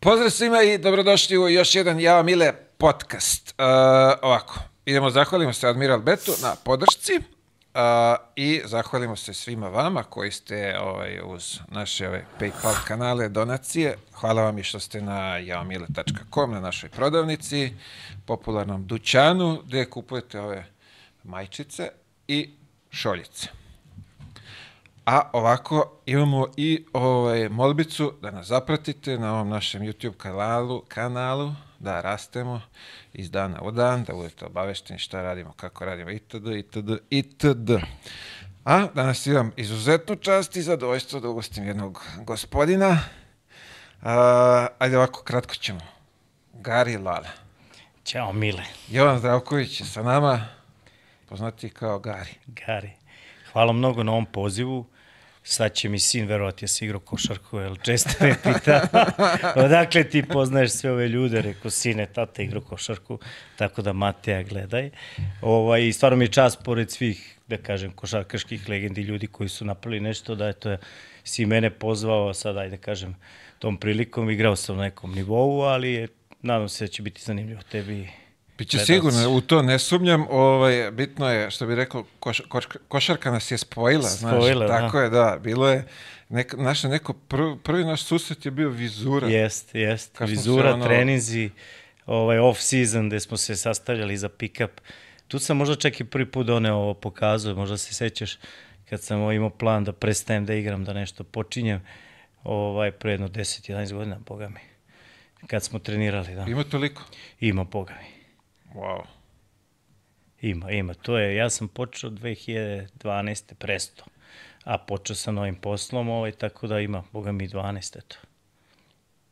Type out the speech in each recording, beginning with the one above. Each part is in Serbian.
Pozdrav svima i dobrodošli u još jedan Java Mile podcast. Uh, ovako, idemo zahvalimo se Admiral Betu na podršci uh, i zahvalimo se svima vama koji ste ovaj, uz naše ove PayPal kanale, donacije. Hvala vam i što ste na javamile.com, na našoj prodavnici, popularnom dućanu, gde kupujete ove majčice i šoljice. A ovako imamo i ovaj, molbicu da nas zapratite na ovom našem YouTube kanalu, kanalu da rastemo iz dana u dan, da budete obavešteni šta radimo, kako radimo itd. itd. itd. A danas imam izuzetnu čast i zadovoljstvo da ugostim jednog gospodina. A, ajde ovako, kratko ćemo. Gari Lala. Ćao, Mile. Jovan Zdravković je sa nama, poznati kao Gari. Gari. Hvala mnogo na ovom pozivu. Sad će mi sin verovati ja si igrao košarku, jer često me pita odakle ti poznaješ sve ove ljude, rekao sine, tata igrao košarku, tako da Mateja gledaj. Ovaj, stvarno mi je čast pored svih, da kažem, košarkaških legendi ljudi koji su napravili nešto, da eto, si mene pozvao, sad ajde kažem, tom prilikom, igrao sam na nekom nivou, ali je, nadam se da će biti zanimljivo tebi Biće sigurno, u to ne sumnjam, ovaj, bitno je, što bi rekao, koš, koš, košarka nas je spojila, spojila znaš, tako da. je, da, bilo je, nek, naš, neko prvi, prvi naš susret je bio vizura. Jest, jest, vizura, ono... treninzi, ovaj off season gde smo se sastavljali za pick-up. Tu sam možda čak i prvi put doneo ovo pokazuje, možda se sećaš kad sam imao plan da prestajem da igram, da nešto počinjem, ovaj, pre jedno 10-11 godina, boga mi. Kad smo trenirali, da. Ima toliko? Ima, boga mi. Wow. Ima, ima. To je, ja sam počeo 2012. presto, a počeo sam novim poslom, ovaj, tako da ima, boga mi, 12, eto.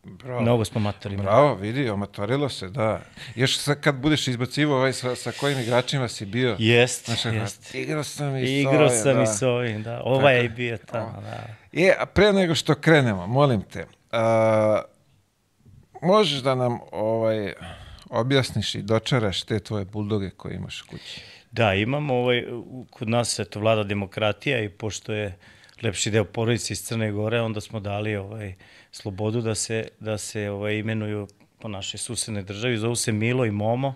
Bravo. Mnogo smo matorili. Bravo, vidi, omatorilo se, da. Još sa, kad budeš izbacivo ovaj, sa, sa kojim igračima si bio. Jest, znaš, jest. Igrao sam i Igrao sam da. i s ovim, da. Ovaj je bio tamo, da. Je, a pre nego što krenemo, molim te, a, možeš da nam ovaj, objasniš i dočaraš te tvoje buldoge koje imaš u kući. Da, imamo ovaj, kod nas eto, vlada demokratija i pošto je lepši deo porodice iz Crne Gore, onda smo dali ovaj, slobodu da se, da se ovaj, imenuju po našoj susednoj državi, zovu se Milo i Momo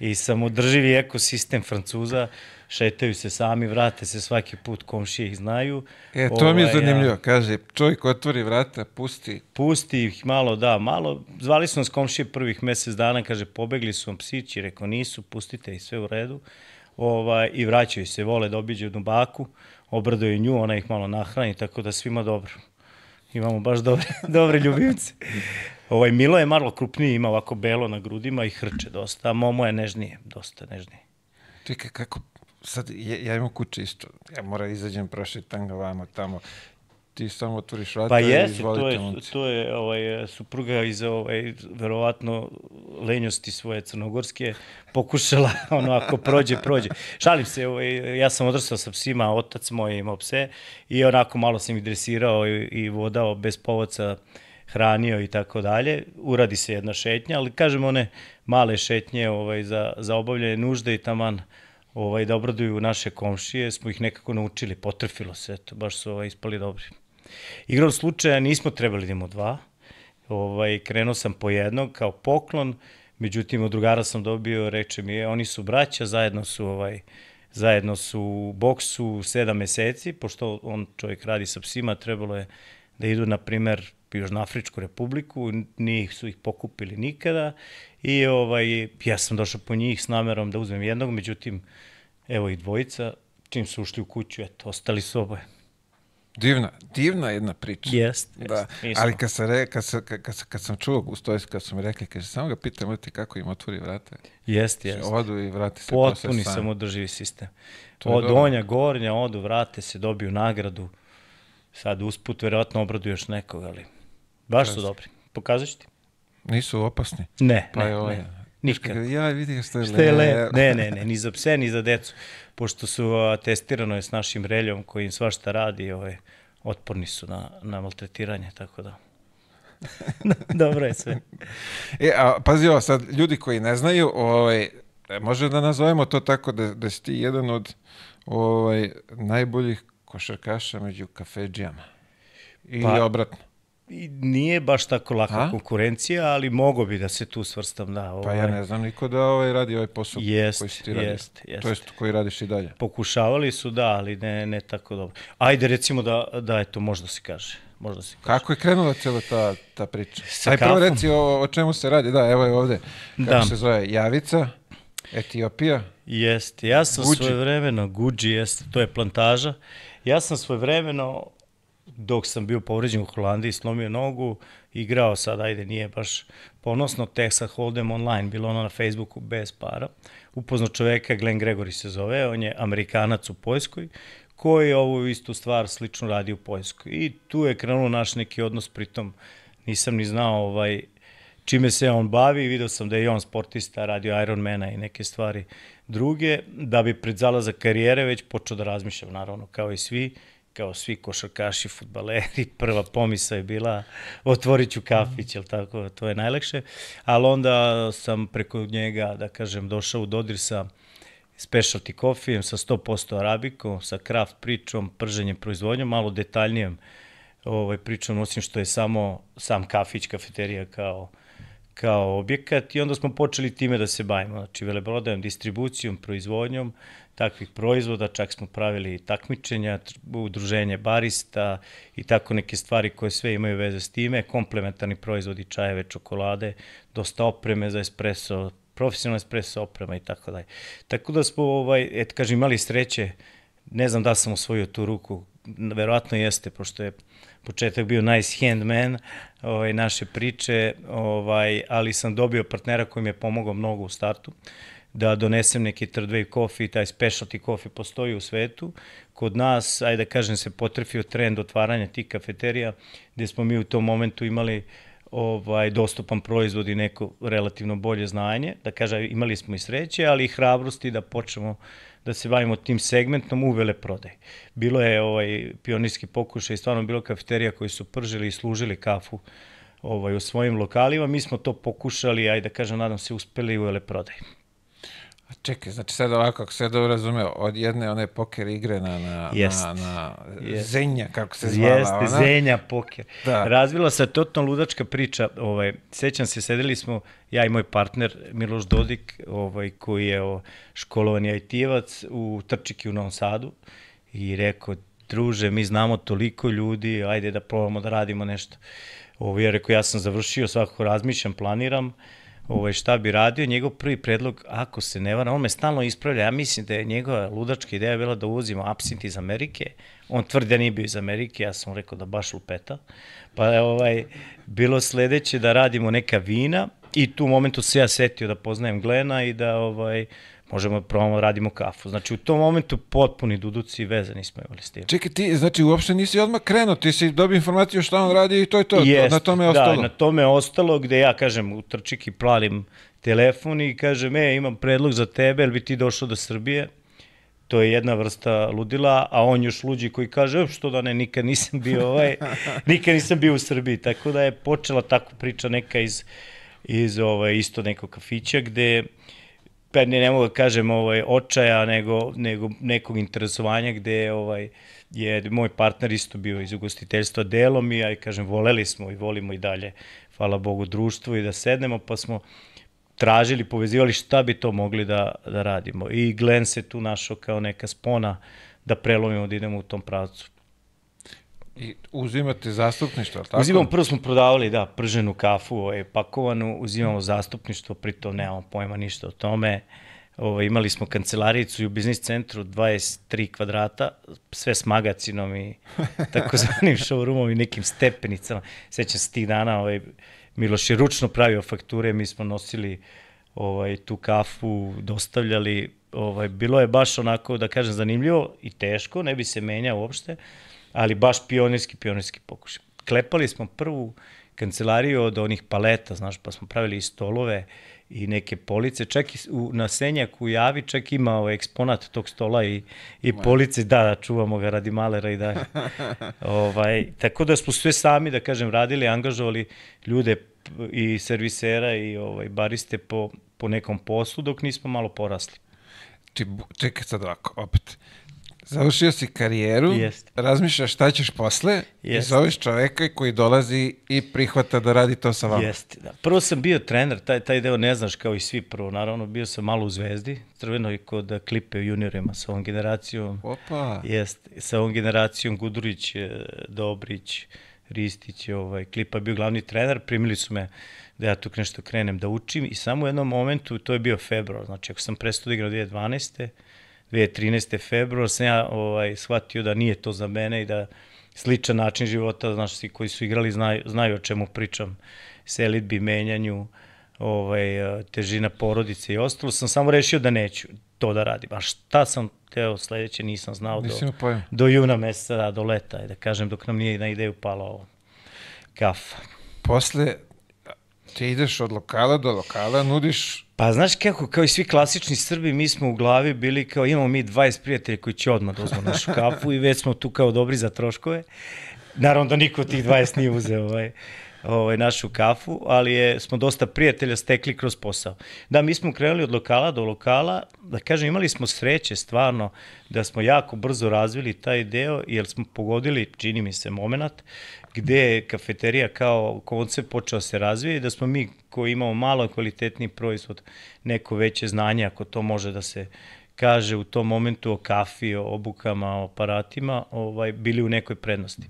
i samodrživi ekosistem Francuza šetaju se sami, vrate se svaki put, komšije ih znaju. E, to ovaj, mi je ovaj, zanimljivo, ja, kaže, čovjek otvori vrata, pusti. Pusti ih malo, da, malo, zvali su nas komšije prvih mesec dana, kaže, pobegli su vam psići, rekao, nisu, pustite ih sve u redu, ovaj, i vraćaju se, vole da obiđu jednu baku, obradaju nju, ona ih malo nahrani, tako da svima dobro. Imamo baš dobre, dobre ljubimce. Ovaj, Milo je malo krupniji, ima ovako belo na grudima i hrče dosta, a Momo je nežnije, dosta nežnije. Čekaj, kako sad, ja, ja imam kuće isto, ja moram izađem, prošetam ga vamo tamo, ti samo otvoriš vrata pa jes, i izvolite to je, momci. to je ovaj, supruga iz ovaj, verovatno lenjosti svoje crnogorske pokušala, ono, ako prođe, prođe. Šalim se, ovaj, ja sam odrastao sa psima, otac moj imao pse i onako malo sam ih dresirao i, i vodao bez povoca, hranio i tako dalje. Uradi se jedna šetnja, ali kažem one male šetnje ovaj, za, za obavljanje nužde i taman ovaj, da obraduju naše komšije, smo ih nekako naučili, potrefilo se, eto, baš su ovaj, ispali dobri. Igrom slučaja nismo trebali da imamo dva, ovaj, krenuo sam po jednog kao poklon, međutim od drugara sam dobio, reče mi je, oni su braća, zajedno su ovaj, zajedno su u boksu sedam meseci, pošto on čovjek radi sa psima, trebalo je da idu, na primer, Južnoafričku republiku, njih su ih pokupili nikada i ovaj, ja sam došao po njih s namerom da uzmem jednog, međutim, evo i dvojica, čim su ušli u kuću, eto, ostali su oboje. Divna, divna jedna priča. Jest, da. Ali kad, sam re, kad, sam, kad, kad, kad sam čuo u stoji, kad su mi rekli, kaže, samo ga pitam ti kako im otvori vrata. Jest, jest. Odu i vrati se Potpuni sam održivi sistem. Od donja, gornja, odu, vrate se, dobiju nagradu. Sad usput, verovatno obradu još nekog, ali baš su dobri. Pokazat ću ti. Nisu opasni? Ne, pa ne, ovaj, ne. Nikad. Ja vidim što je, što je le. Ne, ne, ne, ni za pse, ni za decu. Pošto su a, testirano je s našim reljom koji im svašta radi, ovaj, otporni su na, na maltretiranje, tako da. Dobro je sve. E, a pazi ovo, sad, ljudi koji ne znaju, ovaj, može da nazovemo to tako da, da si ti jedan od ovaj, najboljih košarkaša među kafeđijama. I pa, obratno. I nije baš tako laka A? konkurencija, ali mogo bi da se tu svrstam, da. Ovaj, Pa ja ne znam niko da ovaj radi ovaj posao Jest, koji si ti radio. jest, jest. To jest koji radiš i dalje. Pokušavali su, da, ali ne, ne tako dobro. Ajde, recimo da, da eto, možda se kaže. Možda se kaže. Kako je krenula cijela ta, ta priča? Sa Aj prvo reci o, o čemu se radi. Da, evo je ovde. Kako Da. se zove? Javica, Etiopija. Jeste, ja sam Gucci. svoje vremeno, Gucci, jeste, to je plantaža. Ja sam svoje vremeno, dok sam bio povređen u Holandiji, slomio nogu, igrao sad, ajde, nije baš ponosno, Texas Hold'em online, bilo ono na Facebooku bez para. Upoznao čoveka, Glenn Gregory se zove, on je Amerikanac u Poljskoj, koji ovu istu stvar slično radi u Poljskoj. I tu je krenuo naš neki odnos, pritom nisam ni znao ovaj, čime se on bavi, video sam da je on sportista, radio Ironmana i neke stvari druge, da bi pred zalazak karijere već počeo da razmišljam, naravno, kao i svi, kao svi košarkaši, futbaleri, prva pomisa je bila otvorit ću kafić, jel tako, to je najlakše, ali onda sam preko njega, da kažem, došao u dodir sa specialty kofijem, sa 100% arabikom, sa craft pričom, prženjem, proizvodnjom, malo detaljnijom ovaj, pričom, osim što je samo sam kafić, kafeterija kao, kao objekat. I onda smo počeli time da se bavimo, znači velebrodajom, distribucijom, proizvodnjom takvih proizvoda, čak smo pravili takmičenja, tr- udruženje barista i tako neke stvari koje sve imaju veze s time, komplementarni proizvodi, čajeve, čokolade, dosta opreme za espresso, profesionalna espresso oprema i tako dalje. Tako da smo, ovaj, et, kažem, imali sreće, ne znam da sam osvojio tu ruku, verovatno jeste, pošto je početak bio nice handman ovaj, naše priče, ovaj, ali sam dobio partnera koji mi je pomogao mnogo u startu da donesem neki third wave coffee, taj specialty coffee postoji u svetu. Kod nas, ajde da kažem, se potrefio trend otvaranja tih kafeterija, gde smo mi u tom momentu imali ovaj dostupan proizvod i neko relativno bolje znanje, da kaže imali smo i sreće, ali i hrabrosti da počnemo da se bavimo tim segmentom u veleprodaj. Bilo je ovaj pionirski pokušaj, stvarno bilo kafeterija koji su pržili i služili kafu ovaj, u svojim lokalima. Mi smo to pokušali, ajde da kažem, nadam se, uspeli u veleprodaj. A čekaj, znači sad ovako, ako se dobro razumeo, od jedne one poker igre na, na, Jest. na, na Jest. Zenja, kako se zvala Jeste, ona. Zenja poker. Da. Razvila se totalno ludačka priča. Ovaj, sećam se, sedeli smo, ja i moj partner Miloš Dodik, ovaj, koji je o, školovani IT-evac u Trčiki u Novom Sadu i rekao, druže, mi znamo toliko ljudi, ajde da probamo da radimo nešto. Ovaj, ja rekao, ja sam završio, svakako razmišljam, planiram, ovaj, šta bi radio, njegov prvi predlog, ako se ne varam, on me stalno ispravlja, ja mislim da je njegova ludačka ideja bila da uvozimo absint iz Amerike, on tvrdi da nije bio iz Amerike, ja sam rekao da baš lupeta, pa je ovaj, bilo sledeće da radimo neka vina i tu momentu se ja setio da poznajem Glena i da ovaj, možemo da probamo da radimo kafu. Znači u tom momentu potpuni duduci i veze nismo imali s tim. Čekaj, ti, znači uopšte nisi odmah krenuo, ti si dobio informaciju šta on radi i to je to, Jest, na tome je ostalo. Da, na tome je ostalo gde ja kažem u trčiki plalim telefon i kažem, e, imam predlog za tebe, jel bi ti došao do Srbije? To je jedna vrsta ludila, a on još luđi koji kaže, "E, što da ne, nikad nisam bio ovaj, nikad nisam bio u Srbiji. Tako da je počela tako priča neka iz, iz ovaj, isto nekog kafića gde pa ne, ne mogu da kažem ovaj, očaja, nego, nego nekog interesovanja gde ovaj, je moj partner isto bio iz ugostiteljstva delom i ja kažem voleli smo i volimo i dalje, hvala Bogu, društvo i da sednemo pa smo tražili, povezivali šta bi to mogli da, da radimo. I Glenn se tu našao kao neka spona da prelomimo, da idemo u tom pravcu. I uzimate zastupništvo, tako? Uzimamo, prvo smo prodavali, da, prženu kafu, ovaj, pakovanu, uzimamo zastupništvo, pritom nemamo pojma ništa o tome. Ovaj, imali smo kancelaricu i u biznis centru 23 kvadrata, sve s magacinom i takozvanim showroomom i nekim stepenicama. Sećam se tih dana, ovaj, Miloš je ručno pravio fakture, mi smo nosili ovaj, tu kafu, dostavljali, ovaj, bilo je baš onako, da kažem, zanimljivo i teško, ne bi se menjao uopšte, ali baš pionirski, pionirski pokušaj. Klepali smo prvu kancelariju od onih paleta, znaš, pa smo pravili i stolove i neke police, čak i u, na Senjaku u Javi čak ima ovaj eksponat tog stola i, i police, da, da, čuvamo ga radi malera i da. ovaj, tako da smo sve sami, da kažem, radili, angažovali ljude i servisera i ovaj, bariste po, po nekom poslu dok nismo malo porasli. Bu- čekaj sad ovako, opet. Završio si karijeru, Jeste. razmišljaš šta ćeš posle i Jeste. zoveš čoveka koji dolazi i prihvata da radi to sa vama. Jeste, da. Prvo sam bio trener, taj, taj deo ne znaš kao i svi prvo, naravno, bio sam malo u Zvezdi, crvenoj kod Klipe u juniorima sa ovom generacijom. Opa, Jeste, sa ovom generacijom Gudurić, eh, Dobrić, Ristić, ovaj, Klipa bio glavni trener, primili su me da ja tu nešto krenem da učim i samo u jednom momentu, to je bio februar, znači ako sam prestao da igram 2012. 2013. februar sam ja ovaj, shvatio da nije to za mene i da sličan način života, znaš, svi koji su igrali znaju, znaju o čemu pričam, selitbi, menjanju, ovaj, težina porodice i ostalo, sam samo rešio da neću to da radim. A šta sam teo sledeće nisam znao do, do juna meseca, da, do leta, da kažem, dok nam nije na ideju pala ovo. Kafa. Posle ti ideš od lokala do lokala, nudiš Pa znaš kako, kao i svi klasični Srbi, mi smo u glavi bili kao imamo mi 20 prijatelja koji će odmah da uzmu našu kafu i već smo tu kao dobri za troškove. Naravno da niko od tih 20 nije uzeo ovaj, ovaj, našu kafu, ali je, smo dosta prijatelja stekli kroz posao. Da, mi smo krenuli od lokala do lokala, da kažem, imali smo sreće stvarno da smo jako brzo razvili taj deo, jer smo pogodili, čini mi se, moment, gde je kafeterija kao koncept počeo da se razvija i da smo mi koji imamo malo kvalitetni proizvod, neko veće znanje, ako to može da se kaže u tom momentu o kafi, o obukama, o aparatima, ovaj, bili u nekoj prednosti.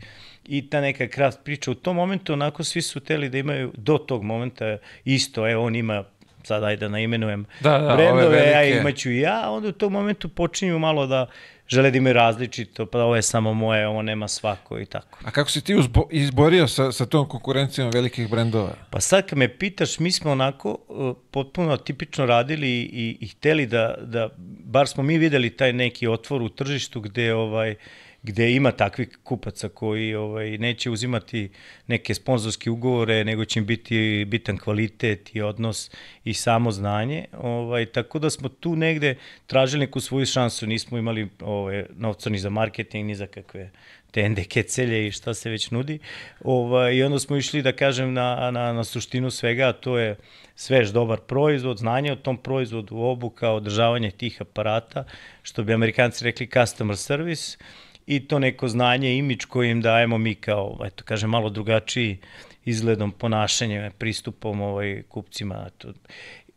I ta neka kraft priča, u tom momentu onako svi su teli da imaju do tog momenta isto, evo on ima sad ajde da naimenujem Da, da, ove brendove, ja imaću i ja, onda u tom momentu počinju malo da žele da imaju različito, pa ovo je samo moje, ovo nema svako i tako. A kako si ti uzbo, izborio sa, sa tom konkurencijom velikih brendova? Pa sad kad me pitaš, mi smo onako uh, potpuno tipično radili i, i hteli da, da, bar smo mi videli taj neki otvor u tržištu gde ovaj gde ima takvih kupaca koji ovaj neće uzimati neke sponzorske ugovore, nego će im biti bitan kvalitet i odnos i samo znanje. Ovaj tako da smo tu negde tražili neku svoju šansu, nismo imali ovaj novca ni za marketing ni za kakve te NDK celje i šta se već nudi. Ovaj, I onda smo išli, da kažem, na, na, na suštinu svega, to je svež dobar proizvod, znanje o tom proizvodu, obuka, održavanje tih aparata, što bi amerikanci rekli customer service, i to neko znanje, imidž koji im dajemo mi kao, eto, kažem, malo drugačiji izgledom, ponašanjem, pristupom ovaj, kupcima. Eto.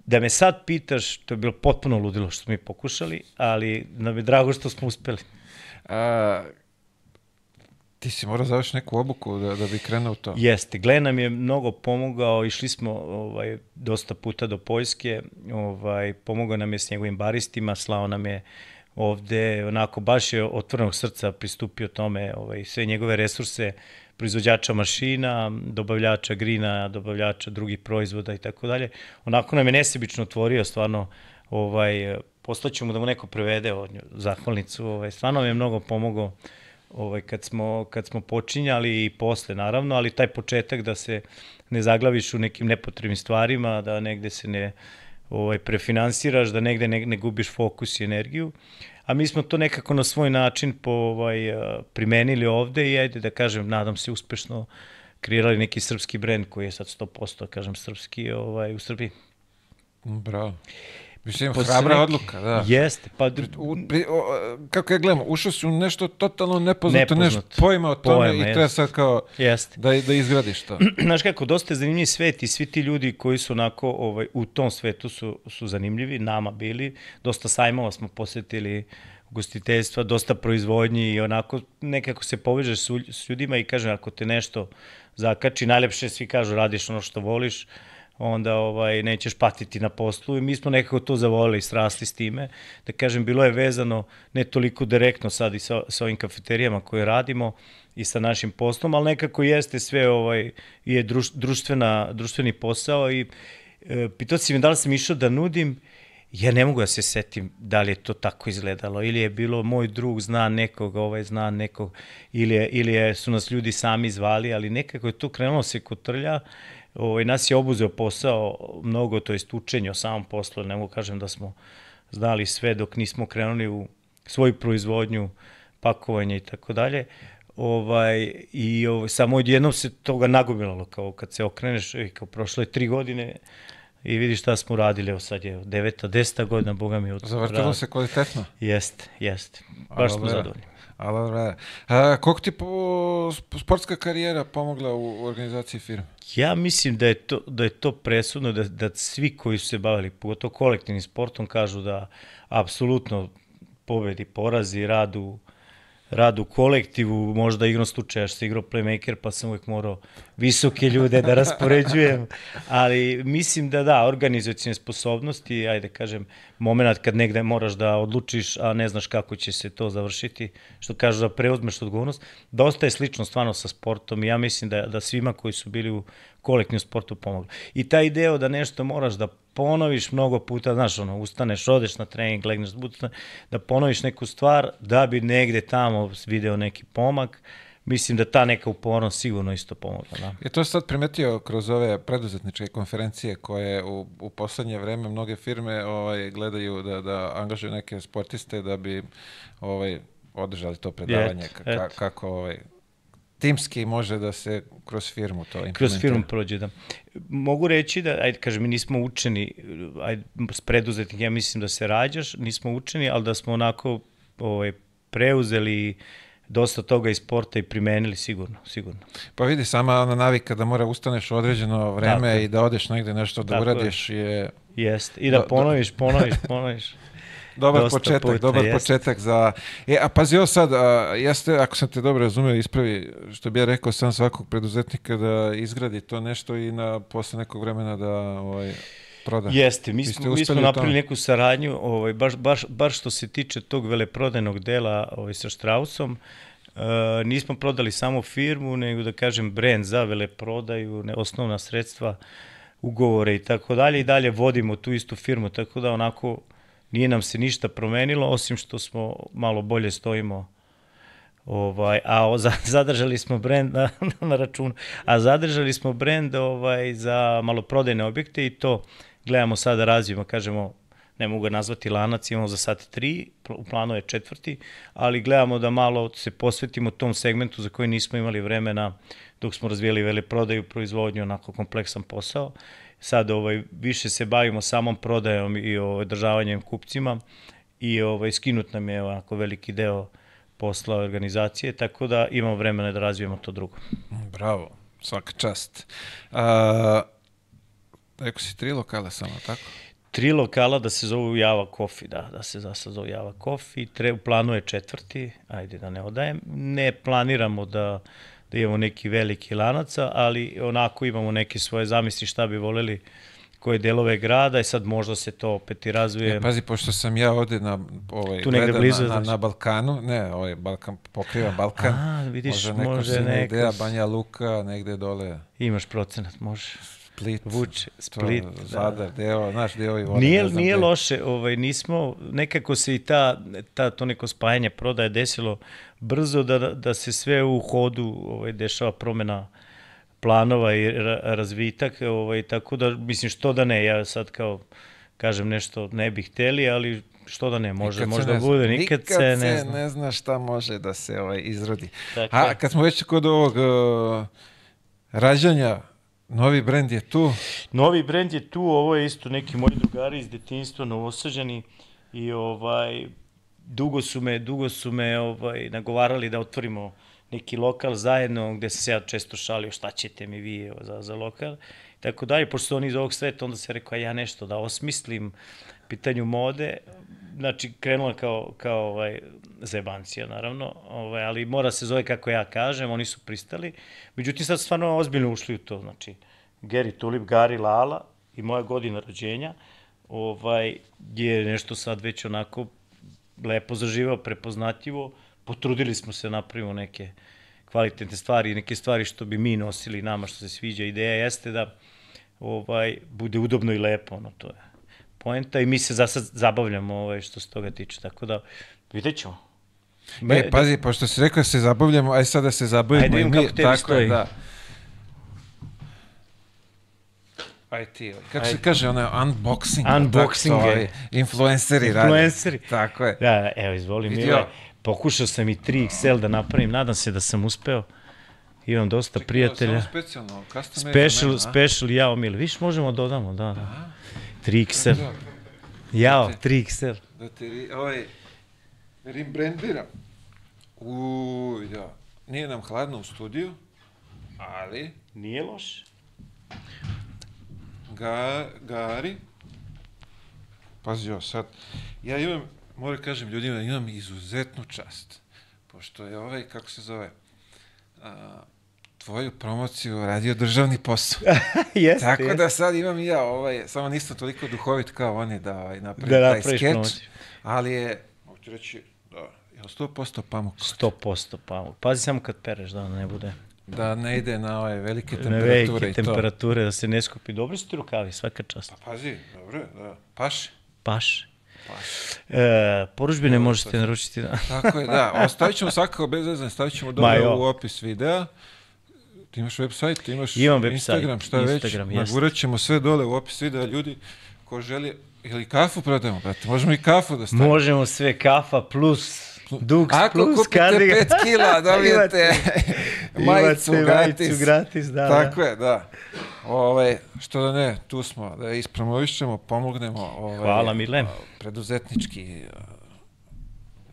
Da me sad pitaš, to je bilo potpuno ludilo što smo mi pokušali, ali nam je drago što smo uspeli. A, ti si morao završiti neku obuku da, da bi krenuo to. Jeste, Glen nam je mnogo pomogao, išli smo ovaj, dosta puta do Poljske, ovaj, pomogao nam je s njegovim baristima, slao nam je ovde, onako baš je otvorenog srca pristupio tome, ovaj, sve njegove resurse, proizvođača mašina, dobavljača grina, dobavljača drugih proizvoda i tako dalje. Onako nam je nesebično otvorio stvarno ovaj, poslaću mu da mu neko prevede od nju, zahvalnicu, ovaj, stvarno mi je mnogo pomogao ovaj, kad, smo, kad smo počinjali i posle naravno, ali taj početak da se ne zaglaviš u nekim nepotrebnim stvarima, da negde se ne ovaj, prefinansiraš, da negde ne, ne gubiš fokus i energiju. A mi smo to nekako na svoj način po, ovaj, eh, primenili ovde i ajde da kažem, nadam se uspešno kreirali neki srpski brend koji je sad 100% kažem srpski ovaj, u Srbiji. Bravo. Mislim, Posle hrabra odluka, da. Jeste, pa U, pri, o, kako ja gledam, ušao si u nešto totalno nepoznato, Nepoznato. nešto pojma o tome Pojma, i treba sad kao jeste. da, da izgradiš to. Znaš kako, dosta je zanimljiv svet i svi ti ljudi koji su onako ovaj, u tom svetu su, su zanimljivi, nama bili. Dosta sajmova smo posetili gostiteljstva, dosta proizvodnji i onako nekako se povežeš s ljudima i kažem ako te nešto zakači, najlepše svi kažu radiš ono što voliš, onda ovaj nećeš patiti na poslu i mi smo nekako to zavolili i srasli s time. Da kažem, bilo je vezano ne toliko direktno sad i sa, sa ovim kafeterijama koje radimo i sa našim poslom, ali nekako jeste sve ovaj je druš, društvena, društveni posao i e, pitao si me da li sam išao da nudim Ja ne mogu da se setim da li je to tako izgledalo ili je bilo moj drug zna nekog, ovaj zna nekog ili, je, ili je, su nas ljudi sami zvali, ali nekako je to krenulo se kotrlja ovaj, nas je obuzeo posao mnogo, to jest učenje o samom poslu, ne mogu kažem da smo znali sve dok nismo krenuli u svoju proizvodnju, pakovanje i tako dalje. Ovaj, I ovaj, samo odjednom se toga nagomilalo, kao kad se okreneš, ej, kao prošlo je tri godine, i vidi šta smo uradili, evo sad je deveta, deseta godina, boga mi. od- Zavrtilo rad- se kvalitetno. Jeste, jeste. Baš smo zadovoljni. Ali. A, koliko ti po, sp- sportska karijera pomogla u, organizaciji firme? Ja mislim da je to, da je to presudno, da, da svi koji su se bavili, pogotovo kolektivnim sportom, kažu da apsolutno pobedi, porazi, rad u, rad u kolektivu, možda igrom slučaja što igrao playmaker, pa sam uvijek morao visoke ljude da raspoređujem, ali mislim da da, organizacijne sposobnosti, ajde kažem, moment kad negde moraš da odlučiš, a ne znaš kako će se to završiti, što kažu da preuzmeš odgovornost, dosta je slično stvarno sa sportom i ja mislim da, da svima koji su bili u kolektivnom sportu pomoglo. I taj deo da nešto moraš da ponoviš mnogo puta, znaš, ono, ustaneš, odeš na trening, legneš, da, ponoviš neku stvar, da bi negde tamo video neki pomak, mislim da ta neka upornost sigurno isto pomogla. Da. Je to sad primetio kroz ove preduzetničke konferencije koje u, u poslednje vreme mnoge firme ovaj, gledaju da, da angažuju neke sportiste da bi ovaj, održali to predavanje Eto, ka, kako ovaj, timski može da se kroz firmu to implementira. Kroz firmu prođe, da. Mogu reći da, ajde kažem, mi nismo učeni, ajde, s preduzetnik, ja mislim da se rađaš, nismo učeni, ali da smo onako ovaj, preuzeli dosta toga iz sporta i primenili sigurno, sigurno. Pa vidi, sama ona navika da mora ustaneš u određeno vreme Tako i da odeš negde nešto da Tako uradiš je Jeste. I da ponoviš, ponoviš, ponoviš. Dobar Dosta početak, puta, dobar jeste. početak za... E, a pazi ovo sad, a, jeste, ako sam te dobro razumio, ispravi, što bi ja rekao sam svakog preduzetnika da izgradi to nešto i na posle nekog vremena da ovaj, proda. Jeste, mi smo, mi smo napravili neku saradnju, ovaj, baš, baš, baš što se tiče tog veleprodajnog dela ovaj, sa Strausom, Uh, nismo prodali samo firmu, nego da kažem brend za veleprodaju, ne, osnovna sredstva, ugovore i tako dalje i dalje vodimo tu istu firmu, tako da onako nije nam se ništa promenilo, osim što smo malo bolje stojimo Ovaj, a o, za, zadržali smo brend na, na računu, a zadržali smo brend ovaj, za maloprodajne objekte i to gledamo sada da razvijemo, kažemo, ne mogu ga nazvati lanac, imamo za sad tri, pl- u planu je četvrti, ali gledamo da malo se posvetimo tom segmentu za koji nismo imali vremena dok smo razvijali veleprodaju, proizvodnju, onako kompleksan posao. Sad ovaj, više se bavimo samom prodajom i ovaj, održavanjem kupcima i ovaj, skinut nam je onako veliki deo posla organizacije, tako da imamo vremena da razvijemo to drugo. Bravo, svaka čast. A, rekao si tri lokala samo, tako? Tri lokala da se zovu Java Coffee, da, da se za sad zovu Java Coffee, tre, u planu je četvrti, ajde da ne odajem. Ne planiramo da, da imamo neki veliki lanaca, ali onako imamo neke svoje zamisli šta bi voleli koje delove grada i sad možda se to opet i razvije. E, pazi, pošto sam ja ovde na, ovaj, Tu gledam blizu, na, na, na Balkanu, ne, ovaj Balkan pokriva Balkan. A, vidiš, može neko može se neko ideja, Banja Luka, negde dole, Imaš procenat, može. Split, Vuče, to, Split, da. Zadar, deo, znaš, deo i vode. Nije, ne znam nije gde. loše, ovaj, nismo, nekako se i ta, ta, to neko spajanje prodaje desilo brzo da, da se sve u hodu ovaj, dešava promena planova i ra, razvitak, ovaj, tako da, mislim, što da ne, ja sad kao kažem nešto ne bih hteli, ali što da ne, može, Nikad možda ne zna. bude, nikad, se ne zna. ne zna šta može da se ovaj, izrodi. Tako A kad smo već kod ovog uh, rađanja, novi brend je tu. Novi brend je tu, ovo je isto neki moji drugari iz detinjstva, novosađani i ovaj dugo su me, dugo su me ovaj nagovarali da otvorimo neki lokal zajedno gde se ja često šalio šta ćete mi vi evo, za, za lokal. Tako dalje, pošto su oni iz ovog sveta, onda se rekao ja nešto da osmislim pitanju mode, znači krenula kao, kao ovaj, zebancija naravno, ovaj, ali mora se zove kako ja kažem, oni su pristali. Međutim, sad stvarno ozbiljno ušli u to, znači Geri Tulip, Gari Lala i moja godina rođenja, ovaj, je nešto sad već onako lepo zaživao, prepoznatljivo, potrudili smo se da napravimo neke kvalitetne stvari, neke stvari što bi mi nosili nama, što se sviđa. Ideja jeste da ovaj bude udobno i lepo, ono to je poenta i mi se za sad zabavljamo ovaj, što se toga tiče, tako da vidjet ćemo. E, pazi, pošto si rekao da se zabavljamo, aj sad da se zabavimo. Ajde, vidim kako tebi tako je, stoji. Da. Aj ti, kako se Ajde. kaže, ono unboxing. Unboxing tako je. ovi Influenceri. Influenceri. Tako je. Da, evo, izvoli Vidio. Mile. Pokušao sam i 3XL da napravim, nadam se da sam uspeo. Imam dosta Čekaj, prijatelja. Samo specijalno, custom made Special, special jao mil. Viš, možemo da dodamo, da, da. 3XL. Da, Jao, 3XL. da te ovaj, rembrandiram. Uj, da. Nije nam hladno u studiju, ali Nije loš. ga, Gari, pazi ovo sad, ja imam, moram kažem ljudima, imam izuzetnu čast, pošto je ovaj, kako se zove, a, tvoju promociju radio državni posao. jeste, Tako jeste. da sad imam i ja, ovaj, samo nisam toliko duhovit kao oni da ovaj, napravim Da taj skeč, promociju. ali je, mogu ti reći, da, je 100% pamuk. 100% pamuk. Pazi samo kad pereš da ne bude Da ne ide na ove velike na temperature velike i to. temperature, da se ne skupi. Dobri su ti rukavi, svaka čast. Pa pazi, dobro, je, da, paši. Paš. Paši. E, poručbine možete naručiti. Da. Tako je, da. Ostavit ćemo svakako bez veze, stavit ćemo dole u opis videa. Ti imaš website, ti imaš Imam website, Instagram, šta Instagram, već. jeste. Nagurat ćemo sve dole u opis videa. Ljudi ko želi, ili kafu prodajemo, brate. Možemo i kafu da stavimo. Možemo sve kafa plus Dux Ako plus kupite kardigan. 5 kila, dobijete majicu Imate gratis. majicu gratis, da. Tako je, da. Ove, što da ne, tu smo, da ispromovišemo, pomognemo. Ove, Hvala, Mile. Preduzetnički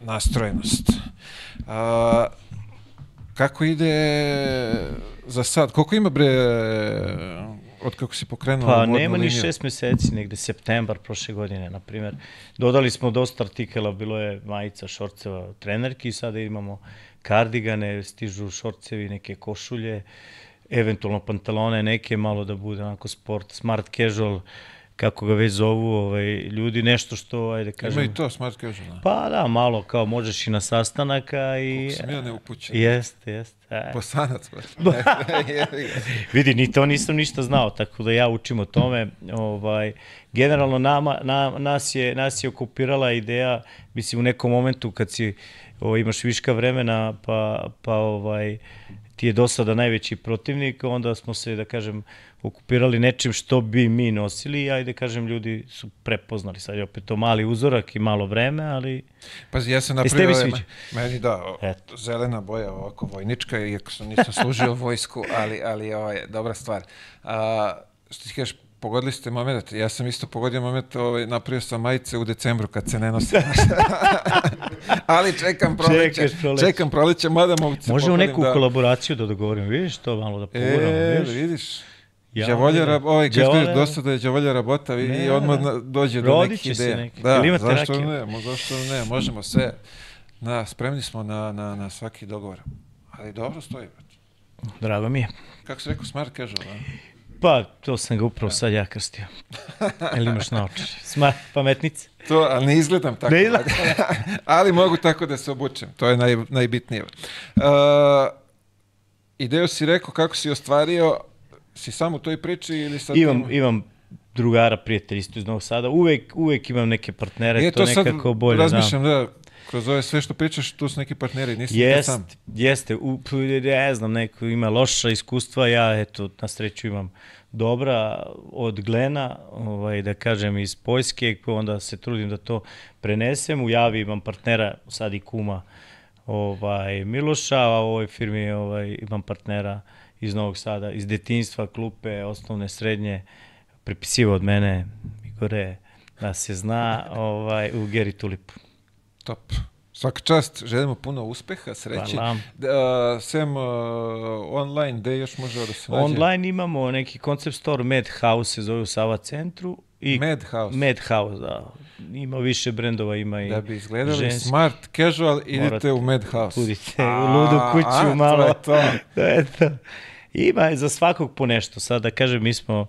nastrojenost. A, kako ide za sad? Koliko ima bre od kako si pokrenuo Pa nema ni liniju? šest meseci, negde septembar prošle godine, na primjer. Dodali smo dosta artikela, bilo je majica, šorceva, trenerki, sada imamo kardigane, stižu šorcevi, neke košulje, eventualno pantalone, neke malo da bude onako sport, smart casual, kako ga već zovu ovaj, ljudi, nešto što, ajde Ima kažem, i to, smart casual. da. pa da, malo kao možeš i na sastanaka i... Sam ja neupućen. Jeste, jeste. E. Jebi ga. Vidi, ni to nisam ništa znao, tako da ja učim o tome. Ovaj, generalno nama, na, nas, je, nas je okupirala ideja, mislim u nekom momentu kad si ovaj, imaš viška vremena, pa, pa ovaj, ti je do sada najveći protivnik, onda smo se, da kažem, okupirali nečim što bi mi nosili i ajde kažem ljudi su prepoznali sad je opet to mali uzorak i malo vreme, ali Pazi, ja sam napravio... tebi ovaj-? Meni da, Eto. zelena boja, ovako vojnička, iako sam nisam služio vojsku, ali, ali ovo je dobra stvar. A, što ti kažeš, pogodili ste moment, ja sam isto pogodio moment, ovaj, napravio sam majice u decembru kad se ne nose. ali čekam proleće, Čekaš proleće. čekam proleće, mada se možemo neku da... kolaboraciju da dogovorimo, vidiš to malo da poguramo, E, vidiš? vidiš. Ja, Đavolja, rab, ovaj, Đavolja- dosta da je đavolja rabota i, Ne, i odmah da. na, dođe do nekih ideja. neki. Da, imate zašto rakiju? ne, mo, zašto ne, možemo sve. Na, spremni smo na, na, na svaki dogovor. Ali dobro stoji. Drago mi je. Kako se rekao, smart casual, a? Pa, to sam ga upravo sad ja krstio. Jel imaš naočare? Sma, pametnice? To, ali ne izgledam tako. Ne izgleda- ali mogu tako da se obučem. To je naj, najbitnije. Uh, ideju si rekao kako si ostvario, si samo u toj priči ili sad... Imam, ima- imam drugara, prijatelj isto iz Novog Sada. Uvek, uvek imam neke partnere, Je, to, sad nekako bolje. da. razmišljam, da. Kroz ove sve što pričaš, tu su neki partneri, nisi Jest, sam. jeste, u, ne znam, neko ima loša iskustva, ja eto, na sreću imam dobra od Glena, ovaj, da kažem iz Poljske, pa onda se trudim da to prenesem, u Javi imam partnera, sad i kuma ovaj, Miloša, a u ovoj firmi ovaj, imam partnera iz Novog Sada, iz detinjstva, klupe, osnovne, srednje, prepisivao od mene, Igore, da se zna, ovaj, u Geri Tulipu. Top. Svaka čast, želimo puno uspeha, sreće. Hvala. Da, sem uh, online, gde još može da se nađe? Online imamo neki concept store, Madhouse se zove u Sava centru. I Madhouse. Madhouse, da. Ima više brendova, ima i Da bi izgledali ženski. smart casual, idete Morate- u Madhouse. Budite A, u ludu a, kuću to malo. je to. Eto. Ima za svakog po nešto. Sad da kažem, mi smo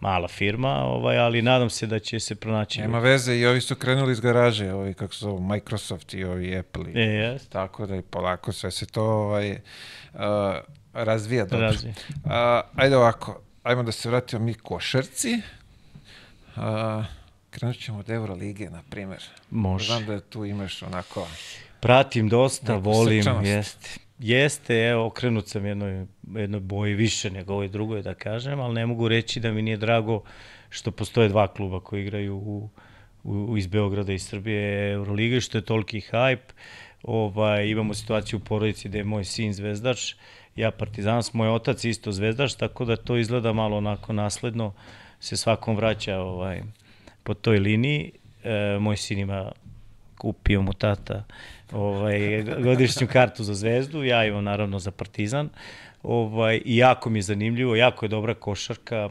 mala firma, ovaj, ali nadam se da će se pronaći. Nema veze i ovi su krenuli iz garaže, ovi kako se zovu, Microsoft i ovi Apple. i- E, jest. Tako da i polako sve se to ovaj, uh, razvija dobro. Razvija. Uh, ajde ovako, ajmo da se vratimo mi košarci. Uh, krenut ćemo od Eurolige, na primjer. Može. Znam da tu imaš onako... Pratim dosta, volim, jeste. Jeste, evo, okrenut sam jednoj, jednoj boji više nego ovoj drugoj, da kažem, ali ne mogu reći da mi nije drago što postoje dva kluba koji igraju u, u, iz Beograda i Srbije Euroliga što je toliki hype. Ovaj, imamo situaciju u porodici da je moj sin zvezdač, ja partizanac, moj otac isto zvezdač, tako da to izgleda malo onako nasledno, se svakom vraća ovaj, po toj liniji. E, moj sin ima kupio mu tata ovaj, godišnju kartu za zvezdu, ja imam naravno za partizan. Ovaj, I jako mi je zanimljivo, jako je dobra košarka,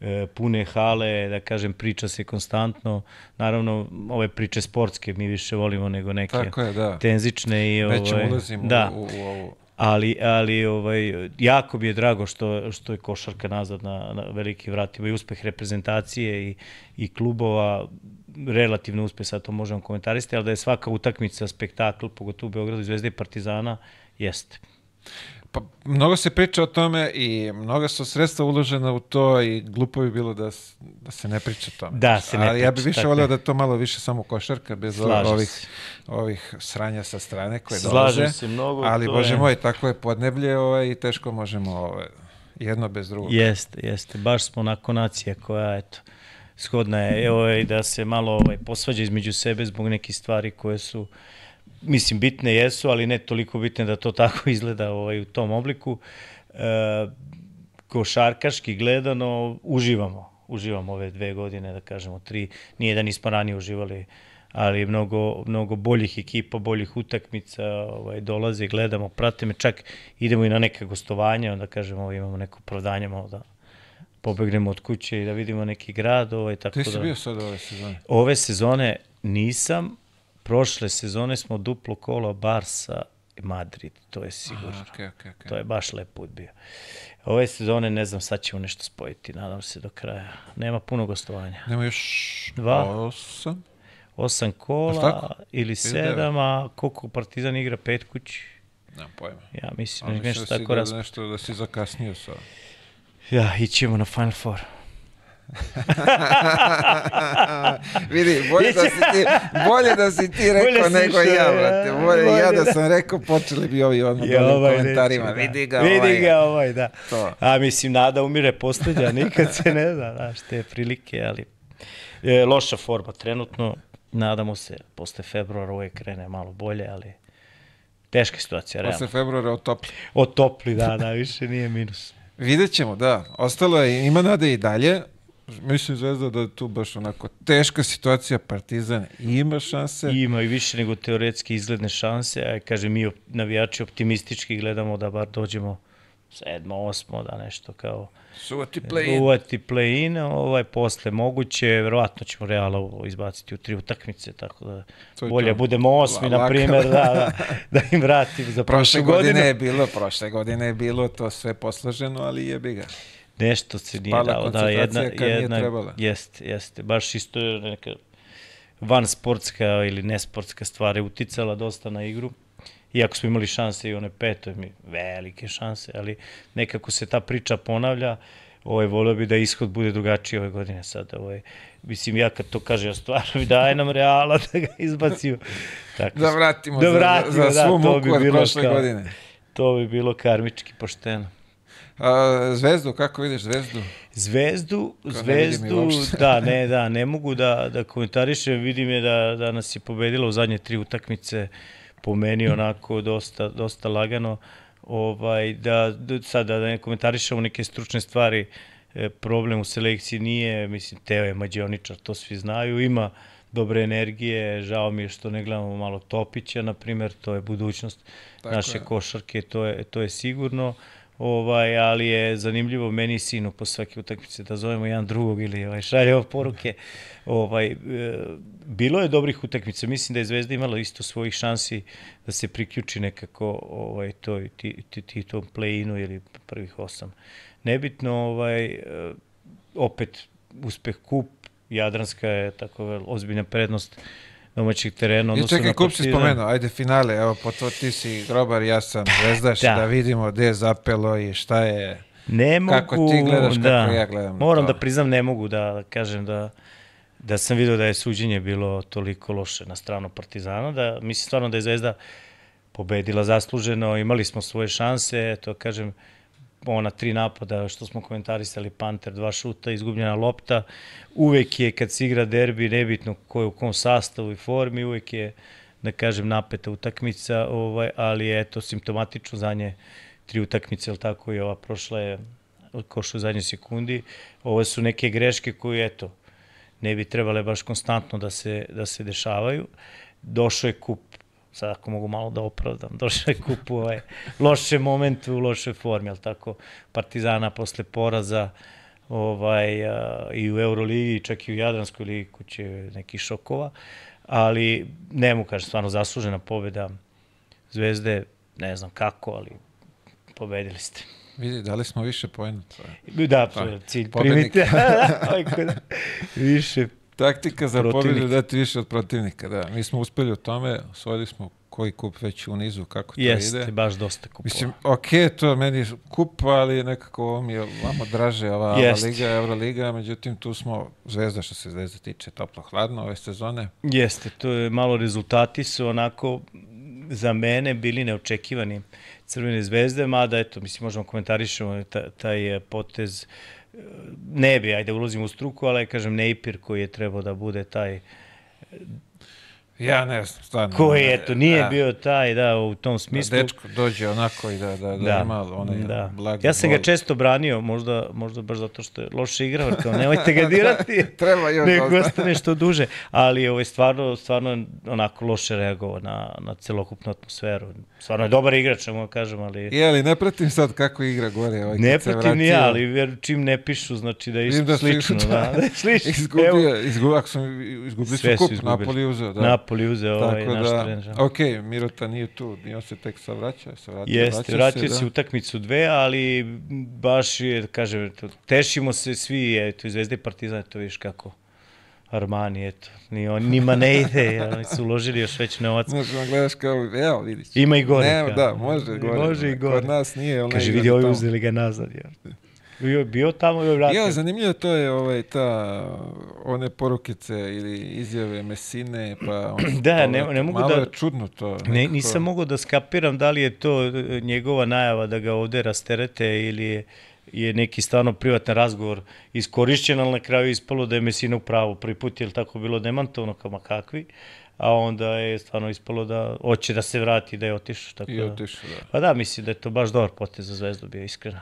e, pune hale, da kažem, priča se konstantno. Naravno, ove priče sportske mi više volimo nego neke Tako je, da. tenzične. I, Već ovaj, ulazimo da. u, u, u ovu. Ali, ali ovaj, jako mi je drago što, što je košarka nazad na, na velikim vratima i uspeh reprezentacije i, i klubova, relativno uspeh, sad to možemo komentarisati, ali da je svaka utakmica spektakl, pogotovo u Beogradu, Zvezde i Partizana, jeste. Pa, mnogo se priča o tome i mnoga su sredstva uložena u to i glupo bi bilo da, da se ne priča o tome. Da, se ne Ali ja bih više volio da to malo više samo košarka, bez Slažem ovih, se. ovih sranja sa strane koje Slažem dolaze. se mnogo, Ali, bože je- moj, tako je podneblje ovaj, i teško možemo ovaj, jedno bez drugog. Jeste, jeste. Baš smo onako nacija koja, eto, shodna je i da se malo ovaj, posvađa između sebe zbog nekih stvari koje su, mislim, bitne jesu, ali ne toliko bitne da to tako izgleda ovaj, u tom obliku. E, košarkaški gledano uživamo. Uživamo ove dve godine, da kažemo tri. Nije da nismo ranije uživali, ali mnogo, mnogo boljih ekipa, boljih utakmica ovaj, dolaze, gledamo, prate me, čak idemo i na neke gostovanja, onda kažemo ovaj, imamo neko opravdanje malo da pobegnemo od kuće i da vidimo neki grad. Ovaj, tako Ti si da... bio sad ove sezone? Ove sezone nisam, prošle sezone smo duplo kolo Barsa i Madrid, to je sigurno. Aha, okej, okej, okej. To je baš lep put bio. Ove sezone, ne znam, sad ćemo nešto spojiti, nadam se do kraja. Nema puno gostovanja. Nema još Dva. osam? Osam kola ili sedam, a koliko Partizan igra pet kući? Nemam pojma. Ja mislim, da mislim nešto da tako da, nešto da si zakasnio sa... Ja, ićemo na Final Four. Vidi, bolje da si ti, bolje da si ti rekao nego ja, brate. Bolje, Bolje ja da da. sam rekao, počeli bi ovi odmah Ja, ovaj komentarima. neće, da. Vidi ga, Vidi ovaj. ga ovaj, da. To. A mislim, nada umire poslednja, nikad se ne zna, znaš, te prilike, ali e, loša forma trenutno, nadamo se, posle februara uvek krene malo bolje, ali teška situacija, realno. Posle februara otopli. Otopli, da, da, više nije minus. Vidjet ćemo, da. Ostalo je, ima nade i dalje. Mislim, Zvezda, da je tu baš onako teška situacija, Partizan ima šanse. Ima i više nego teoretski izgledne šanse, a kažem, mi navijači optimistički gledamo da bar dođemo sedmo, osmo, da nešto kao Suvati play uvati play-in, ovaj, posle moguće, verovatno ćemo Reala izbaciti u tri utakmice, tako da To je bolje to. budemo osmi, na primjer, da, da, da im vratim za Prošle godine godinu. je bilo, prošle godine je bilo to sve posloženo, ali jebi ga. Nešto se nije Spala dalo, da, jedna, jedna, trebala. jeste, jeste, baš isto je neka van sportska ili nesportska stvar je uticala dosta na igru. Iako smo imali šanse i one petoj, mi velike šanse, ali nekako se ta priča ponavlja. Ovaj, volio bi da ishod bude drugačiji ove godine sad. Ovaj, mislim, ja kad to kažem, ja stvarno mi daje nam Reala da ga izbacimo. Tako, Da vratimo, da za- vratimo, za, da, svu to muku bi bilo prošle kao- godine. To bi bilo karmički pošteno. A, zvezdu, kako vidiš Zvezdu? Zvezdu, vidim Zvezdu, da, ne, da, ne mogu da, da komentarišem, vidim je da, da nas je pobedila u zadnje tri utakmice, po meni onako dosta, dosta lagano, ovaj, da, da sada da ne komentarišemo neke stručne stvari, e, problem u selekciji nije, mislim, Teo je mađioničar, to svi znaju, ima dobre energije, žao mi je što ne gledamo malo Topića, na primjer, to je budućnost Tako naše je. košarke, to je, to je sigurno. Ovaj, ali je zanimljivo meni i sinu po svake utakmice da zovemo jedan drugog ili ovaj, šaljemo poruke. Ovaj, e, bilo je dobrih utakmica, mislim da je Zvezda imala isto svojih šansi da se priključi nekako ovaj, toj, ti, ti, ti tom play-inu ili prvih osam. Nebitno, ovaj, e, opet uspeh kup, Jadranska je tako ozbiljna prednost domaćeg terena. I čekaj, kup si spomenuo, ajde finale, evo, po to ti si grobar, ja sam zvezdaš, da. Da. da vidimo gde je zapelo i šta je... Ne mogu, Kako ti gledaš, kako da, ja gledam Moram to. da priznam, ne mogu da kažem da da sam vidio da je suđenje bilo toliko loše na stranu Partizana, da mislim stvarno da je Zvezda pobedila zasluženo, imali smo svoje šanse, to kažem, ona tri napada što smo komentarisali, Panter, dva šuta, izgubljena lopta, uvek je kad se igra derbi, nebitno ko je u kom sastavu i formi, uvek je da kažem, napeta utakmica, ovaj, ali je to simptomatično za nje tri utakmice, ali tako i ova prošla je košu u zadnjoj sekundi. Ovo su neke greške koje, eto, ne bi trebale baš konstantno da se, da se dešavaju. Došao je kup sad ako mogu malo da opravdam, došao je kup u ovaj loše momentu, u lošoj formi, ali tako, Partizana posle poraza ovaj, a, i u Euroligi, čak i u Jadranskoj ligi kuće nekih šokova, ali ne mu kaže, stvarno zaslužena pobjeda Zvezde, ne znam kako, ali pobedili ste. Vidi, dali smo više pojena. Da, cilj. Primite. da, više Taktika za pobjedu dati više od protivnika, da. Mi smo uspeli u tome, osvojili smo koji kup već u nizu, kako to Jeste, ide. Jeste, baš dosta kupova. Mislim, ok, to meni kup, ali nekako ovo mi je vamo draže, ova, ova liga, Euroliga, međutim tu smo zvezda što se zvezda tiče toplo-hladno ove sezone. Jeste, to je malo rezultati su onako za mene bili neočekivani Crvene zvezde, mada eto, mislim možemo komentarišemo taj potez ne bi, ajde ulazim u struku, ali kažem Nejpir koji je trebao da bude taj Ja ne znam, stvarno. Koji, eto, nije da. bio taj, da, u tom smislu. Da dečko dođe onako i da, da, da, da ima onaj da. blagi Ja sam ga često branio, možda, možda baš zato što je loše igrao, kao nemojte ga dirati. Treba još Nego ostane što duže. Ali ovaj, stvarno, stvarno onako loše reagovao na, na celokupnu atmosferu. Stvarno je dobar igrač, mogu kažem, ali... Je, ali ne pratim sad kako igra gore. Ovaj, ne pratim ni ja, ali ver, čim ne pišu, znači da je da slično. Da, da, da slično. Izgubio, izgubio, sam izgubili su kup, Napoli uzeo. Da. Napoli uzeo ovaj Tako naš da, trener. Ok, Mirota nije tu, nije se tek sa vraća, se vratio. Jeste, vratio se, se da. utakmicu dve, ali baš je, kažem, to, tešimo se svi, eto, Zvezda i Partizan, to viš kako. Armani, eto, ni on, njima ne ide, oni su uložili još već novac. Možemo da gledaš kao, evo vidiš. Ima i gore. Ne, da, može gore. Može i gore. Kod nas nije. Kaže, vidi, ovi uzeli ga nazad. Ja. Bio, bio tamo i vratio. Ja, zanimljivo to je ovaj, ta, one porukice ili izjave Mesine, pa... On, da, ne, ne mogu malo da... Malo je čudno to. Nekako. Ne, nisam mogao da skapiram da li je to e, njegova najava da ga ovde rasterete ili je, je neki stvarno privatan razgovor iskorišćen, ali na kraju ispalo da je Mesina u pravu. Prvi put je tako bilo demantovano kama kakvi a onda je stvarno ispalo da hoće da se vrati, da je otišao. Tako I da. otišao, da. Pa da, mislim da je to baš dobar potez za Zvezdu bio, iskreno.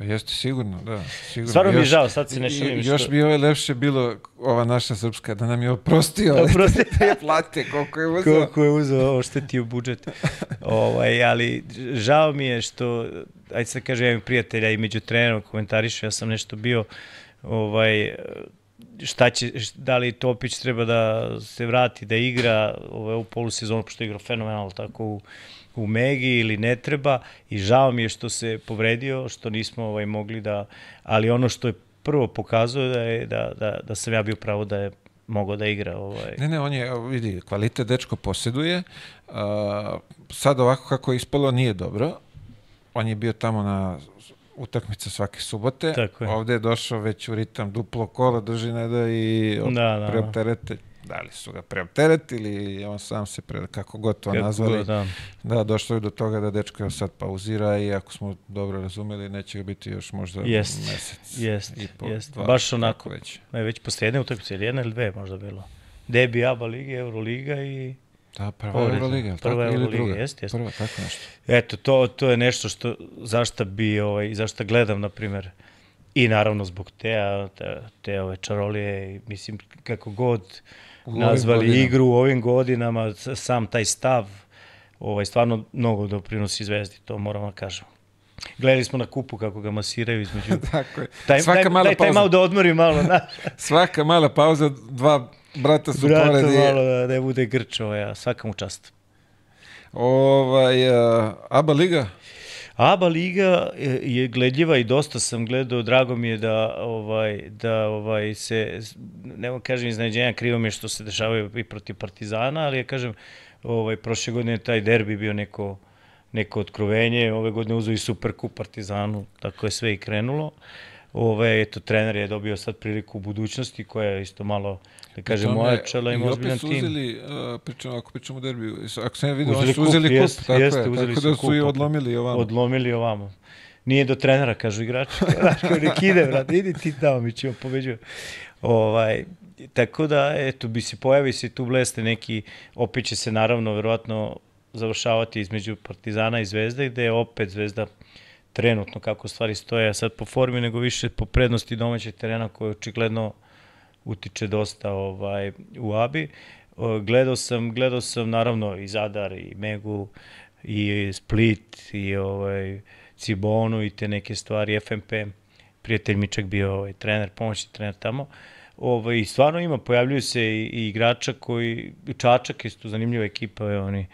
Pa jeste sigurno, da. Sigurno. Stvarno mi je žao, sad se ne šalim. Još bi ovo lepše bilo, ova naša srpska, da nam je oprostio da, oprosti. te plate, koliko je uzao. Koliko je uzao, oštetio budžet. ovaj, ali žao mi je što, ajde se kaže, ja imam prijatelja i među trenerom komentarišu, ja sam nešto bio, ovaj, šta će, da li Topić treba da se vrati, da igra ovaj, u polusezonu, pošto je igrao fenomenalno tako u u Megi ili ne treba i žao mi je što se povredio, što nismo ovaj, mogli da, ali ono što je prvo pokazuje da je da, da, da sam ja bio pravo da je mogao da igra. Ovaj. Ne, ne, on je, vidi, kvalitet dečko posjeduje. Uh, sad ovako kako je ispalo nije dobro. On je bio tamo na utakmice svake subote. Tako je. Ovde je došao već u ritam duplo kola, drži ne da i da, da, da. preopterete da li su ga preopteretili, on sam se pre, kako god to kako nazvali. Da. da, došlo je do toga da dečko sad pauzira i ako smo dobro razumeli, neće ga biti još možda jest, mesec jest, i po, jest. Dva, Baš onako, već. Ne, već posle jedne utakmice, ili jedna ili dve možda bilo. Debi, Aba Liga, Euroliga i Da, prva Povreda. Euroliga, prva tako, ili druga? Jest, jest. Prva, tako nešto. Eto, to, to je nešto što, zašto bi, ovaj, zašto gledam, na primer, i naravno zbog te, te, te ove čarolije, mislim, kako god, nazvali godinama. igru u ovim godinama, sam taj stav, ovaj, stvarno mnogo doprinosi zvezdi, to moramo da kažemo. Gledali smo na kupu kako ga masiraju između... Tako je. Taj, Svaka taj, mala taj, taj malo da odmori malo. Na... Svaka mala pauza, dva brata su Brata pored. Brata malo da ne bude grč, ovaj, svaka mu čast. Ovaj, uh, Aba Liga? ABA liga je gledljiva i dosta sam gledao, drago mi je da ovaj da ovaj se ne kažem iznenađenja, krivo mi je što se dešavaju i protiv Partizana, ali ja kažem ovaj prošle godine taj derbi bio neko neko otkrovenje, ove godine uzeo i Superkup Partizanu, tako je sve i krenulo. Ove, eto, trener je dobio sad priliku u budućnosti koja je isto malo da kažem, moja čela ima ozbiljan tim. I opet su uzeli, uh, pričamo, ako pričamo o derbiju, ako sam ja vidio, oni su uzeli kup, jest, tako jeste, je, tako da su i odlomili ovamo. Odlomili ovamo. Nije do trenera, kažu igrači. Znaš, kao nek ide, vrat, idi ti tamo, mi ćemo pobeđuju. Ovaj, tako da, eto, bi se pojavi se tu bleste neki, opet će se naravno, verovatno, završavati između Partizana i Zvezde, gde je opet Zvezda trenutno kako stvari stoje, sad po formi, nego više po prednosti domaćeg terena koje očigledno utiče dosta ovaj, u Abi. Gledao sam, gledao sam naravno i Zadar i Megu i Split i ovaj, Cibonu i te neke stvari, FMP, prijatelj mi čak bio ovaj, trener, pomoćni trener tamo. Ovaj, stvarno ima, pojavljuju se i, i igrača koji, Čačak isto zanimljiva ekipa, je, oni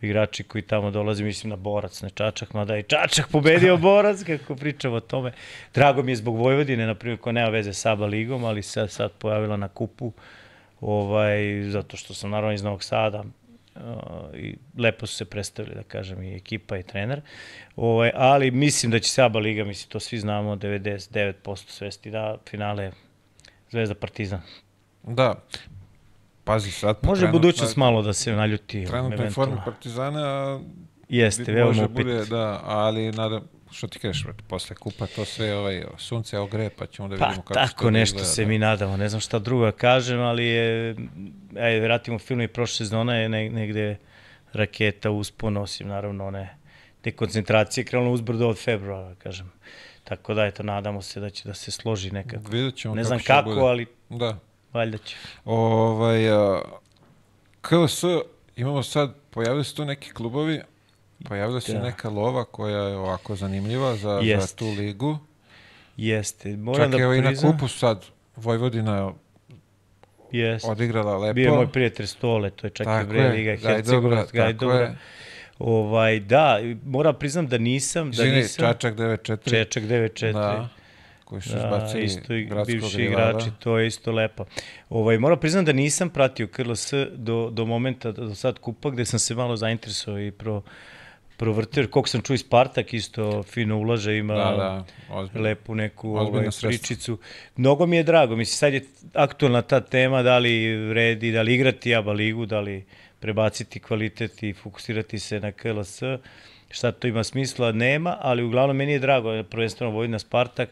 igrači koji tamo dolaze, mislim na Borac, na Čačak, mada je Čačak pobedio Borac, kako pričamo o tome. Drago mi je zbog Vojvodine, na primjer, ko nema veze sa ABA ligom, ali se sad pojavila na kupu, ovaj, zato što sam naravno iz Novog Sada, uh, i lepo su se predstavili, da kažem, i ekipa i trener. Ovaj, ali mislim da će se ABA liga, mislim, to svi znamo, 99% svesti da finale Zvezda Partizan. Da, pazi sad. Može budućnost malo da se naljuti. Trenutno je forma Partizana. Jeste, veoma može bude, da, ali nadam, što ti kažeš, posle kupa to sve ovaj, sunce ogre, pa ćemo da pa, vidimo kako tako da nešto izgleda, se da. mi nadamo, ne znam šta drugo da kažem, ali je, ajde, vratimo film i prošle sezona je negde raketa uspon, osim naravno one te koncentracije krenula uzbrdo od februara, da kažem. Tako da, eto, nadamo se da će da se složi nekako. Vidjet ćemo ne znam kako, bude. ali da. Valjda će. Ovaj, a, KLS, imamo sad, pojavili se tu neki klubovi, pojavila se da. neka lova koja je ovako zanimljiva za, za tu ligu. Jeste. Moram Čak da evo i na kupu sad Vojvodina Jest. odigrala lepo. Bio je moj prijatelj Stole, to je čak tako i Bre Liga, Hercegovac, Gajdobra. Ovaj, da, moram priznam da nisam... Da Zini, nisam, Čačak 9-4. Čačak 9-4. Da koji su da, izbacili isto i bivši igrači, to je isto lepo. Ovaj, moram priznam da nisam pratio KLS do, do momenta, do sad kupa, gde sam se malo zainteresovao i pro, provrtio, koliko sam čuo i Spartak isto fino ulaže, ima da, da, ozbiljno. lepu neku ovaj, pričicu. Mnogo mi je drago, mislim, sad je aktualna ta tema, da li redi, da li igrati ABA ligu, da li prebaciti kvalitet i fokusirati se na KLS, šta to ima smisla, nema, ali uglavnom meni je drago, prvenstveno Vojna Spartak,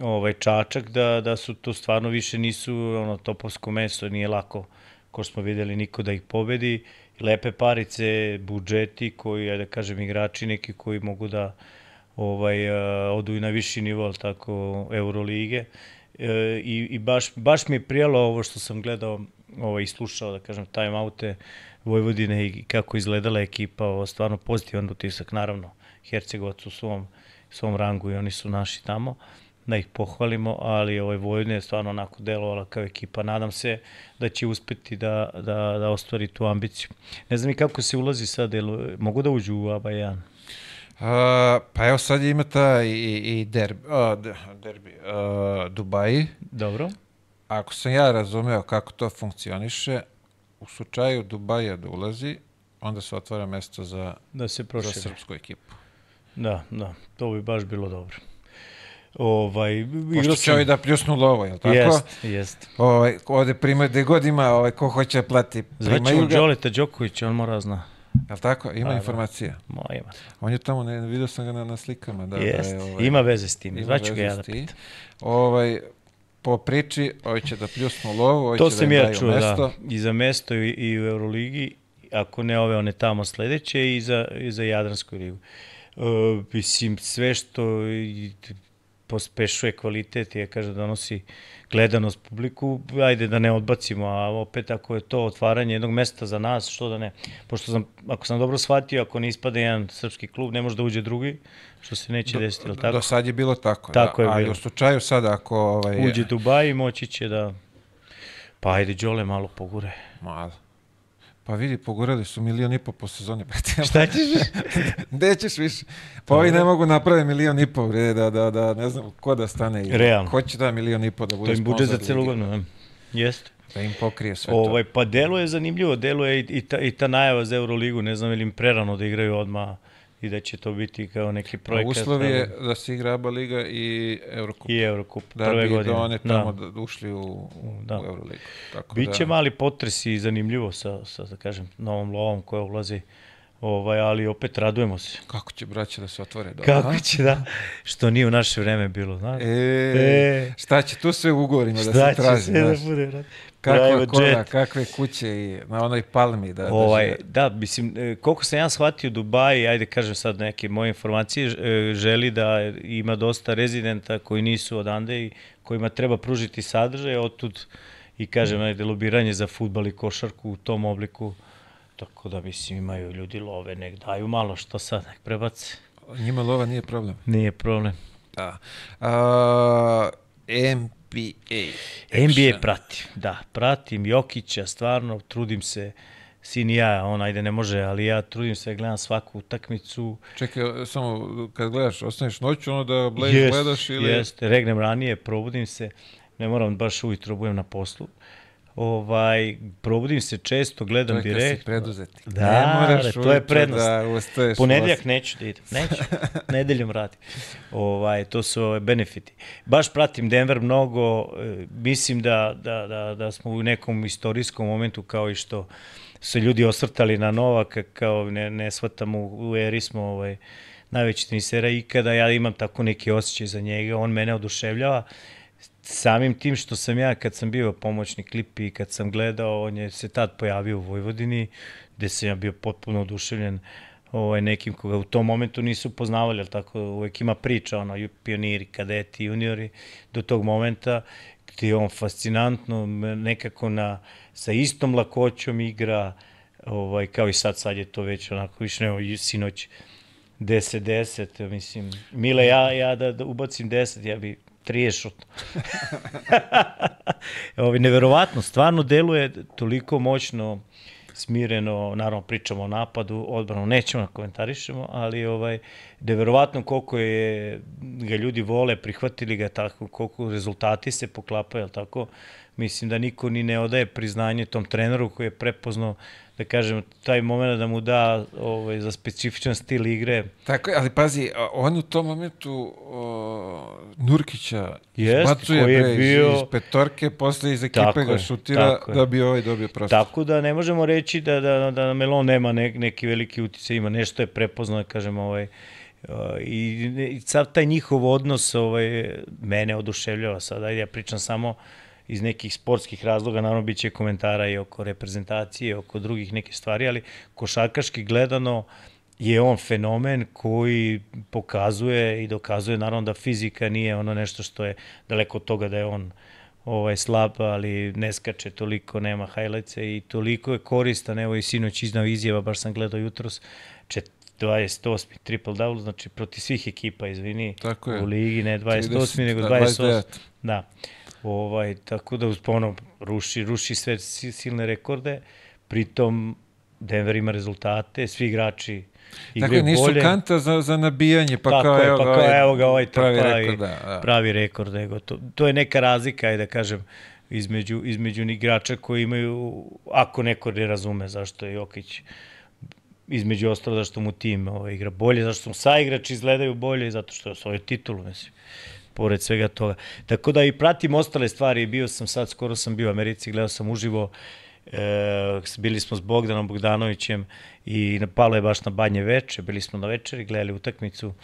ovaj Čačak da da su to stvarno više nisu ono topovsko meso, nije lako ko smo videli niko da ih pobedi. Lepe parice, budžeti koji ja da kažem igrači neki koji mogu da ovaj odu i na viši nivo, tako Eurolige. E, i, i baš, baš mi je prijalo ovo što sam gledao ovaj, slušao, da kažem, time oute Vojvodine i kako izgledala ekipa, ovo, stvarno pozitivan utisak, naravno, Hercegovac u svom, svom rangu i oni su naši tamo da ih pohvalimo, ali ovaj Vojvodina je stvarno onako delovala kao ekipa. Nadam se da će uspeti da, da, da ostvari tu ambiciju. Ne znam i kako se ulazi sad, jel, mogu da uđu u ABA 1? Uh, pa evo sad ima ta i, i derbi, uh, derbi uh, Dubaji. Dobro. Ako sam ja razumeo kako to funkcioniše, u slučaju Dubaja da ulazi, onda se otvara mesto za, da se za srpsku ekipu. Da, da, to bi baš bilo dobro. Ovaj, Pošto će ovaj da pljusnu lovo, je li tako? Jest, jest. Ovaj, ovde prima, gde god ima, ovaj, ko hoće da plati, primaju ga. Đoleta Đoković, on mora zna. Jel tako? Ima informacija? Da. Mo, ima. On je tamo, ne, vidio sam ga na, na slikama. Da, Jest, da je, ovaj, ima veze s tim. Zvaću ga ja da pitam. Ovaj, po priči, ovaj će da pljusnu lovu, ovaj to će da ja čuo, da. mesto. Da. I za mesto i, i u Euroligi, ako ne ove, one tamo sledeće i za, i za Jadransku ligu. Uh, mislim, sve što i, pospešuje kvalitet i ja kaže donosi gledanost publiku, ajde da ne odbacimo, a opet ako je to otvaranje jednog mesta za nas, što da ne. Pošto sam, ako sam dobro shvatio, ako ne ispade jedan srpski klub, ne može da uđe drugi, što se neće do, desiti, ili tako? Do sad je bilo tako, tako da. je ali bilo. u slučaju sada ako... Ovaj, Uđe Dubaj, moći će da... Pa ajde, Đole malo pogure. Malo. Pa vidi, pogurali su milion i po po sezoni. Šta ćeš? Gde ćeš više? Pa ovi ne mogu napraviti milion i po, da, da, da, ne znam ko da stane. Realno. Ko će da milion i po da bude To im budžet za celu godinu, Jeste. Da im pokrije sve ovaj, to. Pa delo je zanimljivo, delo je i, i, ta, i ta najava za Euroligu, ne znam ili im prerano da igraju odmah i da će to biti kao neki projekat. Uslov je da se igra ABA liga i Eurocup. I Eurocup, da prve bi godine. Da one tamo da. ušli u, da. u Euroligu. Tako Biće da... mali potres i zanimljivo sa, sa, da kažem, novom lovom koja ulazi ovaj, ali opet radujemo se. Kako će braća da se otvore? Dobro, Kako a? će da, što nije u naše vreme bilo, znaš? E, E. šta će tu sve u ugovorima da Šta se će traži? sve da bude? brate? Kakva kola, jet. kakve kuće i na onoj palmi da, Ovaj, da da, mislim, e, koliko sam ja shvatio Dubai, ajde kažem sad neke moje informacije, e, želi da ima dosta rezidenta koji nisu odande i kojima treba pružiti sadržaj, otud i kažem, ajde, lobiranje za futbal i košarku u tom obliku, tako da, mislim, imaju ljudi love, nek daju malo, što sad, nek prebace. Njima lova nije problem. Nije problem. Da. A, NBA. NBA action. pratim, da, pratim Jokića, stvarno, trudim se, sin i ja, on ajde ne može, ali ja trudim se, gledam svaku utakmicu, Čekaj, samo kad gledaš, ostaneš noću, ono da Blaze gledaš ili... Jeste, regnem ranije, probudim se, ne moram baš ujutro, budem na poslu. Ovaj, probudim se često, To gledam je kad si direkt. preduzetnik. Da, ne moraš to je ujutro prednost. Da ustaješ u Ponedjeljak osam. neću da idem, neću, nedeljom radim. Ovaj, to su ove, benefiti. Baš pratim Denver mnogo, e, mislim da, da, da, da smo u nekom istorijskom momentu kao i što su se ljudi osvrtali na Novaka, kao ne, ne shvatam u, u eri smo ovaj, najveći tenisera ikada, ja imam tako neki osjećaj za njega, on mene oduševljava, samim tim što sam ja kad sam bio pomoćnik klipi i kad sam gledao, on je se tad pojavio u Vojvodini, gde sam ja bio potpuno oduševljen ovaj, nekim koga u tom momentu nisu poznavali, ali tako? Uvek ima priča, ono, pioniri, kadeti, juniori, do tog momenta gde je on fascinantno nekako na, sa istom lakoćom igra, ovaj, kao i sad, sad je to već onako više i sinoć 10-10, mislim, Mile, ja, ja da, da ubacim 10, ja bi 30 šut. Ovi, neverovatno, stvarno deluje toliko moćno, smireno, naravno pričamo o napadu, odbranu nećemo da komentarišemo, ali ovaj neverovatno koliko je ga ljudi vole, prihvatili ga tako, koliko rezultati se poklapaju, tako. Mislim da niko ni ne odaje priznanje tom treneru koji je prepoznao da kažem taj momenat da mu da ovaj za specifičan stil igre. Tako je, ali pazi, on u tom momentu o, Nurkića Jest, izbacuje koji je bre, bio- iz petorke, posle iz ekipe Tako ga šutira je. da bi ovaj dobio prostor. Tako da ne možemo reći da, da, da Melon nema ne, neki veliki uticaj, ima nešto je prepoznao, da kažem, ovaj, uh, i, i sav taj njihov odnos ovaj, mene oduševljava sad, ajde ja pričam samo iz nekih sportskih razloga, naravno bit će komentara i oko reprezentacije, oko drugih neke stvari, ali košarkaški gledano je on fenomen koji pokazuje i dokazuje naravno da fizika nije ono nešto što je daleko od toga da je on ovaj slab, ali ne skače toliko, nema hajlece i toliko je koristan, evo i sinoć iznao izjava, baš sam gledao jutros, čet, 28. triple double, znači proti svih ekipa, izvini, Tako je. u ligi, ne 28. 30, nego da, 28. 29. Da. Ovaj, tako da ono, ruši, ruši sve si- silne rekorde, pritom Denver ima rezultate, svi igrači igraju Tako je, nisu bolje. kanta za, za nabijanje, pa Tako kao, je, evo pa ga, kao, ovaj evo ga ovaj pravi trpa rekord, i da, da. pravi rekord. Nego to, to je neka razlika, da kažem, između, između igrača koji imaju, ako neko ne razume zašto je Jokić između ostalo zašto mu tim ovaj, igra bolje, zašto mu saigrači izgledaju bolje, zato što je osvojio titulu, mislim pored svega toga. Tako da i pratim ostale stvari, bio sam sad, skoro sam bio u Americi, gledao sam uživo, e, bili smo s Bogdanom Bogdanovićem i napalo je baš na banje veče, bili smo na večeri, gledali utakmicu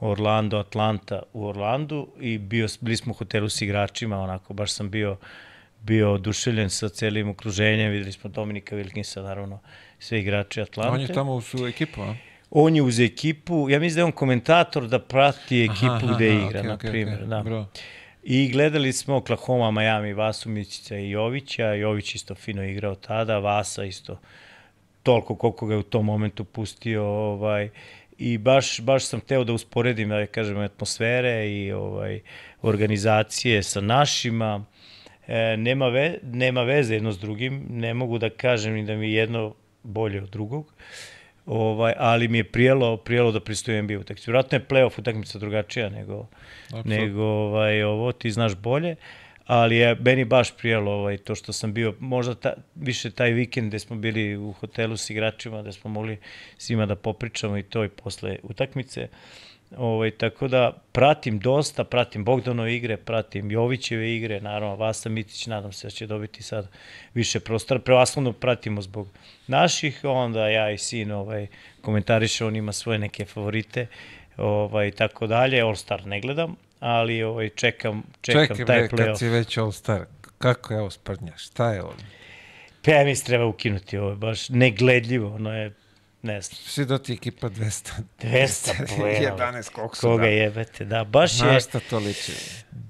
Orlando, Atlanta u Orlandu i bio, bili smo u hotelu s igračima, onako, baš sam bio bio oduševljen sa celim okruženjem, videli smo Dominika Wilkinsa, naravno, sve igrače Atlante. On je tamo u su ekipu, a? On je uz ekipu, ja mislim da je on komentator da prati ekipu Aha, gde aha, igra, okej, na primjer. okej, Da. bravo. I gledali smo Oklahoma, Miami, Vasu Mićića i Jovića. Jović isto fino igrao tada, Vasa isto toliko koliko ga je u tom momentu pustio. Ovaj, I baš, baš sam teo da usporedim, da kažem, atmosfere i ovaj, organizacije sa našima. E, nema, ve, nema veze jedno s drugim, ne mogu da kažem ni da mi je jedno bolje od drugog. Ovaj, ali mi je prijelo, prijelo da pristujem NBA utakmicu. Vjerojatno je playoff utakmica drugačija nego, Apsolutno. nego ovaj, ovo, ti znaš bolje, ali je meni baš prijelo ovaj, to što sam bio, možda ta, više taj vikend gde smo bili u hotelu s igračima, gde smo mogli svima da popričamo i to i posle utakmice. Ovaj, tako da pratim dosta, pratim Bogdanove igre, pratim Jovićeve igre, naravno Vasa Mitić, nadam se da će dobiti sad više prostora. Prevaslovno pratimo zbog naših, onda ja i sin ovaj, komentariše, on ima svoje neke favorite, ovaj, tako dalje. All Star ne gledam, ali ovaj, čekam, čekam Čekaj, taj bre, kad playoff. si već All Star, kako je ovo sprdnja? Šta je ovo? Pa ja mislim treba ukinuti ovo, baš negledljivo, ono je, ne znam, Svi do ti ekipa 200. 200 poena. 11, koliko su Koga da. jebete, da, baš je, Na šta to liči?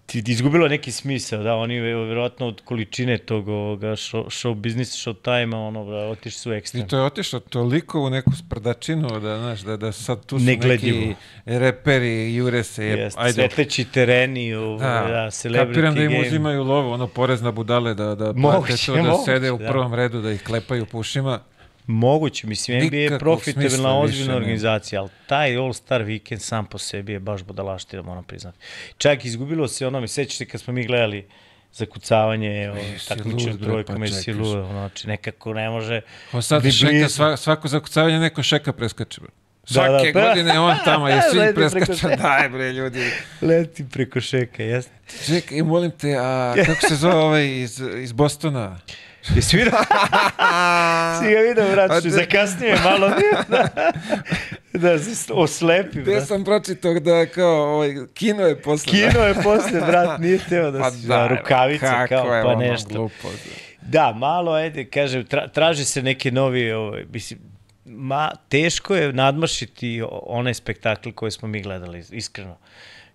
ti- izgubilo neki smisao, da, oni verovatno od količine tog ovoga show, show business, show time ono, da, otišli su ekstrem. I to je otišlo toliko u neku sprdačinu da, znaš, da, da sad tu su Negledljivo. neki reperi, jure se, je, Jest, ajde, sveteći tereni, ovaj, da, da, celebrity kapiram da im game. uzimaju lovu, ono, porez na budale, da, da Moguće, to, da moguće, sede u da. prvom redu, da ih klepaju po ušima. Moguće, mislim, NBA je profitabilna ozbiljna organizacija, ali taj All-Star weekend sam po sebi je baš budalaština, moram priznati. Čak izgubilo se ono, mi sećate kad smo mi gledali zakucavanje, o, takmičenje trojkom, pa jesi čekaš. lud, ono, znači nekako ne može... On sad šeka, blizu. sva, svako zakucavanje neko šeka preskače. Bro. Da, da, Svake pa- godine on tamo je svi šeka. Daj bre ljudi. Leti preko šeka, jeste. Čekaj, molim te, a kako se zove ovaj iz, iz Bostona? Je svirao? si ga vidio, brat, te- zakasnije malo. da, da se oslepi, Gde brat. sam pročitao da kao ovaj, kino je posle. Kino je posle, brat, nije teo da Pa se da, da, rukavice kao, pa ono nešto. Glupo. Da, malo, ajde, kažem, tra, traži se neki novi, ovaj, mislim, ma, teško je nadmašiti onaj spektakl koji smo mi gledali, iskreno.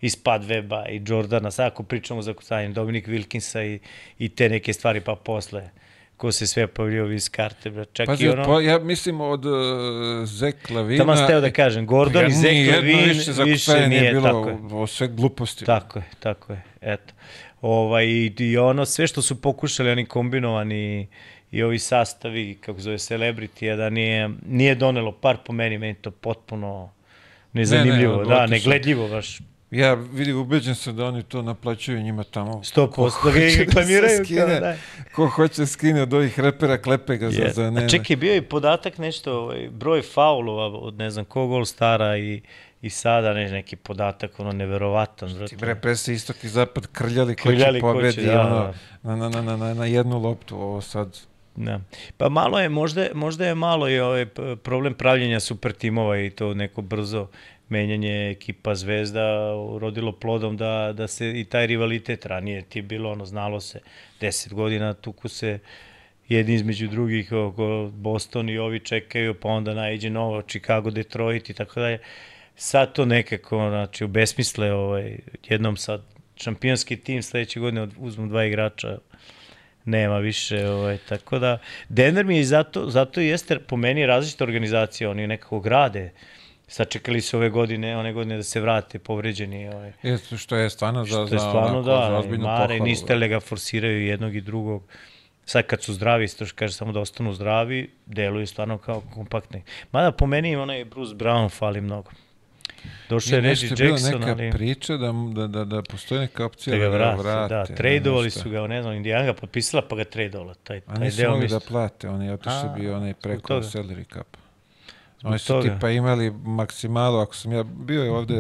I Spad Weba, i Jordana, sad ako pričamo za kucanjem, Dominik Wilkinsa i, i te neke stvari, pa posle, ko se sve pojavljio iz karte, bro. čak Pazi, i ono... po, ja mislim od uh, Zek Lavina... Tamo sam teo da kažem, Gordon i Zek Levin više više nije, bilo, tako je. ovo sve gluposti. Tako je, tako je, eto. Ovaj, i, I ono, sve što su pokušali, oni kombinovani i ovi sastavi, kako zove, celebrity, da nije, nije donelo par po meni, meni to potpuno nezanimljivo, Ne, ne, da, negledljivo baš. Ja vidim, ubeđen sam da oni to naplaćuju njima tamo. 100%, da ga hoće reklamiraju se skine, kao da. Ko hoće da skine od ovih repera, klepe ga za, Yes. za ne. A čekaj, bio je podatak nešto, ovaj, broj faulova od ne znam kog All Stara i, i sada ne, neki podatak, ono, neverovatan. Ti bre, pre se istok i zapad krljali ko Krljali ko će, pobedi da, ono, na, na, na, na, na, na jednu loptu. Ovo sad... Da. Pa malo je, možda, možda je malo i ovaj problem pravljenja super timova i to neko brzo menjanje ekipa Zvezda urodilo plodom da, da se i taj rivalitet ranije ti bilo ono znalo se 10 godina tuku se jedni između drugih oko Boston i ovi čekaju pa onda najđe novo Chicago, Detroit i tako dalje. Sad to nekako znači obesmisle ovaj jednom sad šampionski tim sledeće godine od- uzmu dva igrača nema više, ovaj, tako da Denver mi je zato, zato jeste po meni različita organizacija, oni nekako grade, sačekali su ove godine, one godine da se vrate povređeni, ovaj, Jeste, što je stvarno za, što je za, stvarno za da, ozbiljnu mare, pohvalu. nisu tele ga forsiraju jednog i drugog, sad kad su zdravi, isto što kaže samo da ostanu zdravi, deluju stvarno kao kompaktni. Mada po meni im onaj Bruce Brown fali mnogo. Došao je nešto Reggie je bila Jackson, neka ali priča da, da, da, da postoji neka opcija da ga vrate. vrate. da, ne, tradeovali su ga, ne znam, Indiana ga potpisala pa ga tradeovala. Taj, A taj nisu deo mogli da plate, oni je otišli A, bio onaj preko salary cap. Oni su toga. tipa imali maksimalu, ako sam ja, bio je ovde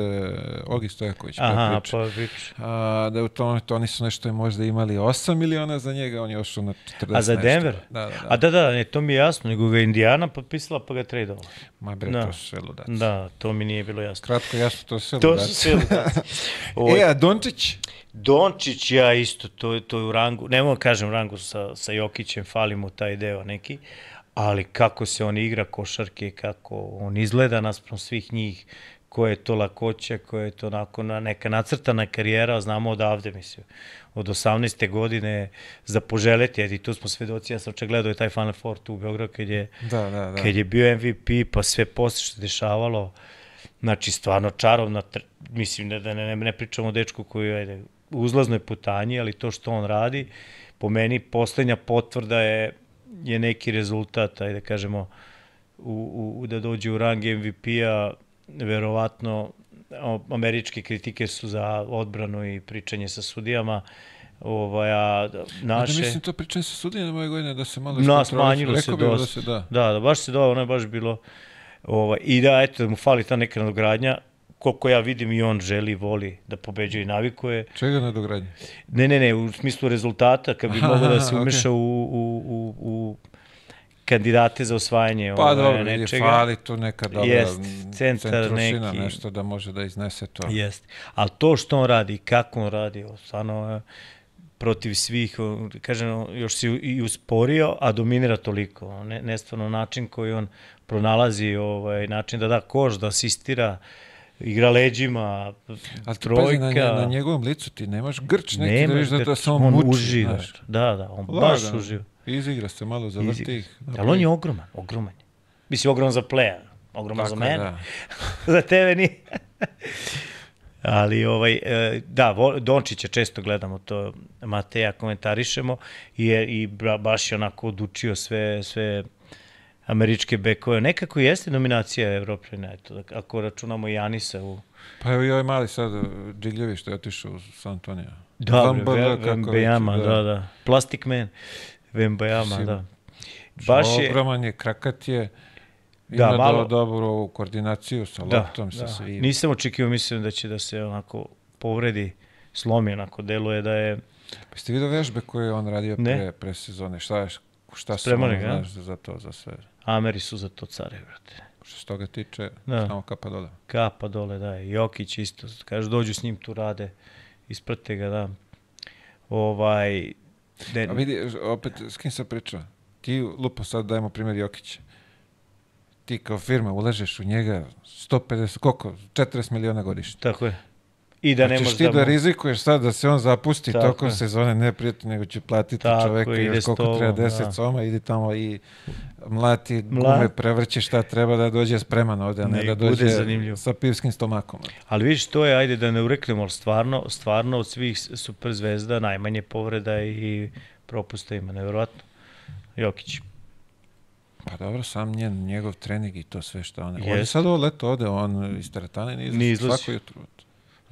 Ogi Stojaković, pa Aha, priča. pa priča. A, da u tom momentu oni su nešto možda imali 8 miliona za njega, on je ošao na 40 A za nešto. Denver? Da, da, da. A da, da, ne, to mi je jasno, nego ga je Indiana potpisala pa ga tradeovala. Ma bre, da. to su sve ludaci. Da, to mi nije bilo jasno. Kratko, jasno, to su sve To ludaci. su sve ludaci. Ovo, E, a Dončić? Dončić, ja isto, to, je- to je u rangu, ne mogu da kažem rangu sa, sa Jokićem, fali mu taj deo neki, ali kako se on igra košarke, kako on izgleda naspram svih njih, koja je to lakoća, koja je to onako na, neka nacrtana karijera, znamo odavde, mislim, od 18. godine za poželeti, jer i tu smo svedoci, ja sam čak gledao je taj Final Four tu u Beogradu kad je, Da, da, da. kad je bio MVP, pa sve posle što dešavalo, znači stvarno čarovna, mislim da, ne, ne, ne pričamo o dečku koji je ajde, u uzlaznoj putanji, ali to što on radi, po meni poslednja potvrda je, je neki rezultat, ajde da kažemo, u, u, da dođe u rang MVP-a, verovatno američke kritike su za odbranu i pričanje sa sudijama, ovaj, a Da, naše... mislim, to pričam sa sudijama ove godine da se malo Na, smanjilo se bih dosta. Da se da. Da, da, baš se da, ono je baš bilo... Ovaj, I da, eto, da mu fali ta neka nadogradnja koliko ja vidim i on želi, voli da pobeđuje i navikuje. Čega na dogradnje? Ne, ne, ne, u smislu rezultata, kad bi mogao da se umeša u, u, u, u kandidate za osvajanje Pa ovaj, dobro, vidi, nečega. fali tu neka dobra Jest, centar centrušina, neki. nešto da može da iznese to. Jeste. Ali to što on radi, kako on radi, stvarno e, protiv svih, o, kažem, još se i usporio, a dominira toliko. Ne, nestvarno način koji on pronalazi, ovaj, način da da koš, da asistira, igra leđima, trojka. pazi, na, na njegovom licu ti nemaš grč neki da Nema vidiš da, da se on, on muči. uživa. znaš. Da, da, on baš Lagano. uživa. Izigra se malo, zavrti Izi- ih. Ali on je ogroman, ogroman. Mislim, ogroman za pleja, ogroman za Tako je, mene. da. za tebe nije. Ali ovaj e, da Dončića često gledamo to Mateja komentarišemo i je i baš je onako odučio sve sve američke bekove. Nekako jeste nominacija Evropljana, eto, da- ako računamo Janisa u Pa evo i ovaj mali sad, Džigljevi što je otišao u San Antonio. Da, Vembajama, već, da, da. Plastic Man, Vembajama, Mislim, da. Baš je, Ogroman je, krakat je, Da, ima malo- do, dobru ovu koordinaciju sa da, loptom, sa da. svim. Nisam očekivao, mislim da će da se onako povredi, slomi, onako deluje da je Pa ste vidio vežbe koje je on radio Ne. pre, pre sezone? Šta, je, šta su ono, znaš, za to, za sve? Ameri su za to care, brate. Što se toga tiče, Da. samo kapa dole. Kapa dole, da. Jokić isto. Kaže, dođu s njim tu rade. Isprate ga, da. Ovaj... De, A vidi, opet, s kim sam pričao? Ti, lupo, sad dajemo primjer Jokića. Ti kao firma ulažeš u njega 150, koliko? 40 miliona godišnje. tako je. I da ne možeš ti da... da, rizikuješ sad da se on zapusti Tako tokom je. sezone, ne prijeti, nego će platiti Tako čoveka s koliko tobom, treba, 10 da. soma, idi tamo i mlati Mla- gume, prevrći šta treba da dođe spreman ovde, a ne, Nek da dođe sa pivskim stomakom. Ali vidiš, to je, ajde da ne ureknemo, ali stvarno, stvarno od svih super zvezda najmanje povreda i propusta ima, nevjerojatno. Jokić. Pa dobro, sam njen, njegov trening i to sve što on... On je sad ovo leto ode, on iz teretane ne izlazi svako jutro.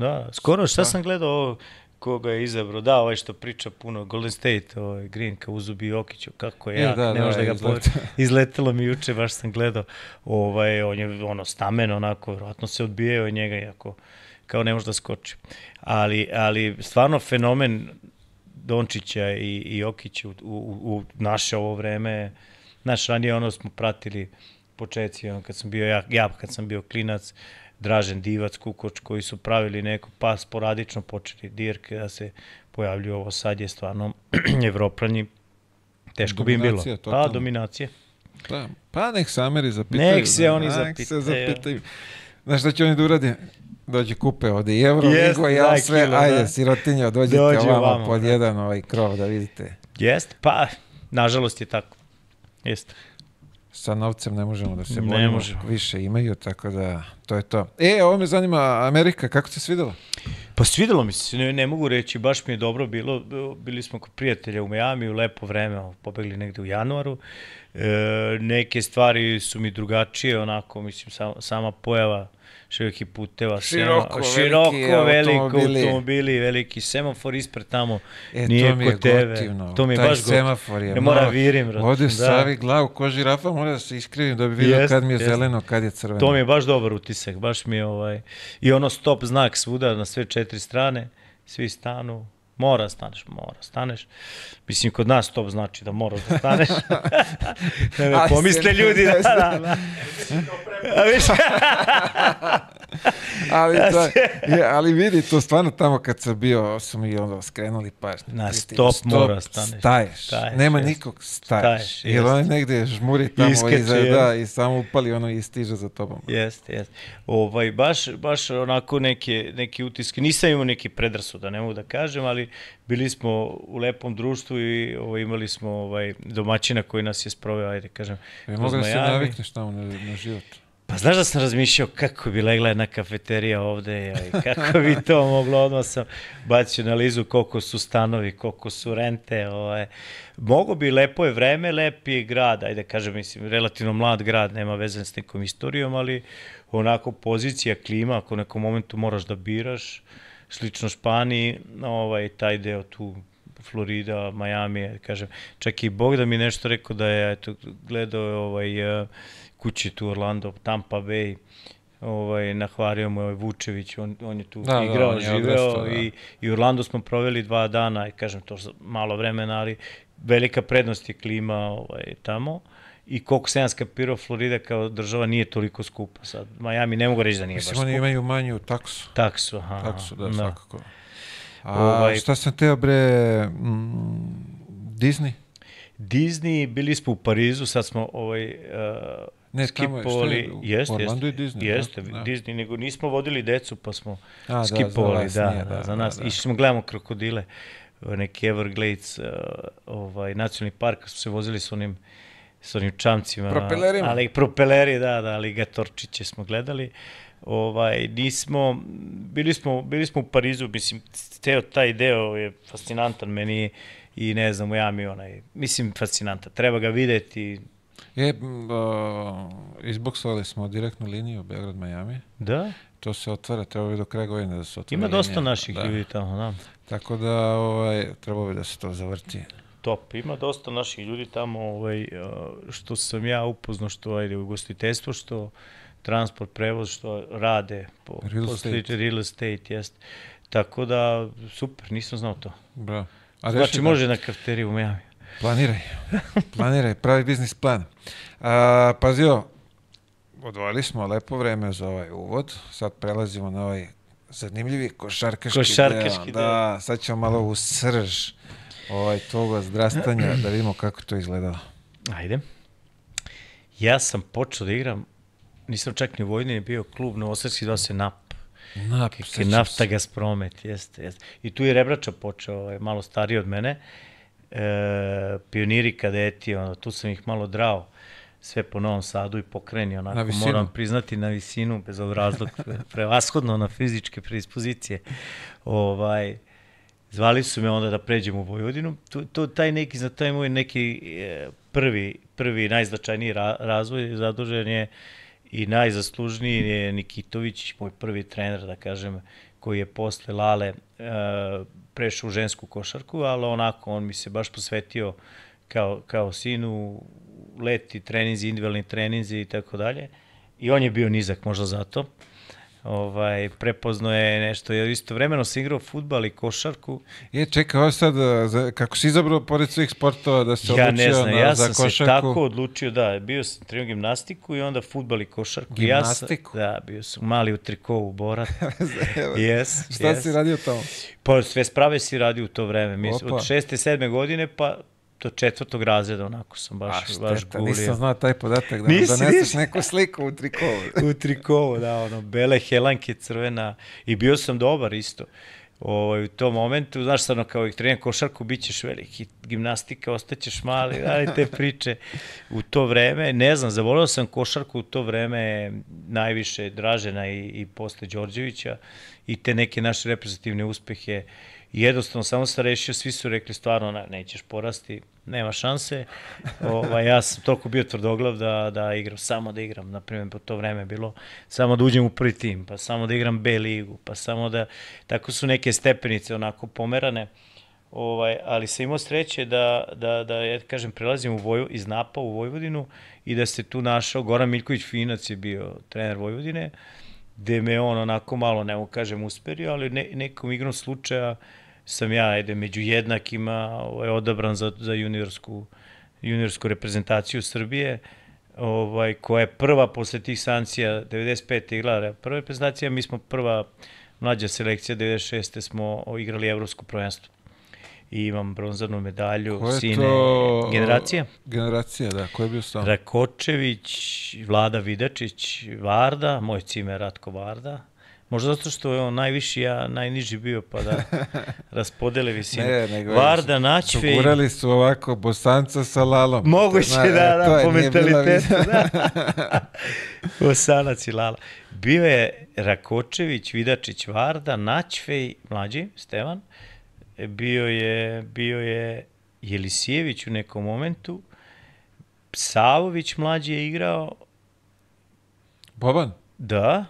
Da, skoro šta Da. sam gledao ovo, koga je izabrao, da, ovaj što priča puno, Golden State, ovaj Green, kao uzubi Jokiću, kako je E, da, ne da, može da ga povede. Izletelo mi juče, baš sam gledao, ovaj, on je ono stamen, onako, vjerojatno se odbijao od njega, iako kao ne može da skoči. Ali, ali stvarno fenomen Dončića i, i Jokića u, u, u naše ovo vreme, znaš, ranije ono smo pratili početci, ono, kad sam bio ja, ja kad sam bio klinac, Dražen Divac, Kukoč, koji su pravili neko, pa sporadično počeli dirke da se pojavljuju ovo sad je stvarno Evroplani, teško bi im bilo. Dominacija, Pa, totalna. dominacija. Da, pa nek se Ameri zapitaju. Nek se da, oni nek zapitaju. se zapitaju. Znaš šta će oni da urade? Dođe kupe ovde i Euro, Jeste, Ligo, ja sve, kilo, ajde, da. sirotinja, dođite Dođi ovamo, ovamo, pod da. jedan ovaj krov da vidite. Jest, pa, nažalost je tako. Jeste. Sa novcem ne možemo da se borimo, više imaju, tako da to je to. E, ovo me zanima, Amerika, kako ti se svidela? Pa svidelo mi se, ne, ne mogu reći, baš mi je dobro bilo. Bili smo kod prijatelja u Miami u lepo vreme, pobegli negde u januaru. E, neke stvari su mi drugačije, onako, mislim, sam, sama pojava širokih puteva, Široko, sema- široko, veliki automobili. automobili, veliki semafor ispred tamo, E, nije to mi je tebe. gotivno. To mi je Taj baš gotivno. semafor je Ne mora virim, brate. Ovde Da. stavi glavu ko žirafa, mora da se iskrivim da bi vidio Jest, kad mi je jest. zeleno, kad je crveno. To mi je baš dobar utisak, baš mi je ovaj... I ono stop znak svuda na sve četiri strane, svi stanu, mora staneš, mora staneš. Mislim, kod nas stop znači da moraš da staneš. ne Ali pomisle ljudi, da, da, da. A viš, ali, to, je, ali vidi, to stvarno tamo kad sam bio, su mi ono skrenuli pažnju. Na Ti stop mora staneš. Staješ. Staješ, Nema jest. nikog, staješ. Staješ, Jer on negde žmuri tamo Iskače, iza, da, i samo upali ono i stiže za tobom. Jeste, jeste. Ovaj, baš, baš onako neke, neki utiske. Nisam imao neki predrasuda, ne mogu da kažem, ali bili smo u lepom društvu i ovaj, imali smo ovaj, domaćina koji nas je sproveo, ajde kažem, Je kroz mogu da se navikneš tamo na, na život. Pa znaš da sam razmišljao kako bi legla jedna kafeterija ovde i kako bi to moglo, odmah sam bacio na lizu koliko su stanovi, koliko su rente. Ovaj. Mogo bi, lepo je vreme, lep je grad, ajde kažem, mislim, relativno mlad grad, nema veze s nekom istorijom, ali onako pozicija, klima, ako u nekom momentu moraš da biraš, slično Španiji, ovaj, taj deo tu Florida, Miami, kažem, čak i Bog da mi nešto rekao da je, eto, gledao je ovaj, eh, kući tu Orlando, Tampa Bay, ovaj, nahvario mu je ovaj Vučević, on, on je tu Da, da, igrao, je živeo odrastao, da. i, i u Orlandu smo proveli dva dana, i kažem to malo vremena, ali velika prednost je klima ovaj, tamo i koliko sam ja skapirao, Florida kao država nije toliko skupa sad. Miami ne mogu reći da nije Mislim, baš oni skupa. imaju manju taksu. Taksu, aha. Taksu, da, svakako. A Ovaj- šta sam teo bre, mm, Disney? Disney, bili smo u Parizu, sad smo ovaj, uh, Ne, skipovali, je, jeste, jeste, je Disney, jeste, da? Disney, nego nismo vodili decu, pa smo A, da, za skipovali, vas da, nije, da, da, za da, nas. da. Išli smo, gledamo krokodile, neki Everglades, uh, ovaj, nacionalni park, smo se vozili s onim s onim čamcima. Propelerima. Ali propeleri, da, da, aligatorčiće smo gledali. Ovaj, nismo, bili smo, bili smo u Parizu, mislim, ceo taj deo je fascinantan meni i ne znam, u Jami onaj, mislim, fascinantan. Treba ga videti, M, o, izboksovali smo direktnu liniju Beograd-Miami. da, To se otvara, treba bi do kraja godine da se otvara ima dosta linija. naših da. ljudi tamo, da. Tako da, ovaj, trebalo bi da se to zavrti. Top, ima dosta naših ljudi tamo, ovaj, uh, što sam ja upoznao, što ajde u gostiteljstvo, što transport, prevoz, što rade po, Real po estate. sliči- real estate, jest. Tako da, super, nisam znao to. Bravo. A Znači, da- može na kafeteriju u Miami. Planiraj. Planiraj, pravi biznis plan. A, pazio, odvojili smo lepo vreme za ovaj uvod. Sad prelazimo na ovaj zanimljivi košarkaški, Košarkaški deo. Da, sad ćemo malo u srž ovaj, toga zdrastanja da vidimo kako to izgledalo. Ajde. Ja sam počeo da igram, nisam čak ni u Vojvodini bio klub Novosadski, zvao se NAP. Nap, nafta Gazpromet, jeste, jeste. I tu je Rebrača počeo, ovaj, malo stariji od mene. E, pioniri kadeti, ono, tu sam ih malo drao sve po Novom Sadu i pokreni, onako moram priznati na visinu, bez obrazlog, prevashodno na fizičke predispozicije. Ovaj, zvali su me onda da pređem u Vojvodinu. To, to taj neki, za taj moj neki e, prvi, prvi najznačajniji ra, razvoj zadužen je i najzaslužniji je Nikitović, moj prvi trener, da kažem, koji je posle Lale e, prešao u žensku košarku, ali onako on mi se baš posvetio kao, kao sinu, leti, treninzi, individualni treninzi i tako dalje. I on je bio nizak možda zato. Ovaj, prepozno je nešto, jer istovremeno sam igrao futbal i košarku. Je, čekaj, ovo sad, za, kako si izabrao pored svih sportova da se Ja odlučio ne znam, na, ja za sam se košarku? tako odlučio, da, bio sam trenirao gimnastiku i onda futbal i košarku. I Ja sam, Gimnastiku? da, bio sam mali u trikovu Borat. yes, Šta yes. si radio tamo? Pa sve sprave si radio u to vreme. Mislim, od šeste, sedme godine pa do četvrtog razreda, onako sam baš, A baš šteta, gulio. nisam znao taj podatak da Nisi, doneseš nisi. neku sliku u trikovu. u trikovu, da, ono, bele helanke, crvena, i bio sam dobar isto. Ovaj, u tom momentu, znaš, ono, kao ih trener košarku, bit ćeš veliki, gimnastika, ostaćeš mali, ali te priče. U to vreme, ne znam, zavolio sam košarku u to vreme najviše Dražena i, i posle Đorđevića i te neke naše reprezentativne uspehe. Jednostavno, samo sam rešio, svi su rekli stvarno, ne, nećeš porasti, nema šanse. Ovaj, ja sam toliko bio tvrdoglav da, da igram, samo da igram, na primjer, po to vreme bilo samo da uđem u prvi tim, pa samo da igram B ligu, pa samo da, tako su neke stepenice onako pomerane. Ovaj, ali sam imao sreće da, da, da ja kažem, prelazim u Vojvo, iz Napa u Vojvodinu i da se tu našao, Goran Miljković Finac je bio trener Vojvodine, gde me on onako malo, ne kažem, usperio, ali ne, nekom igrom slučaja sam ja, ajde, među jednakima ovaj, odabran za, za juniorsku, juniorsku reprezentaciju Srbije, ovaj, koja je prva posle tih sankcija 95. igrala prva reprezentacija, mi smo prva mlađa selekcija 96. smo igrali evropsko prvenstvo. I imam bronzanu medalju, Ko sine to... generacija. Generacija, da. Ko je bio sam? Rakočević, Vlada Vidačić, Varda, moj cime je Ratko Varda. Možda zato što je on najviši, ja najniži bio, pa da raspodele visinu. Ne, nego Varda, su- Naćve i... Gurali su ovako bosanca sa lalom. Moguće, da, da, je, po mentalitetu, da. Bosanac i Lala. Bio je Rakočević, Vidačić, Varda, Naćvej, mlađi, Stevan. Bio je, bio je Jelisijević u nekom momentu. Savović mlađi je igrao, Boban? Da.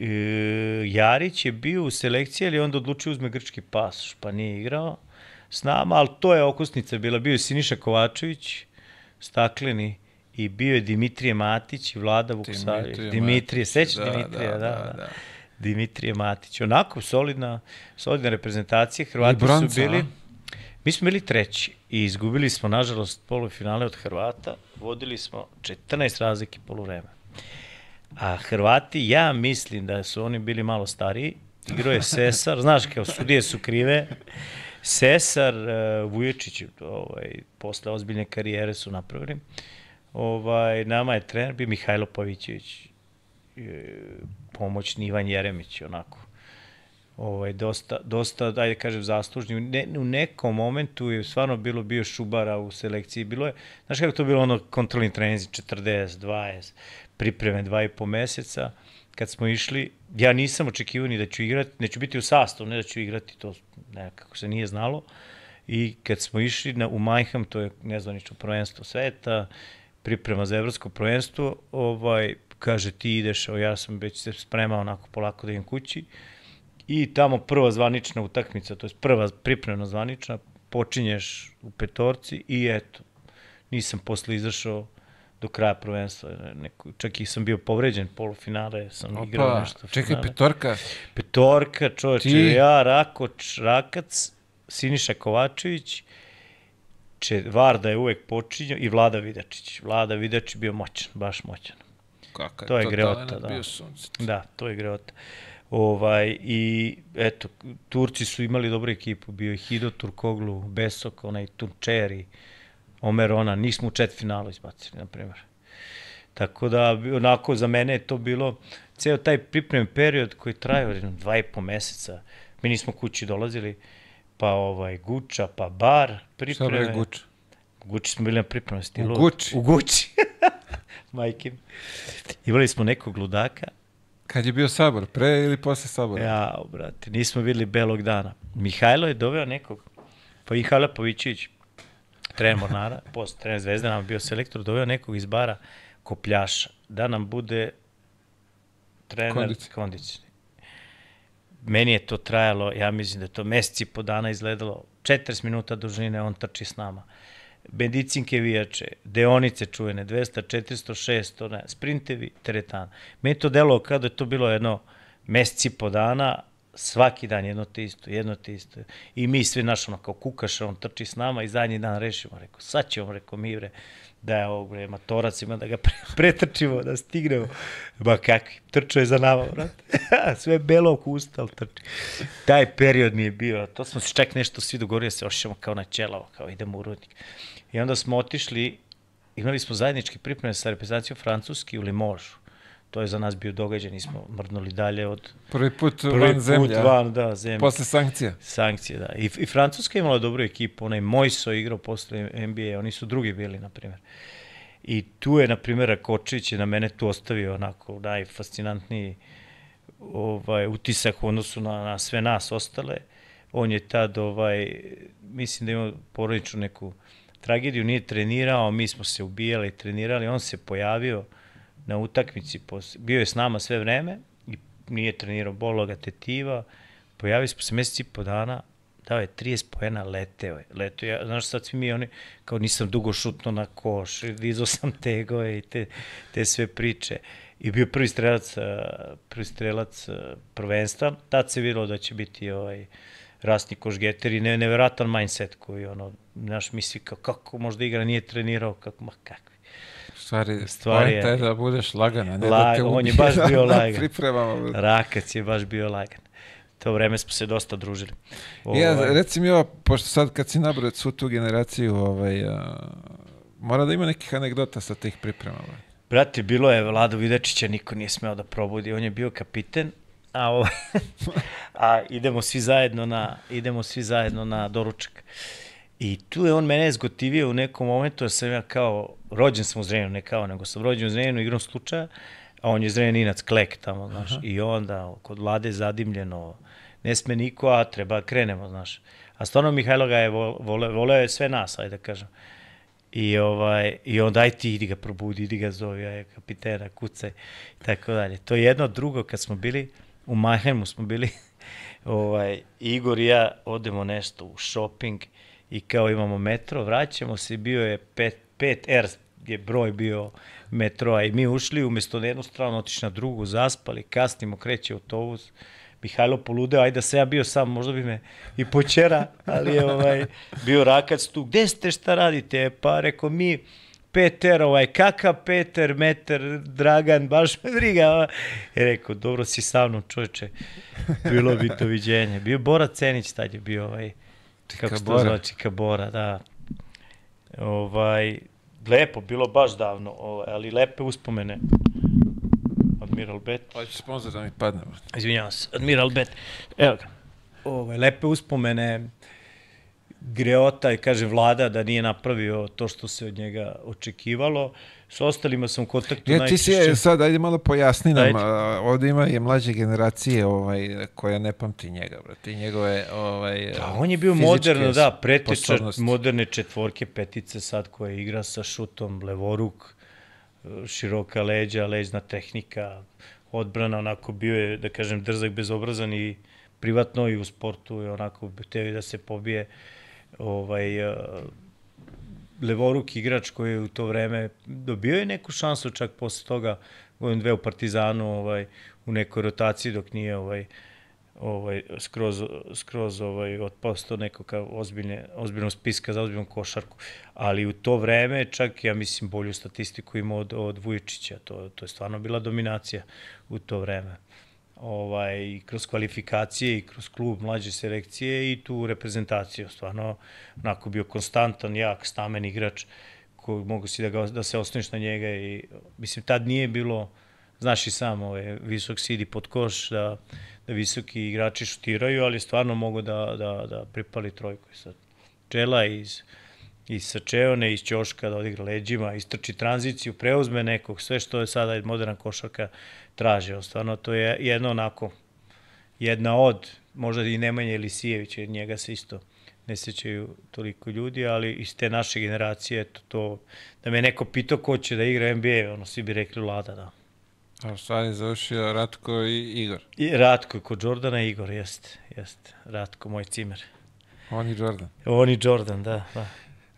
E, Jarić je bio u selekciji, ali je onda odlučio uzme grčki pasoš, pa nije igrao s nama, ali to je okosnica bila. Bio je Siniša Kovačević, stakleni, i bio je Dimitrije Matić i Vlada Vukosavljević. Dimitrije sećaš da, Dimitrije, da, da, da, da, da. Dimitrije Matić. Onako, solidna, solidna reprezentacija. Hrvati bronca, su bili... a? Mi smo bili treći i izgubili smo, nažalost, polufinale od Hrvata. Vodili smo 14 razlike poluvreme. A Hrvati, ja mislim da su oni bili malo stariji. Igrao je Sesar, znaš kao sudije su krive. Sesar, uh, Vuječić, ovaj, posle ozbiljne karijere su napravili. Ovaj, nama je trener bio Mihajlo Pavićević, e, pomoćni Ivan Jeremić, onako. Ovaj, dosta, dosta, ajde kažem, zaslužni. U, ne, u nekom momentu je stvarno bilo bio Šubara u selekciji. Bilo je, znaš kako to bilo ono kontrolni treninzi, 40, 20, pripreme dva i po meseca. Kad smo išli, ja nisam očekivao ni da ću igrati, neću biti u sastavu, ne da ću igrati, to nekako se nije znalo. I kad smo išli na, u Majham, to je nezvanično prvenstvo sveta, priprema za evropsko prvenstvo, ovaj, kaže ti ideš, o, ja sam već se spremao onako polako da idem kući. I tamo prva zvanična utakmica, to je prva pripremna zvanična, počinješ u petorci i eto, nisam posle izašao do kraja prvenstva. Neko, čak i sam bio povređen, polufinale sam Opa, igrao nešto. čekaj, finale. petorka. Petorka, čoveče, Ti? ja, Rakoč, Rakac, Siniša Kovačević, Če, Varda je uvek počinjao i Vlada Vidačić. Vlada Vidačić bio moćan, baš moćan. Kaka To je greota, talenat da. Bio sunce. Da, to je greota. Ovaj, I eto, Turci su imali dobru ekipu, bio je Hido Turkoglu, Besok, onaj Tunčeri, Omer Ona, nismo u četvrtfinalu izbacili, na primjer. Tako da, onako, za mene je to bilo, ceo taj pripremni period koji trajao jedno dva i po meseca, mi nismo kući dolazili, pa ovaj, Guča, pa bar, Šta pripreme. bre Guč? U Guči smo bili na pripremnom stilu. U Guči? U Guči. Majke. Imali smo nekog ludaka, Kad je bio sabor, pre ili posle sabora? Ja, brate, nismo videli belog dana. Mihajlo je doveo nekog, pa Mihajlo Pavićević, trener Mornara, posle trener Zvezde, nam je bio selektor, doveo nekog iz bara Kopljaša, da nam bude trener kondicioni. Meni je to trajalo, ja mislim da je to meseci po dana izgledalo, 40 minuta dužine, on trči s nama. Medicinke vijače, deonice čuvene, 200, 400, 600, ne, sprintevi, teretana. Meni to delo kao da je to bilo jedno meseci po dana, svaki dan jedno te isto, jedno te isto. I mi svi naš ono kao kukaša, on trči s nama i zadnji dan rešimo, rekao, sad ćemo, rekao mi bre, da je ovog bre, matorac ima da ga pre, pretrčimo, da stignemo. Ba kakvi, trčao je za nama, brate. Sve belo oko usta, ali trči. Taj period mi je bio, to smo se čak nešto svi dogovorili, da se ošćemo kao na ćelavo, kao idemo u rudnik. I onda smo otišli, imali smo zajednički pripreme sa reprezentacijom Francuski u Limožu. To je za nas bio događaj, nismo mrnuli dalje od Prvi put prvi van put zemlja. van, da, zemlja. Posle sankcija. Sankcije, da. I, I Francuska je imala dobru ekipu, onaj Mojso igrao posle NBA, oni su drugi bili, na primjer. I tu je, na primjer, Rakočić je na mene tu ostavio onako najfascinantniji ovaj, utisak u odnosu na, na sve nas ostale. On je tad, ovaj, mislim da ima porodičnu neku tragediju, nije trenirao, mi smo se ubijali, trenirali, on se pojavio na utakmici, bio je s nama sve vreme i nije trenirao, bolo ga tetiva, pojavio se posle meseci i po dana, dao je 30 poena, leteo je. Leteo je, znaš sad svi mi oni, kao nisam dugo šutno na koš, dizao sam tegove i te, te sve priče. I bio prvi strelac, prvi strelac prvenstva, tad se videlo da će biti ovaj, rasni košgeter i ne, neveratan mindset koji ono, znaš, misli kao kako možda igra nije trenirao, kako, ma kakvi. Stvari, Stvari je- je da budeš lagan, a ne La- da te on je baš bio na lagan. pripremama. Rakac je baš bio lagan. To vreme smo se dosta družili. Ja, Ovaj, reci mi ovo, pošto sad kad si nabrao svu tu generaciju, ovaj, a, mora da ima nekih anegdota sa tih priprema. ovaj. Brate, bilo je Vlado Videčića, niko nije smeo da probudi, on je bio kapiten, a, ovaj, a idemo svi zajedno na, idemo svi zajedno na doručak. I tu je on mene zgotivio u nekom momentu, da sam ja kao, rođen sam u Zrenjanu, ne kao, nego sam rođen u Zrenjanu igrom slučaja, a on je Zrenjaninac, klek tamo, znaš, Aha. i onda kod vlade zadimljeno, ne sme niko, a treba krenemo, znaš. A stvarno Mihajlo ga je vo- vole, voleo je sve nas, ajde da kažem. I, ovaj, I onda aj ti idi ga probudi, idi ga zovi, aj kapitena, kucaj, i tako dalje. To je jedno drugo, kad smo bili, u Majhemu smo bili, ovaj, Igor i ja odemo nešto u shopping i kao imamo metro, vraćamo se, bio je 5, 5R je broj bio metroa i mi ušli umesto na jednu stranu, otišli na drugu, zaspali, kasnimo, kreće autobus, Mihajlo poludeo, ajde da se ja bio sam, možda bi me i počera, ali je ovaj, bio rakac tu, gde ste, šta radite? Pa rekao mi, Peter, ovaj, kakav Peter, Meter, Dragan, baš me briga. Je rekao, dobro si sa mnom, čovječe, bilo bi doviđenje. Bio Bora Cenić, tad je bio ovaj, kako se to zove, Čika Bora, da. Ovaj, lepo, bilo baš davno, ovaj, ali lepe uspomene. Admiral Bet. Hoće sponsor da mi padne. Izvinjavam se, Admiral Bet. Evo ga. Ove, lepe uspomene greota i kaže vlada da nije napravio to što se od njega očekivalo. S ostalima sam u kontaktu ja, ti si sad, ajde malo pojasni nam, a, ovde ima je mlađe generacije ovaj, koja ne pamti njega, brate, i njegove ovaj, da, on je bio moderno, da, preteča moderne četvorke, petice sad koja igra sa šutom levoruk, široka leđa, leđna tehnika, odbrana, onako bio je, da kažem, drzak, bezobrazan i privatno i u sportu je onako teo da se pobije ovaj, uh, levoruk igrač koji je u to vreme dobio je neku šansu čak posle toga godin dve u Partizanu ovaj, u nekoj rotaciji dok nije ovaj, ovaj, skroz, skroz ovaj, otpostao nekog ozbiljne, ozbiljnog spiska za ozbiljnu košarku. Ali u to vreme čak, ja mislim, bolju statistiku ima od, od Vujičića. To, to je stvarno bila dominacija u to vreme. Ovaj, kroz kvalifikacije i kroz klub mlađe selekcije i tu reprezentaciju. Stvarno, onako bio konstantan, jak, stamen igrač koji mogu si da, ga, da se osnoviš na njega i mislim tad nije bilo znaš i sam ovaj, visok sidi pod koš da da visoki igrači šutiraju, ali stvarno mogu da, da, da pripali trojku. Sad, Čela iz, iz Sačeone, iz Ćoška da odigra leđima, istrči tranziciju, preuzme nekog, sve što je sada moderna košarka traže. Stvarno to je jedno onako, jedna od, možda i Nemanja Elisijević, jer njega se isto ne sećaju toliko ljudi, ali iz te naše generacije, to, to da me neko pitao ko će da igra NBA, ono, svi bi rekli Lada, da. A šta je završio Ratko i Igor? I Ratko, kod Jordana i Igor, jeste, jeste. Ratko, moj cimer. On i Jordan. On i Jordan, da, da.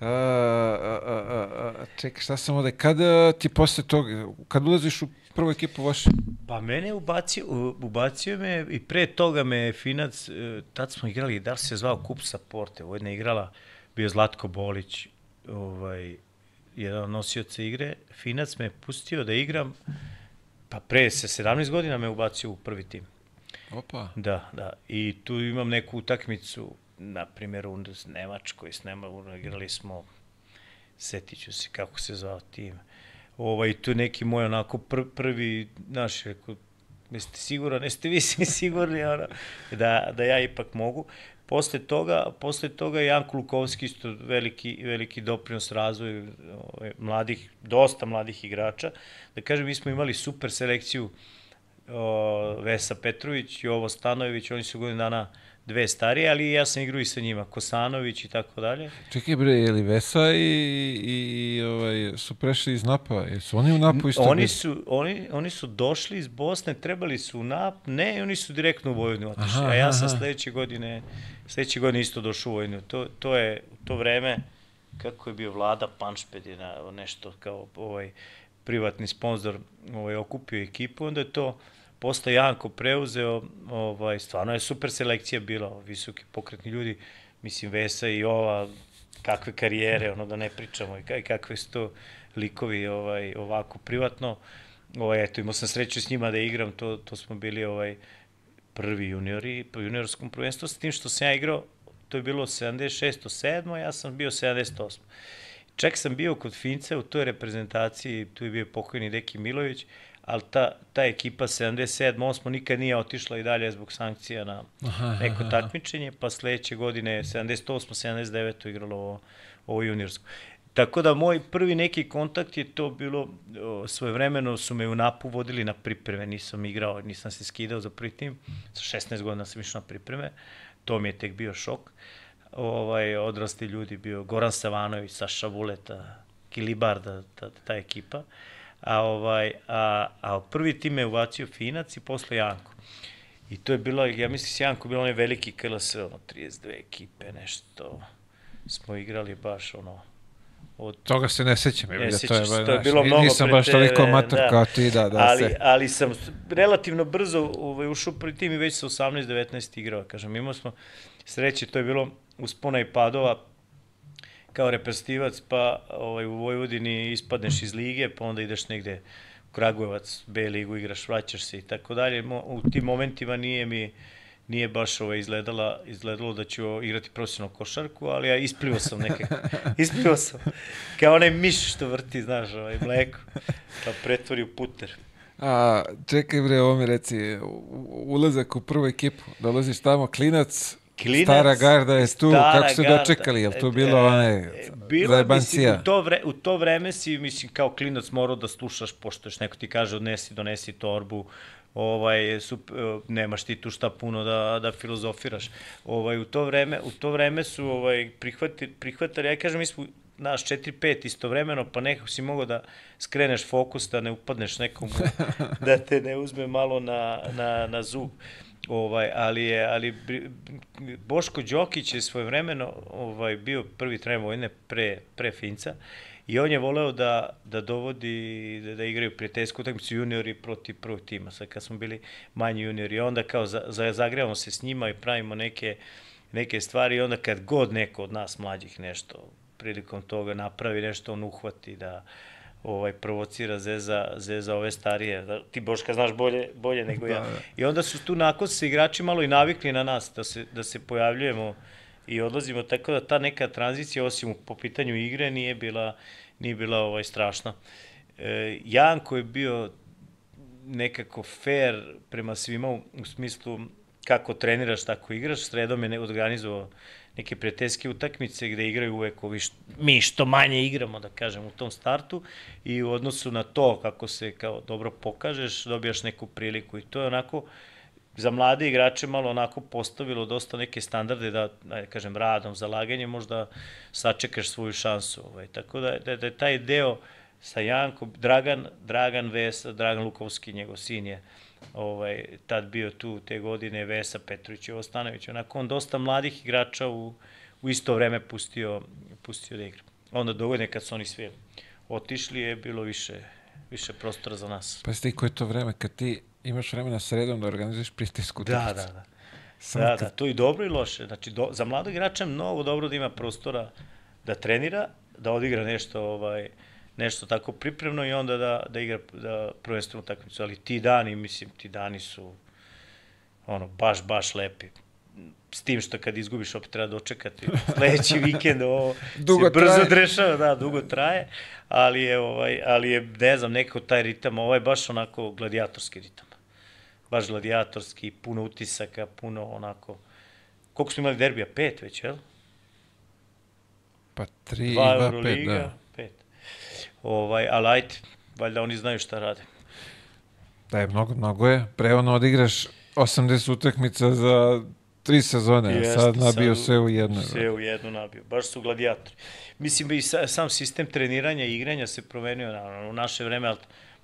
A, a, a, čekaj, šta sam ovde, kada ti posle toga, kad ulaziš u prvu ekipu vaše? Pa mene ubacio, ubacio me i pre toga me Finac, e, tad smo igrali, da li se zvao Kup sa Porte, jedna igrala, bio Zlatko Bolić, ovaj, jedan nosioca igre, Finac me pustio da igram, Pa pre se 17 godina me ubacio u prvi tim. Opa. Da, da. I tu imam neku utakmicu, na primjer u Nemačkoj, s Nemačkoj igrali smo, setit ću se kako se zvao tim. Ovaj, tu neki moj onako pr, prvi, naš, rekao, jeste siguran, jeste vi sigurni, ono, da, da ja ipak mogu. Posle toga, posle toga Janko Lukovski isto veliki, veliki doprinos razvoju ovaj, mladih, dosta mladih igrača. Da kažem, mi smo imali super selekciju o, Vesa Petrović, Jovo Stanojević, oni su godinu dana dve starije, ali ja sam igrao i sa njima, Kosanović i tako dalje. Čekaj bre, je li Vesa i, i, i ovaj, su prešli iz Napa? Jesu oni u Napu isto? Oni su, oni, oni su došli iz Bosne, trebali su u Nap, ne, oni su direktno u Vojvodinu otišli, a ja sam sledeće godine, sledeće godine isto došao u Vojvodinu. To, to je u to vreme, kako je bio vlada Panšped je na, nešto kao ovaj privatni sponsor ovaj, okupio ekipu, onda je to posle Janko preuzeo, ovaj, stvarno je super selekcija bila, visoki pokretni ljudi, mislim Vesa i ova, kakve karijere, ono da ne pričamo i kakve su to likovi ovaj, ovako privatno. Ovaj, eto, imao sam sreću s njima da igram, to, to smo bili ovaj, prvi juniori po juniorskom prvenstvu, s tim što sam ja igrao, to je bilo 76. 7. ja sam bio 78. Čak sam bio kod Fince u toj reprezentaciji, tu je bio pokojni Deki Milović, ali ta, ta ekipa 77. 8. nikad nije otišla i dalje zbog sankcija na neko takmičenje, pa sledeće godine 78. 79. igralo ovo, ovo juniorsko. Tako da moj prvi neki kontakt je to bilo, svojevremeno su me u napu vodili na pripreme, nisam igrao, nisam se skidao za prvi tim, sa 16 godina sam išao na pripreme, to mi je tek bio šok. Ovaj, odrasti ljudi bio Goran Savanović, Saša Vuleta, Kilibarda, ta, ta ekipa. Uh, a, ovaj, a, a prvi tim je uvacio Finac i posle Janko. I to je bilo, ja mislim s Janko bilo onaj veliki KLS, ono, 32 ekipe, nešto, smo igrali baš, ono, od Toga se ne sećam, Ne je, to je, to je bilo mnogo Nisam baš toliko mator da. kao ti, da, da ali, se... ali sam relativno brzo ovaj, ušao pri tim i već sa 18-19 igrao. Kažem, imao smo sreće, to je bilo uspona i padova kao reprezentativac, pa ovaj, u Vojvodini ispadneš iz lige, pa onda ideš negde u Kragujevac, B ligu igraš, vraćaš se i tako dalje. U tim momentima nije mi nije baš ovaj, izgledala, izgledalo da ću igrati profesionalnu košarku, ali ja isplivao sam nekako. isplivao sam. Kao onaj miš što vrti, znaš, ovaj, mleko. Pa pretvori u puter. A, čekaj bre, ovo mi reci, ulazak u prvu ekipu, dolaziš tamo, klinac, Klinac, stara garda je tu, kako su garda. dočekali, je li tu E, bilo e, one Bilo, mislim, zajebancija? u to, vre, u to vreme si, mislim, kao klinac morao da slušaš, pošto još neko ti kaže odnesi, donesi torbu, ovaj, sup, e, nemaš ti tu šta puno da, da filozofiraš. Ovaj, u, to vreme, u to vreme su ovaj, prihvati, prihvatali, ja kažem, mi smo naš 4-5 istovremeno, pa nekako si mogao da skreneš fokus, da ne upadneš nekom, da te ne uzme malo na, na, na zub. Ovaj, ali je, ali Boško Đokić je svojevremeno ovaj, bio prvi trener vojne pre, pre Finca i on je voleo da, da dovodi, da, da igraju prijateljsku utakmicu juniori protiv prvog tima, sad kad smo bili manji juniori, onda kao za, za, zagrevamo se s njima i pravimo neke, neke stvari i onda kad god neko od nas mlađih nešto prilikom toga napravi nešto, on uhvati da ovaj provocira zeza zeza ove starije da, ti Boška znaš bolje bolje nego ja Da, da. i onda su tu nakon se igrači malo i navikli na nas da se da se pojavljujemo i odlazimo tako da ta neka tranzicija osim po pitanju igre nije bila nije bila ovaj strašna e, Janko je bio nekako fair prema svima u, u smislu kako treniraš, tako igraš. Sredom je organizovao neke prijateljske utakmice gde igraju uvek ovi što, mi što manje igramo, da kažem, u tom startu i u odnosu na to kako se kao dobro pokažeš, dobijaš neku priliku i to je onako za mlade igrače malo onako postavilo dosta neke standarde da, da kažem, radom, zalaganjem možda sačekaš svoju šansu. Ovaj. Tako da, da, da je taj deo sa Jankom, Dragan, Dragan Vesa, Dragan Lukovski, njegov sin je ovaj, tad bio tu te godine, Vesa Petrović i Ostanović. Onako on dosta mladih igrača u, u isto vreme pustio, pustio da igra. Onda dogodine kad su oni svi otišli je bilo više, više prostora za nas. Pa ti koje je to vreme, kad ti imaš vremena sredom da organizuješ prijateljsku Da, utakmicu. da, da. Samo Da, kad- da, to i dobro i loše. Znači, do, za mladog igrača je mnogo dobro da ima prostora da trenira, da odigra nešto, ovaj, nešto tako pripremno i onda da, da igra da prvenstvenu utakmicu. Ali ti dani, mislim, ti dani su ono, baš, baš lepi. S tim što kad izgubiš opet treba dočekati sledeći vikend, ovo Dugo se brzo traje. dešava, da, dugo traje, ali je, ovaj, ali je, ne znam, neko taj ritam, ovaj je baš onako gladijatorski ritam baš gladijatorski, puno utisaka, puno onako... Koliko smo imali derbija? Pet već, jel? Pa tri, Dva dva, pet, da. Ovaj, ali ajde, valjda oni znaju šta rade. Da je mnogo, mnogo je. Pre ono odigraš 80 utakmica za tri sezone, Jeste, sad nabio sad sve u jedno. Sve u jednu nabio. Baš su gladijatori. Mislim, i sa, sam sistem treniranja i igranja se promenio. Naravno, u naše vreme, ali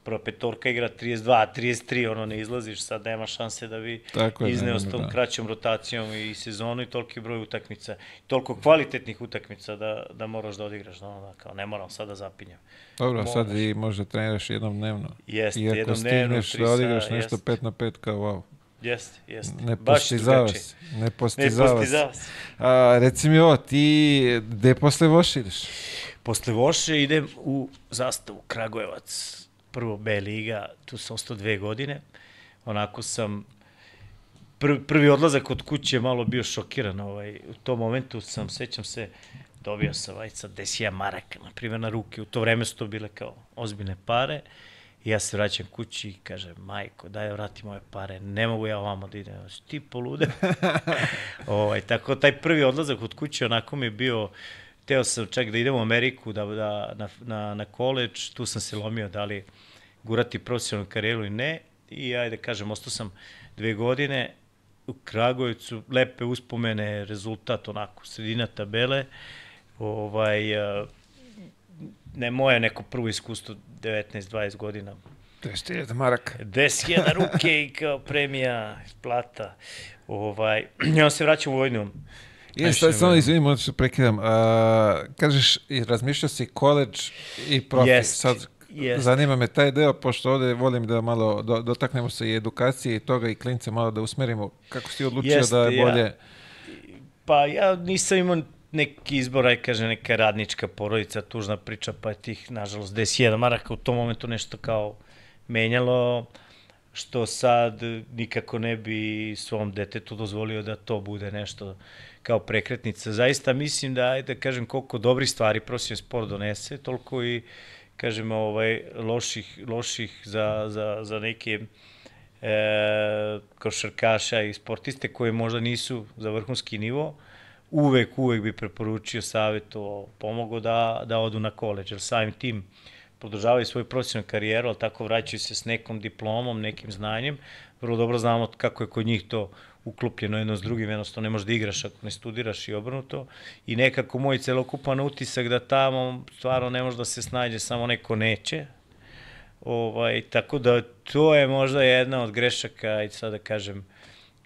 prva petorka igra 32, 33, ono ne izlaziš, sad nema šanse da bi Tako je, izneo s tom da. kraćom rotacijom i sezonu i toliki broj utakmica, toliko kvalitetnih utakmica da, da moraš da odigraš, no, da, kao ne moram sad da zapinjam. Dobro, a sad Moraš. i možda treniraš jednom dnevno. Jeste, I ako jednom dnevno, stigneš da odigraš sata, nešto jeste. 5 na 5, kao wow. Jeste, jeste. Ne postizava drugačije. se. Ne Ne postizava se. postizava se. A, reci mi ovo, ti gde posle Voš ideš? Posle Voše idem u zastavu Kragujevac, prvo B liga, tu sam ostao dve godine. Onako sam, prvi, prvi odlazak od kuće malo bio šokiran. Ovaj, u tom momentu sam, sećam se, dobio sam vajca desija maraka, na primjer, na ruke. U to vreme su to bile kao ozbiljne pare. I ja se vraćam kući i kažem, majko, daj da vrati moje pare, ne mogu ja ovamo da idem. Ti polude. ovaj, tako, taj prvi odlazak od kuće onako mi je bio, teo sam čak da idem u Ameriku, da, da, na, na, na koleđ, tu sam se lomio da li gurati profesionalnu karijeru ili ne. I ajde kažem, ostao sam dve godine u Kragujevcu, lepe uspomene, rezultat onako, sredina tabele. Ovaj, a, ne moje neko prvo iskustvo 19-20 godina 10.000 maraka. 10.000 ruke i kao premija, plata. Ovaj, on se vraća u vojnu. Je, sad samo izvinim, možda što prekidam. Uh, kažeš, i razmišljao si koleđ i profi. Jest, sad, jest. zanima me taj deo, pošto ovde volim da malo do, dotaknemo se i edukacije i toga i klince malo da usmerimo. Kako si odlučio Jeste, da je bolje... ja. Pa ja nisam imao neki izbor, aj kaže neka radnička porodica, tužna priča, pa je tih, nažalost, 10.000 maraka u tom momentu nešto kao menjalo, što sad nikako ne bi svom detetu dozvolio da to bude nešto kao prekretnica. Zaista mislim da, da kažem, koliko dobrih stvari profesionalni sport donese, toliko i, kažem, ovaj, loših, loših za, za, za neke e, košarkaša i sportiste koji možda nisu za vrhunski nivo, uvek, uvek bi preporučio savjeto, pomogao da, da odu na koleđ, jer samim tim podržavaju svoju profesionalnu karijeru, ali tako vraćaju se s nekom diplomom, nekim znanjem. Vrlo dobro znamo kako je kod njih to uklopljeno jedno s drugim, jednostavno ne možeš da igraš ako ne studiraš i obrnuto. I nekako moj celokupan utisak da tamo stvarno ne može da se snađe samo neko neće. Ovaj, tako da to je možda jedna od grešaka, i sad da kažem,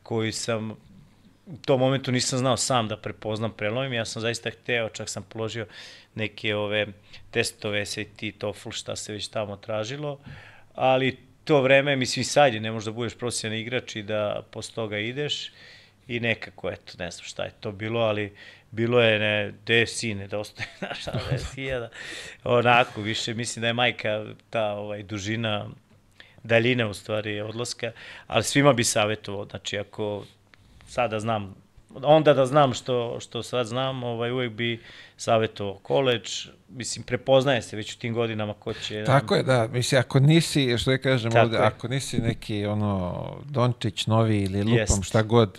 koju sam u tom momentu nisam znao sam da prepoznam prelomim, ja sam zaista hteo, čak sam položio neke ove testove, SAT, TOEFL, šta se već tamo tražilo, ali to vreme, mislim, sad je, ne možeš da budeš profesionalni igrač i da posle toga ideš i nekako, eto, ne znam šta je to bilo, ali bilo je, ne, gde je sin, da ostaje, znaš, je sijeda, onako, više, mislim da je majka ta ovaj, dužina, daljina u stvari odlaska, ali svima bi savjetovao, znači ako sada znam, onda da znam što, što sad znam, ovaj, uvek bi savjetovao koleđ, mislim, prepoznaje se već u tim godinama ko će... Tako je, da, mislim, ako nisi, što je kažem Tako ovde, je. ako nisi neki, ono, Dončić novi ili lupam, Jest. šta god,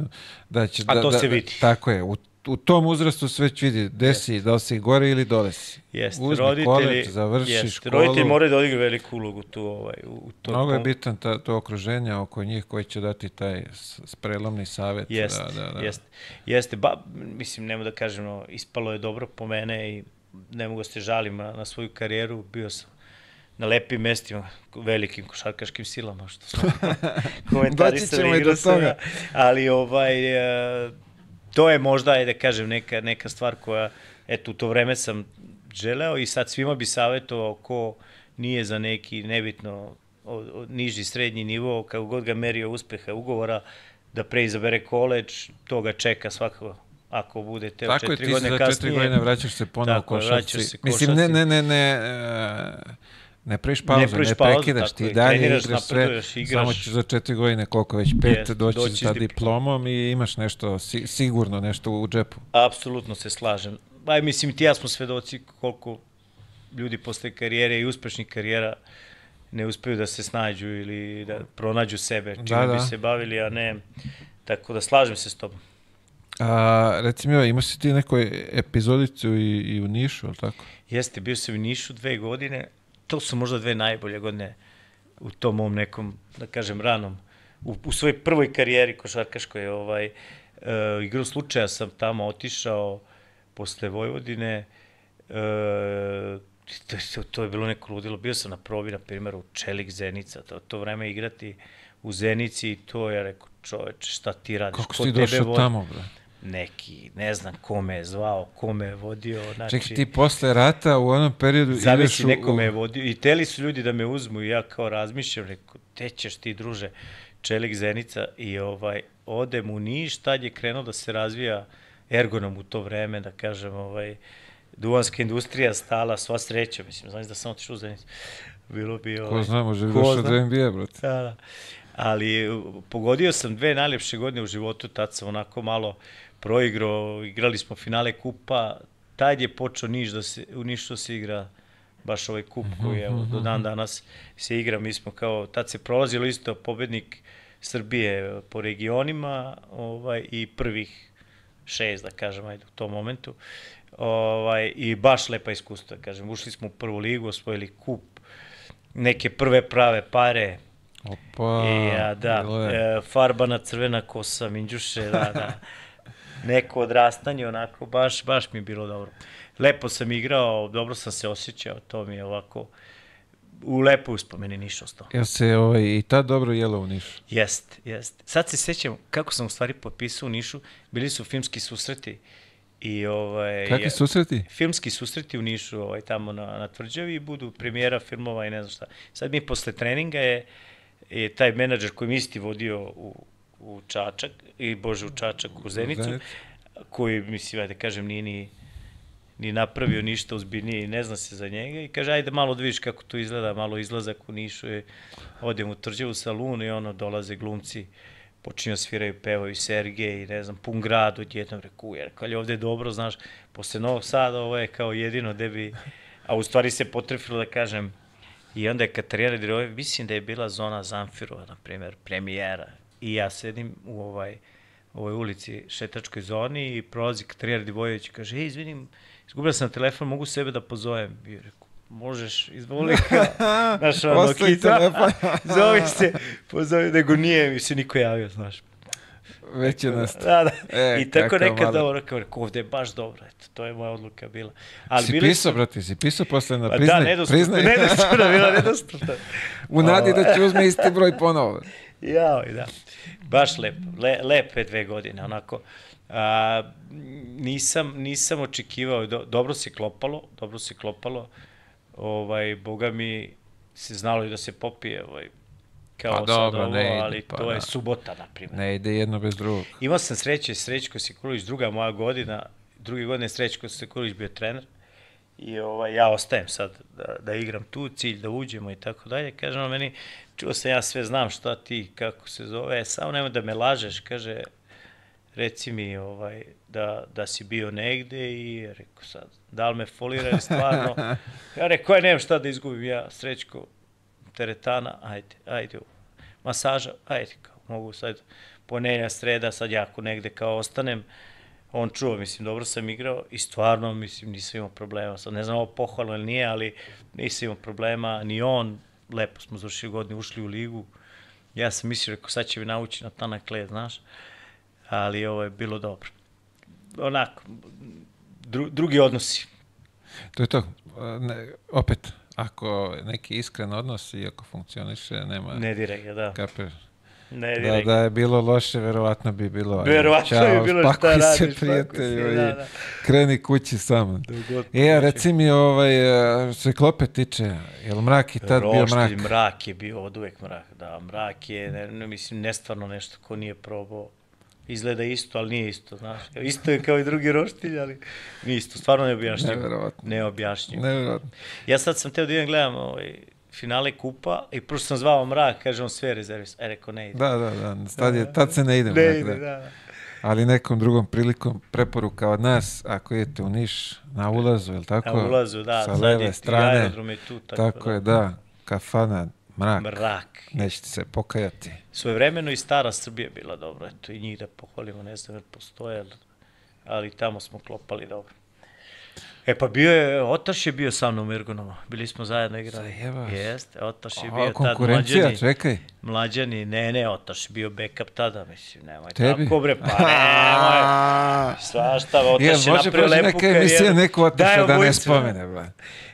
da će... A da, to da, se vidi. Tako je, u u tom uzrastu se već vidi gde si, da li si gore ili dole si. Jeste, Uzmi roditelji, koleđ, završi jest, školu. Roditelji moraju da odigraju veliku ulogu tu. Ovaj, u to, Mnogo je bitan ta, to okruženje oko njih koji će dati taj sprelomni savet. Jeste, da, da, da. jeste. Jeste, ba, mislim, nemo da kažem, no, ispalo je dobro po mene i ne mogu da se žalim na, na svoju karijeru. Bio sam na lepim mestima, velikim košarkaškim silama, što smo komentarisali i do toga. Ali ovaj, e, to je možda, je da kažem, neka, neka stvar koja, eto, u to vreme sam želeo i sad svima bi savjetovao ko nije za neki nebitno o, o, niži, srednji nivo, kako god ga merio uspeha ugovora, da pre izabere koleđ, to ga čeka svakako ako bude te Tako četiri godine kasnije. Tako je, ti za četiri godine vraćaš se ponovo košarci. Mislim, ne, ne, ne, ne, uh, Ne praviš pauzu, ne, ne prekidaš, ti dalje igraš sve, igraš. samo ćeš za četiri godine, koliko već, pet, yes, doći, doći sa diplomom i imaš nešto, si, sigurno nešto u džepu. Apsolutno se slažem. Aj, mislim, ti ja smo svedoci koliko ljudi posle karijere i uspešnih karijera ne uspeju da se snađu ili da pronađu sebe, čime da, da. bi se bavili, a ne... Tako da slažem se s tobom. A, recimo, imaš si ti neku epizodicu i, i u Nišu, ali tako? Jeste, bio sam u Nišu dve godine, to su možda dve najbolje godine u tom mom nekom, da kažem, ranom, u, u svojoj prvoj karijeri košarkaškoj, ovaj, e, igru slučaja sam tamo otišao posle Vojvodine, e, to, to je bilo neko ludilo, bio sam na probi, na primjer, u Čelik Zenica, to, to vreme igrati u Zenici to je, rekao, čoveče, šta ti radiš? Kako si došao tamo, bre? Neki, ne znam kome je zvao, kome je vodio. Znači, Čekaj, ti posle rata u onom periodu Zavisi neko me je vodio i teli su ljudi da me uzmu i ja kao razmišljam, rekao, te ćeš ti druže, Čelik Zenica i ovaj, odem u Niš, tad je krenuo da se razvija ergonom u to vreme, da kažem, ovaj, duvanska industrija stala, sva sreća, mislim, znaš da sam otišao u Zenicu. Bilo bi... Ovaj, ko zna, može bi došao da NBA, brate. Da, da. Ali pogodio sam dve najljepše godine u životu, tad sam onako malo proigrao, igrali smo finale kupa, tad je počeo Niš da se, u Nišu se igra baš ovaj kup mhm, koji evo, do dan mhm. danas se igra, mi smo kao, tad se prolazilo isto pobednik Srbije po regionima ovaj, i prvih šest, da kažem, ajde, u tom momentu. Ovaj, I baš lepa iskustva, da kažem. Ušli smo u prvu ligu, osvojili kup, neke prve prave pare. Opa, I, ja, da, e, farbana crvena kosa, minđuše, da, da. neko odrastanje, onako, baš, baš mi je bilo dobro. Lepo sam igrao, dobro sam se osjećao, to mi je ovako, u lepo uspomeni Niš ostao. Jel se ovaj, i tad dobro jelo u Nišu? Jest, jest. Sad se sećam kako sam u stvari potpisao u Nišu, bili su filmski susreti i ovaj Kakvi susreti? filmski susreti u Nišu, ovaj tamo na na tvrđavi i budu premijera filmova i ne znam šta. Sad mi posle treninga je je taj menadžer koji mi isti vodio u u Čačak i bože u Čačak u Zenicu, koji mislim ajde kažem nije ni ni napravio ništa ozbiljnije i ne zna se za njega i kaže ajde malo da vidiš kako to izgleda, malo izlazak u Nišu je odem u tvrđavu salun i ono dolaze glumci počinju da sviraju, pevaju Sergej i ne znam, pun grad odjednom reku, jer je ovde dobro, znaš, posle Novog Sada ovo je kao jedino gde bi, a u stvari se potrefilo da kažem, i onda je Katarina Dirove, mislim da je bila zona Zamfirova, na primjer, premijera, i ja sedim u ovaj, ovoj ulici, šetačkoj zoni i prolazi Katarina Divojević i kaže, ej, izvinim, izgubila sam telefon, mogu sebe da pozovem. I rekao, možeš, izvoli znaš, ono, Ostavi kita, telefon. zovi se, pozovi, nego nije mi se niko javio, znaš. Već je nastao. Da, da. E, I tako nekad mali. dobro, kao rekao, ovde je baš dobro, eto, to je moja odluka bila. Ali Si bili pisao, brate, si pisao posle na Pa priznaj. da, nedostupno, priznaj. nedostupno, bila nedostupno. U nadi da će uzme isti broj ponovo. Jao, da. Baš lep, le, lepe dve godine, onako. A, nisam, nisam očekivao, do, dobro se klopalo, dobro se klopalo. Ovaj, boga mi se znalo i da se popije, ovaj, kao Pa sad dobro, ovo, ide, ali pa to da. je subota, na primjer. Ne ide jedno bez drugog. Imao sam sreće, Srećko Sekulić, druga moja godina, druge godine Srećko Sekulić bio trener i ovaj, ja ostajem sad da, da igram tu, cilj da uđemo i tako dalje. Kaže on meni, čuo sam ja sve znam šta ti, kako se zove, samo nemoj da me lažeš, kaže, reci mi ovaj, da, da si bio negde i ja rekao sad, da li me folira stvarno? Ja rekao, aj nemam šta da izgubim ja, Srećko, teretana, ajde, ajde, masaža, ajde, kao, mogu sad ponedjeljak, sreda, sad ja negde kao ostanem, on čuo, mislim, dobro sam igrao i stvarno, mislim, nisam imao problema. Sad ne znam ovo pohvalno ili nije, ali nisam imao problema, ni on, lepo smo završili godine, ušli u ligu. Ja sam mislio, rekao, sad će mi nauči na tanak led, znaš, ali ovo je bilo dobro. Onako, dru, drugi odnosi. To je to. Ne, opet, ako neki iskren odnos i ako funkcioniše, nema Ne direkt, da. kape. Ne Da, da je bilo loše, verovatno bi bilo. Verovatno ćao, bi bilo šta radiš, se, prijatelju, da, i da. kreni kući samo. E, reci mi, ovaj, e, se klope tiče, je li mrak i tad bio Roštilj, mrak? mrak je bio od uvek mrak, da, mrak je, ne, ne, mislim, nestvarno nešto ko nije probao. Izgleda isto, ali nije isto, znaš. Isto je kao i drugi roštilj, ali nije isto, stvarno neobjašnjivo. Neverovatno. Neobjašnjivo. Nevjerojatno. Ja sad sam teo da idem gledam ovaj, finale kupa i prvo sam zvao mrak, kaže on sve rezervis. E, rekao, ne ide. Da, da, da, tad, je, tad se ne ide ne ide, da. da. da. Ali nekom drugom prilikom preporuka od nas, ako idete u Niš, na ulazu, je li tako? Na ulazu, da, Sa leve strane. je tu, tako, Tako da. je, da. Kafana, mrak. Mrak. Nećete se pokajati. Svojevremeno i stara Srbija bila dobro, eto i njih da pohvalimo, ne znam jer postoje, ali tamo smo klopali dobro. E pa bio je, Otaš je bio sa mnom u Ergonoma, bili smo zajedno igrali. Zajebaš. Jeste, Otaš je A, bio tad mlađani. čekaj. Mlađani, ne, ne, Otaš je bio backup tada, mislim, nemoj Tebi? tako bre, pa nemoj. Svašta, Otaš je može napravio proći lepu neka karijeru. emisija neko otaša da ne spomene, bla.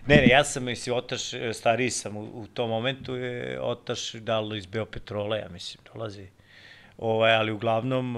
Ne, ne, ja sam, mislim, Otaš, e, stariji sam u, u tom momentu, je Otaš dalo iz Beopetrola, ja mislim, dolazi. Ovaj, ali uglavnom,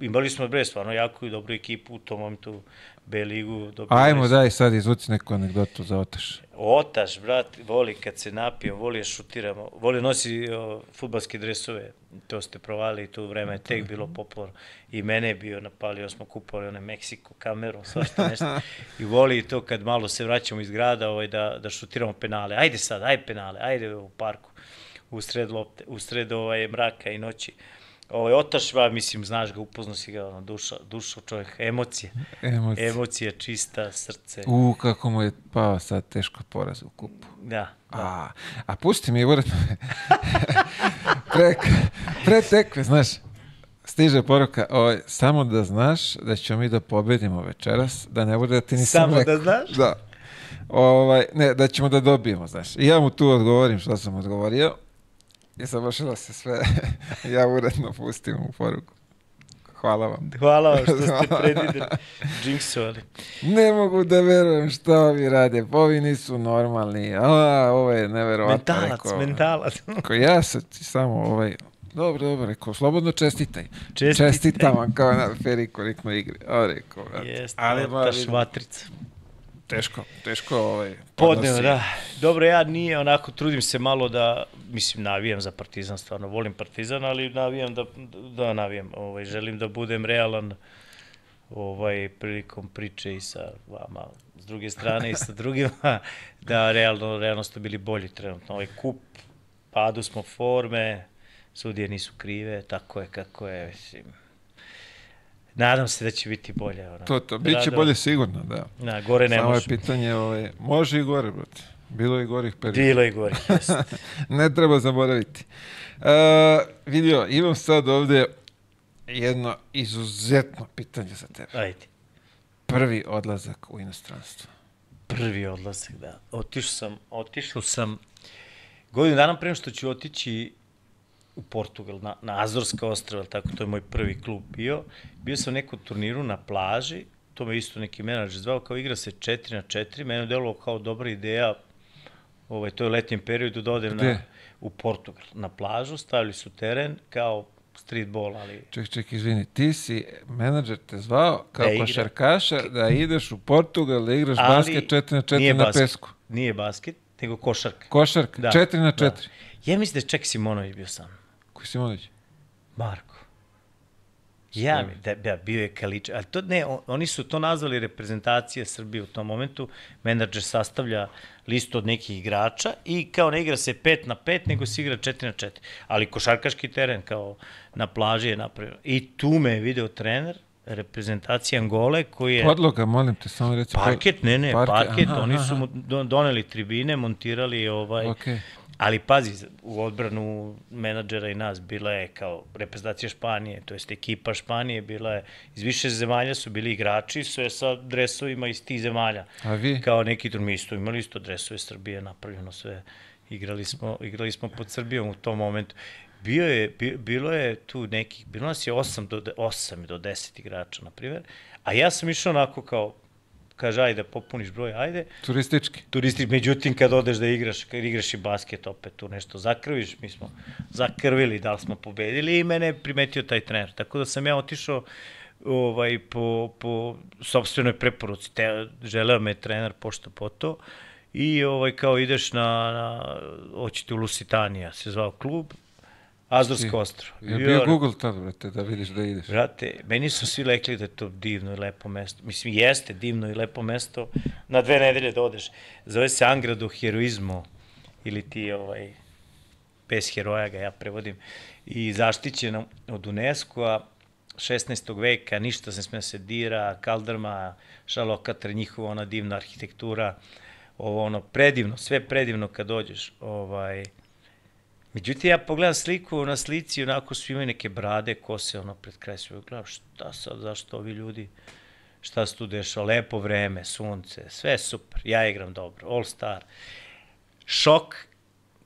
imali smo, bre, stvarno jako i dobru ekipu u tom momentu, B ligu. dobili Ajmo, smo. daj sad izvuci neku anegdotu za otaš. Otaš, brat, voli kad se napijemo, voli da šutiramo, voli nosi o, futbalske dresove, to ste provali, to vreme je tek bilo popularno. I mene je bio napalio, smo kupovali one Meksiko kameru, svašta nešto. I voli to kad malo se vraćamo iz grada ovaj, da, da šutiramo penale. Ajde sad, ajde penale, ajde u parku, u sred lopte, u sred ovaj, mraka i noći. Ovaj, Otaš, ba, mislim, znaš ga, upozno si ga, ono, duša, duša čovjek, emocije. Emocije. Emocija, čista, srce. U, kako mu je pao sad teško poraz u kupu. Da, da. A, a pusti mi uredno. pre, pre tekve, znaš, stiže poruka, ovaj, samo da znaš da ćemo mi da pobedimo večeras, da ne bude da ti nisam Samo da rekao. znaš? Da. Ovaj, ne, da ćemo da dobijemo, znaš. I ja mu tu odgovorim što sam odgovorio. I završilo se sve. ja uredno pustim mu poruku. Hvala vam. Hvala vam što ste predvideli džinksovali. Ne mogu da verujem šta ovi rade. Ovi nisu normalni. A, ovo je neverovatno. Mentalac, rekao. mentalac. Ko ja ti samo ovaj... Dobro, dobro, rekao, slobodno čestitaj. Čestitam vam kao na Feriku na igri. A, rekao, brate. Jeste, Ali, ta švatrica. Teško, teško ovaj... Podneo, da. Dobro, ja nije onako, trudim se malo da, mislim, navijam za Partizan, stvarno volim Partizan, ali navijam da, da navijam, ovaj, želim da budem realan ovaj, prilikom priče i sa vama s druge strane i sa drugima, da realno, realno ste bili bolji trenutno. Ovaj kup, padu smo forme, sudije nisu krive, tako je kako je, mislim. Nadam se da će biti bolje. Ono. To, to, bit će bolje sigurno, da. Na, gore ne Samo je može. pitanje, ovaj, može i gore, brate. Bilo je gorih perioda. Bilo je jeste. ne treba zaboraviti. Uh, vidio, imam sad ovde jedno izuzetno pitanje za tebe. Ajde. Prvi odlazak u inostranstvo. Prvi odlazak, da. Otišao sam, otišao sam godinu dana pre nego što ću otići u Portugal, na, na Azorska ostrava, tako to je moj prvi klub bio. Bio sam na nekom turniru na plaži, to me isto neki menadžer zvao, kao igra se 4 na 4, mene je delovalo kao dobra ideja, ovaj, to je u letnjem periodu, da odem Gde? na, u Portugal, na plažu, stavili su teren kao streetball, ali Ček, ček, izvini, ti si, menadžer te zvao kao Da košarkaša da ideš u Portugal da igraš Ali basket 4 na 4 nije na basket. pesku. nije basket, nego košarka. Košarka, Da, 4 na 4. da. Ja mislim da je čak Simonović bio sam. Koji Simonović? Marko. Ja, mi- da, da, bio je Kalič, ali to ne, on- oni su to nazvali reprezentacija Srbije u tom momentu, menadžer sastavlja listu od nekih igrača i kao ne igra se 5 na 5, nego se igra 4 na 4, ali košarkaški teren kao na plaži je napravio. I tu me je video trener, reprezentacija Angole, koji je... Podloga, molim te, samo pod- Parket, ne, ne, parket, aha, oni aha, su mu do- doneli tribine, montirali ovaj... Okej. Ali pazi, u odbranu menadžera i nas bila je kao reprezentacija Španije, to jest ekipa Španije, bila je, iz više zemalja su bili igrači, sve sa dresovima iz tih zemalja. A vi? Kao neki tur, mi isto imali isto dresove Srbije, napravljeno sve, igrali smo, igrali smo pod Srbijom u tom momentu. Bio je, bi- bilo je tu nekih, bilo nas je 8 do, de- 8 do 10 igrača, na primjer, a ja sam išao onako kao, kaže, ajde, popuniš broj, ajde, Turistički. turisti, međutim kad odeš da igraš, kad igraš i basket opet tu nešto zakrviš, mi smo zakrvili da li smo pobedili i mene primetio taj trener. Tako da sam ja otišao ovaj, po, po sobstvenoj preporuci. Te, želeo me trener pošto po to i ovaj, kao ideš na, na hoćete u Lusitanija, se zvao klub, Azorsko ostro. Je bio Google tad, brate, da vidiš da ideš. Brate, meni su svi rekli da je to divno i lepo mesto. Mislim, jeste divno i lepo mesto. Na dve nedelje da odeš. Zove se Angra do heroizmu ili ti ovaj, bez heroja ga ja prevodim. I zaštićeno od UNESCO-a 16. veka, ništa se sme da se dira, kaldrma, šalokatra, njihova ona divna arhitektura, ovo ono predivno, sve predivno kad dođeš. Ovaj, Međutim, ja pogledam sliku na slici, onako svi imaju neke brade, kose, ono, pred kraj sve. Gledam, šta sad, zašto ovi ljudi, šta se tu dešava, lepo vreme, sunce, sve super, ja igram dobro, all star. Šok,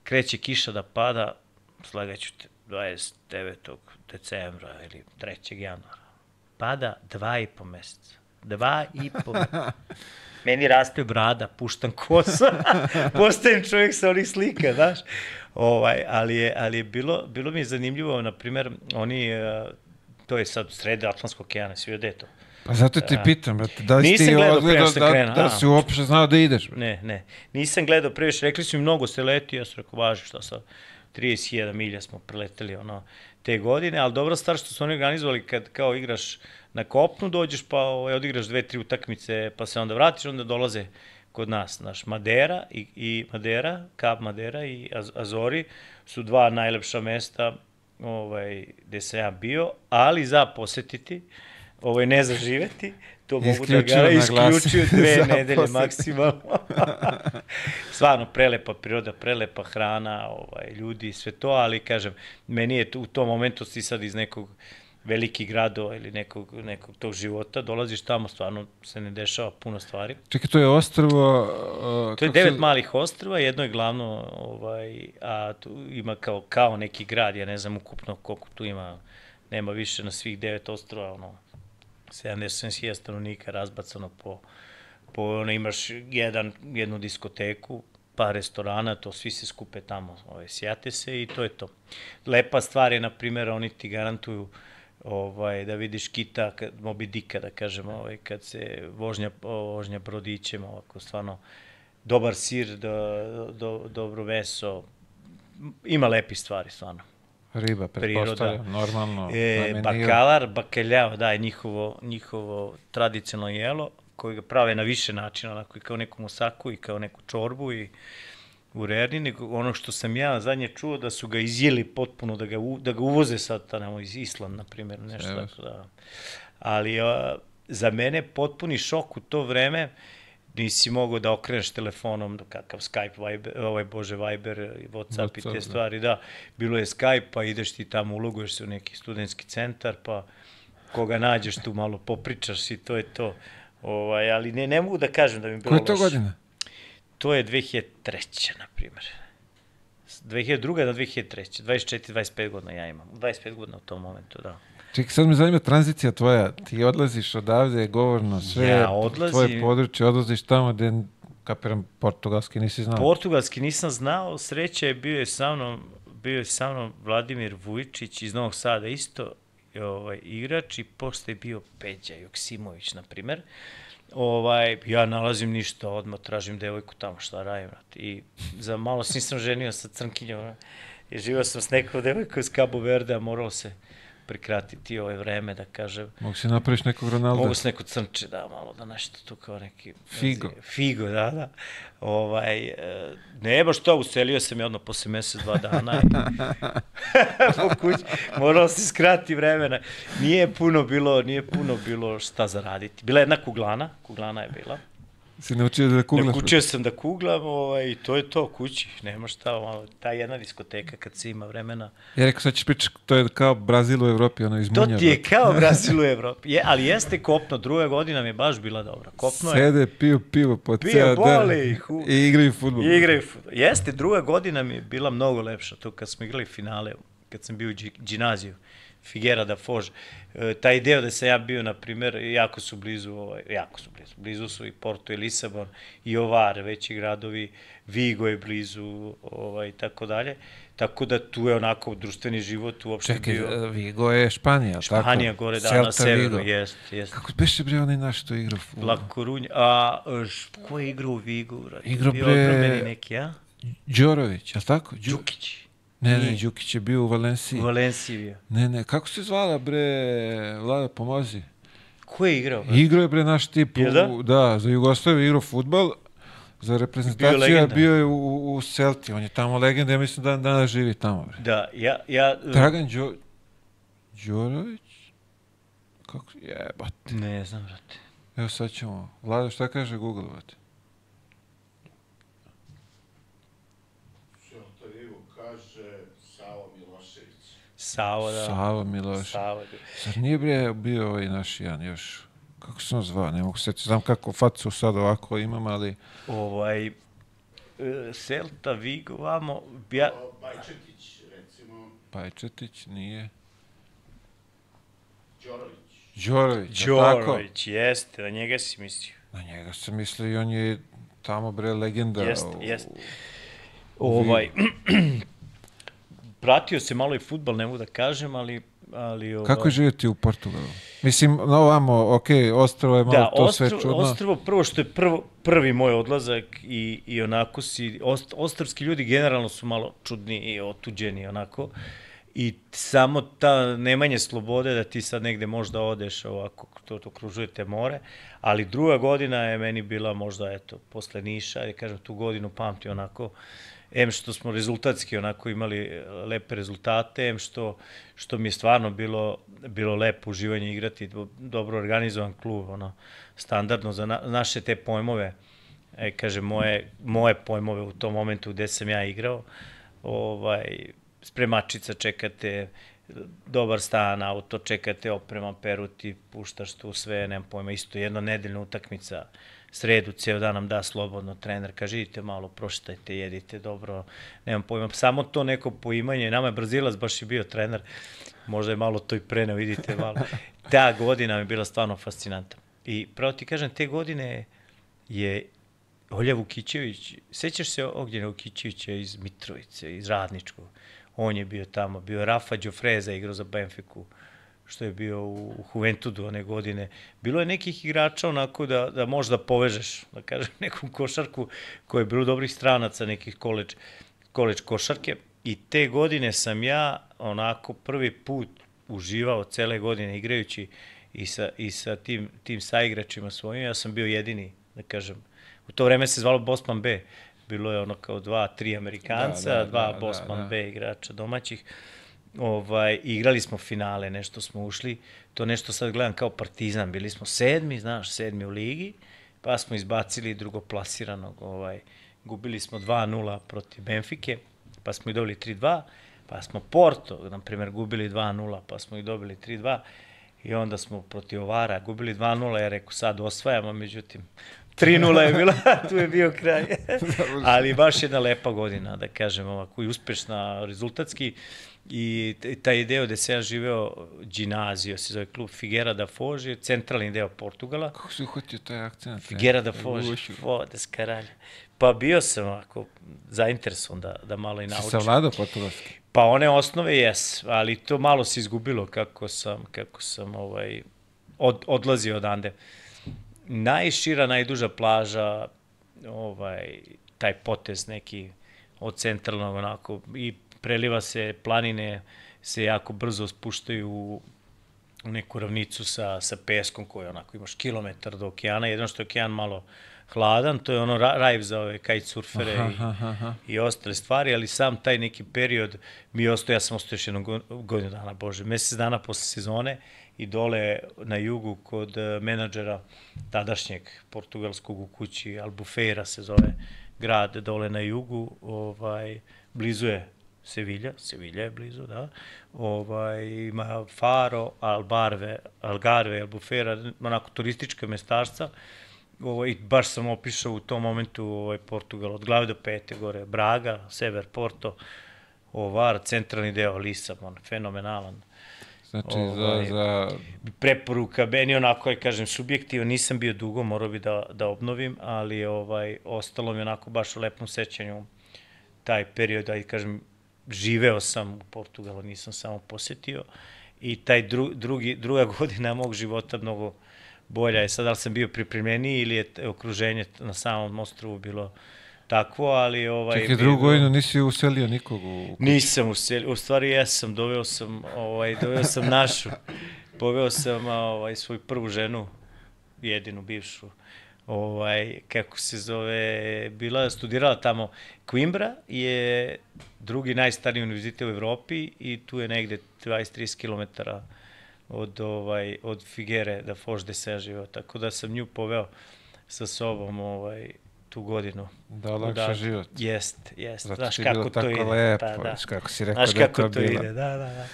kreće kiša da pada, slagaću te, 29. decembra ili 3. januara. Pada dva i po meseca. Dva i po meseca. Meni raste brada, puštam kosa, postajem čovjek sa onih slika, znaš. Ovaj, ali je, ali je bilo, bilo mi je zanimljivo, na primjer, oni, eh, to je sad srede Atlantskog okeana, svi je to? Pa zato ti pitam, brate, da li Nisam ti gledao odgledao što da, da a. si uopšte znao da ideš? brate? Ne, ne. Nisam gledao previše, rekli su mi mnogo se leti, ja sam rekao, važi šta sad, 31 milja smo preleteli ono, te godine, ali dobra stvar što su oni organizovali kad kao igraš na kopnu, dođeš pa ovaj, odigraš dve, tri utakmice, pa se onda vratiš, onda dolaze kod nas, naš Madera i, i Madera, Kap Madera i Az, Azori su dva najlepša mesta ovaj, gde sam ja bio, ali za posetiti, ovaj, ne za živeti, to mogu da ga isključuju dve nedelje maksimalno. Stvarno, prelepa priroda, prelepa hrana, ovaj, ljudi, sve to, ali kažem, meni je u tom momentu si sad iz nekog velikih gradova ili nekog, nekog tog života, dolaziš tamo, stvarno se ne dešava puno stvari. Čekaj, to je ostrvo... Uh, To je devet se- malih ostrva, jedno je glavno, ovaj, a tu ima kao, kao neki grad, ja ne znam ukupno koliko tu ima, nema više na svih devet ostrova, ono, 70-70 stanovnika razbacano po, po ono, imaš jedan, jednu diskotekuju, pa restorana, to svi se skupe tamo, ove, sjate se i to je to. Lepa stvar je, na primjer, oni ti garantuju ovaj, da vidiš kita, kad, Moby Dicka, da kažem, ovaj, kad se vožnja, vožnja brodićem, ovako, stvarno, dobar sir, do, do, dobro meso, ima lepi stvari, stvarno. Riba, pretpostavljam, normalno. E, bakalar, bakaljao, da, je njihovo, njihovo tradicionalno jelo, koji ga prave na više načina, onako i kao neku musaku i kao neku čorbu i u Rerni, nego ono što sam ja zadnje čuo da su ga izjeli potpuno, da ga, u, da ga uvoze sad, tamo iz Island, na primjer, nešto yes. tako da. Ali a, za mene potpuni šok u to vreme, nisi mogao da okreneš telefonom, kakav Skype, Viber, ovaj bože Viber, Whatsapp, Whatsapp i te da. stvari, da. Bilo je Skype, pa ideš ti tamo, uloguješ se u neki studentski centar, pa koga nađeš tu malo popričaš i to je to. Ovaj, ali ne, ne mogu da kažem da mi bilo loše. Koje to godina? To je 2003. na primjer. 2002. na 2003. 24-25 godina ja imam. 25 godina u tom momentu, da. Čekaj, sad me zanima tranzicija tvoja. Ti odlaziš odavde, govorno, sve ja odlazim, tvoje područje, odlaziš tamo gde kapiram portugalski nisi znao. Portugalski nisam znao, sreća je bio je sa mnom, bio je sa mnom Vladimir Vujičić iz Novog Sada isto, ovaj, igrač i posle je bio Peđa Joksimović, na primer. Ovaj, ja nalazim ništa, odmah tražim devojku tamo, šta radim, vrat. I za malo se nisam ženio sa crnkinjom, i živao sam s nekom devojkom iz Cabo Verde, a moralo se prikratiti ove vreme, da kažem. Mogu se napraviš nekog Ronalda? Mogu se neko crnče, da, malo da nešto tu kao neki... Figo. Nazi, figo, da, da. Ovaj, e, ne, baš to, uselio sam je odmah posle mesec, dva dana. I, po kući, moralo se skrati vremena. Nije puno bilo, nije puno bilo šta zaraditi. Bila je jedna kuglana, kuglana je bila. Si naučio da kuglaš? Naučio sam da kuglam ovaj, i to je to, kući. Nema šta, malo, ta jedna diskoteka kad se ima vremena. Ja rekao, sad ćeš pričati, to je kao Brazil u Evropi, ono izmunja. To ti je kao Brazil u Evropi. Je, ali jeste kopno, druga godina mi je baš bila dobra. Kopno je... Sede, piju pivo po Pije, ceo dan. I igraju futbol. I igraju futbol. Jeste, druga godina mi je bila mnogo lepša. To kad smo igrali finale, kad sam bio u džinaziju. Figuera da Fož. E, taj deo da sam ja bio, na primer, jako su blizu, ovaj, jako su blizu, blizu su i Porto i Lisabon i Ovar, veći gradovi, Vigo je blizu, ovaj, tako dalje. Tako da tu je onako društveni život uopšte Čekaj, bio... Čekaj, Vigo je Španija, Španija, tako? Španija gore, da, Celta, na severu, jest, jest. Kako beše bre onaj naš što igra u... La Coruña, a š, ko je igrao u Vigo? Igrao bre... neki, a? Đorović, a tako? Đu... Đukić. Ne, ne, Đukić je bio u Valenciji. U Valenciji bio. Ne, ne, kako se zvala bre, Vlada, pomozi. Ko je igrao? Bre? Igrao je bre naš tip, da? U, da, za Jugoslaviju igrao futbal, za reprezentaciju bio, bio je u, u Celti, on je tamo legenda, ja mislim da danas živi tamo. Bre. Da, ja... ja Dragan Đo... Đorović? Kako, jebate. Ne znam, brate. Evo sad ćemo, Vlada, šta kaže Google, brate? Savo, da. Savo Miloš. Savo. Zar nije bre bio ovaj naš jedan još, kako se on zvao, ne mogu se znam kako facu sad ovako imam, ali... Ovaj, e, Celta, Vigo, vamo, ja... Bajčetić, recimo. Bajčetić, nije. Đorović. Đorović, Đorović, jeste, na njega si mislio. Na njega sam mislio i on je tamo bre legenda. Jeste, jeste. Ovaj, pratio se malo i futbal, ne mogu da kažem, ali ali ovaj... Kako je živjeti u Portugalu? Mislim, no ovamo, ok, ostrovo je malo da, to ostro, sve čudno. Ostrovo, prvo što je prvo, prvi moj odlazak i, i onako si, ost, ostrovski ljudi generalno su malo čudni i otuđeni onako. I samo ta nemanje slobode da ti sad negde možda odeš ovako, to, to okružujete more, ali druga godina je meni bila možda, eto, posle Niša, ja kažem, tu godinu pamti onako, em što smo rezultatski onako imali e, lepe rezultate, em što, što mi je stvarno bilo, bilo lepo uživanje igrati, dobro organizovan klub, ono, standardno za na, naše te pojmove, e, kaže, moje, moje pojmove u tom momentu gde sam ja igrao, ovaj, spremačica čekate, dobar stan, auto, čekate oprema, peruti, puštaš tu sve, nemam pojma, isto jedna nedeljna utakmica, sredu, ceo dan nam da slobodno trener, kaže idite malo, proštajte, jedite dobro, nemam pojma, samo to neko poimanje, nama je Brazilac baš i bio trener, možda je malo to i preneo, vidite malo. Ta godina mi je bila stvarno fascinantna. I pravo ti kažem, te godine je Olja Vukićević, sećaš se Ognjena Vukićevića iz Mitrovice, iz Radničkog? On je bio tamo, bio je Rafa Đofreza, igrao za Benfiku, što je bio u Juventudu one godine. Bilo je nekih igrača onako da, da možda povežeš, da kažem, neku košarku koja je bilo dobrih stranaca, nekih koleđ, koleđ košarke. I te godine sam ja onako prvi put uživao cele godine igrajući i sa, i sa tim, tim saigračima svojim. Ja sam bio jedini, da kažem, u to vreme se zvalo Bosman B. Bilo je ono kao dva, tri Amerikanca, da, da, dva da, Bosman da, da. B igrača domaćih. Ovaj, igrali smo finale, nešto smo ušli. To nešto sad gledam kao partizan. Bili smo sedmi, znaš, sedmi u ligi, pa smo izbacili drugoplasiranog. Ovaj, gubili smo 2-0 protiv Benfike, pa smo i dobili 3-2, pa smo Porto, na primjer, gubili 2-0, pa smo i dobili 3-2. I onda smo protiv Ovara gubili 2-0, ja rekao sad osvajamo, međutim 3-0 je bila, tu je bio kraj. Ali baš jedna lepa godina, da kažem, ovako i uspešna rezultatski. I taj deo gde se ja živeo, Ginazio se zove klub Figuera da Foge, centralni deo Portugala. Kako si uhvatio taj akcent? Figuera da Foge, Fodes Karalja. Pa bio sam ovako zainteresovan da, da malo i naučim. Si savladao portugalski? Pa one osnove jes, ali to malo se izgubilo kako sam, kako sam ovaj, od, odlazio odande. Najšira, najduža plaža, ovaj, taj potez neki od centralnog onako i preliva se planine se jako brzo spuštaju u, u neku ravnicu sa, sa peskom koji onako imaš kilometar do okeana, jedno što je okean malo hladan, to je ono raj za ove kitesurfere i, i ostale stvari, ali sam taj neki period mi ostao, ja sam ostao još jednog godinu dana, bože, mesec dana posle sezone, i dole na jugu kod eh, menadžera tadašnjeg portugalskog u kući Albufeira se zove grad dole na jugu, ovaj blizu je Sevilja, Sevilja je blizu, da. Ovaj ima Faro, Albarve, Algarve, Albufeira, onako turistička mestašca. Ovaj baš sam opišao u tom momentu ovaj Portugal od glave do pete gore, Braga, sever Porto, Ovar, centralni deo Lisabon, fenomenalan Znači, ovaj, za, za... Preporuka, meni onako, je, kažem, subjektivno, nisam bio dugo, morao bi da, da obnovim, ali ovaj, ostalo mi onako baš u lepom sećanju taj period, da kažem, živeo sam u Portugalu, nisam samo posetio i taj dru, drugi, druga godina mog života mnogo bolja je. Sad, da li sam bio pripremljeniji ili je okruženje na samom ostrovu bilo takvo, ali... Ovaj, Čekaj, drugu godinu nisi uselio nikog u... Kući. Nisam uselio, u stvari jesam, doveo sam, ovaj, doveo sam našu, poveo sam ovaj, svoju prvu ženu, jedinu bivšu, ovaj, kako se zove, bila, studirala tamo. Coimbra je drugi najstariji univerzitet u Evropi i tu je negde 20-30 km od, ovaj, od Figere da Foš de se živeo, tako da sam nju poveo sa sobom ovaj, tu godinu. Da, lakše da, život. Jest, jest. Zato Znaš kako to ide. Lepo, pa, da. kako si rekao Znaš da kako to, to ide, da, da, da.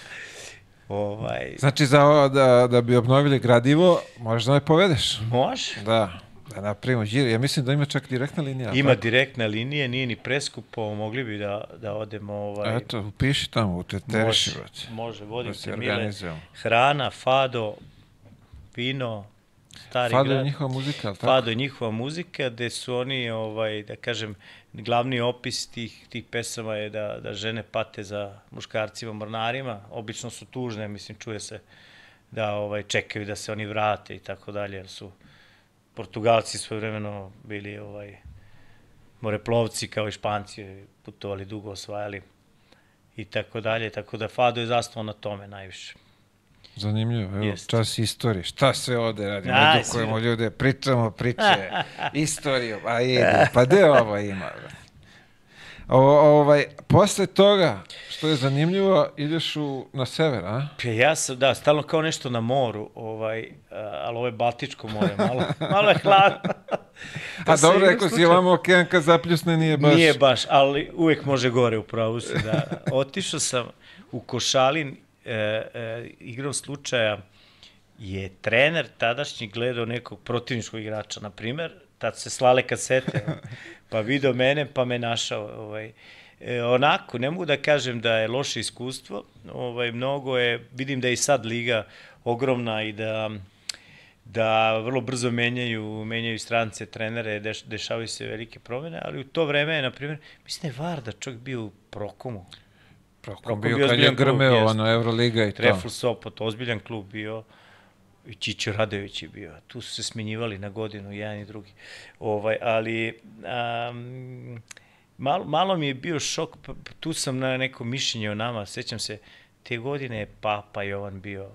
Ovaj... Znači, za, da, da bi obnovili gradivo, možeš da me povedeš? Može. Da, da napravimo žir. Ja mislim da ima čak direktna linija. Ima tako? direktna linija, nije ni preskupo, mogli bi da, da odemo... Ovaj... Eto, upiši tamo, u teteriši. Može, može, vodim da se mile. Hrana, fado, vino, stari Fado grad. Fado je njihova muzika, ali tako? Fado je njihova muzika, gde su oni, ovaj, da kažem, glavni opis tih, tih pesama je da, da žene pate za muškarcima mornarima, obično su tužne, mislim, čuje se da ovaj, čekaju da se oni vrate i tako dalje, jer su Portugalci svoje vremeno bili ovaj, moreplovci kao i Španci, putovali dugo, osvajali i tako dalje, tako da Fado je zasnovan na tome najviše. Zanimljivo, evo, Jest. čas istorije. Šta se ovde radi? Edukujemo ljude, pričamo priče, istoriju, a jedu, pa gde ovo ima? O, ovaj, posle toga, što je zanimljivo, ideš u, na sever, a? Pa ja sam, da, stalno kao nešto na moru, ovaj, ali ovo je Baltičko more, malo, malo je hladno. a dobro, rekao si, ovamo okean kad zapljusne nije baš... Nije baš, ali uvek može gore, upravo se, da. Otišao sam u Košalin e, e, igrom slučaja je trener tadašnji gledao nekog protivničkog igrača, na primer, tad se slale kasete, pa video mene, pa me našao. Ovaj. E, onako, ne mogu da kažem da je loše iskustvo, ovaj, mnogo je, vidim da je i sad liga ogromna i da da vrlo brzo menjaju, menjaju strance, trenere, deš, dešavaju se velike promene, ali u to vreme je, na primjer, mislim da je Varda čovjek bio u Prokomu. Prokom Prokom bio bio kad je grmeo, ono, Euroliga i to. Trefl Sopot, ozbiljan klub bio, Čičo Radović je bio. Tu su se smenjivali na godinu, jedan i drugi. Ovaj, ali um, malo, malo mi je bio šok, tu sam na neko mišljenje o nama, sećam se, te godine je Papa Jovan bio,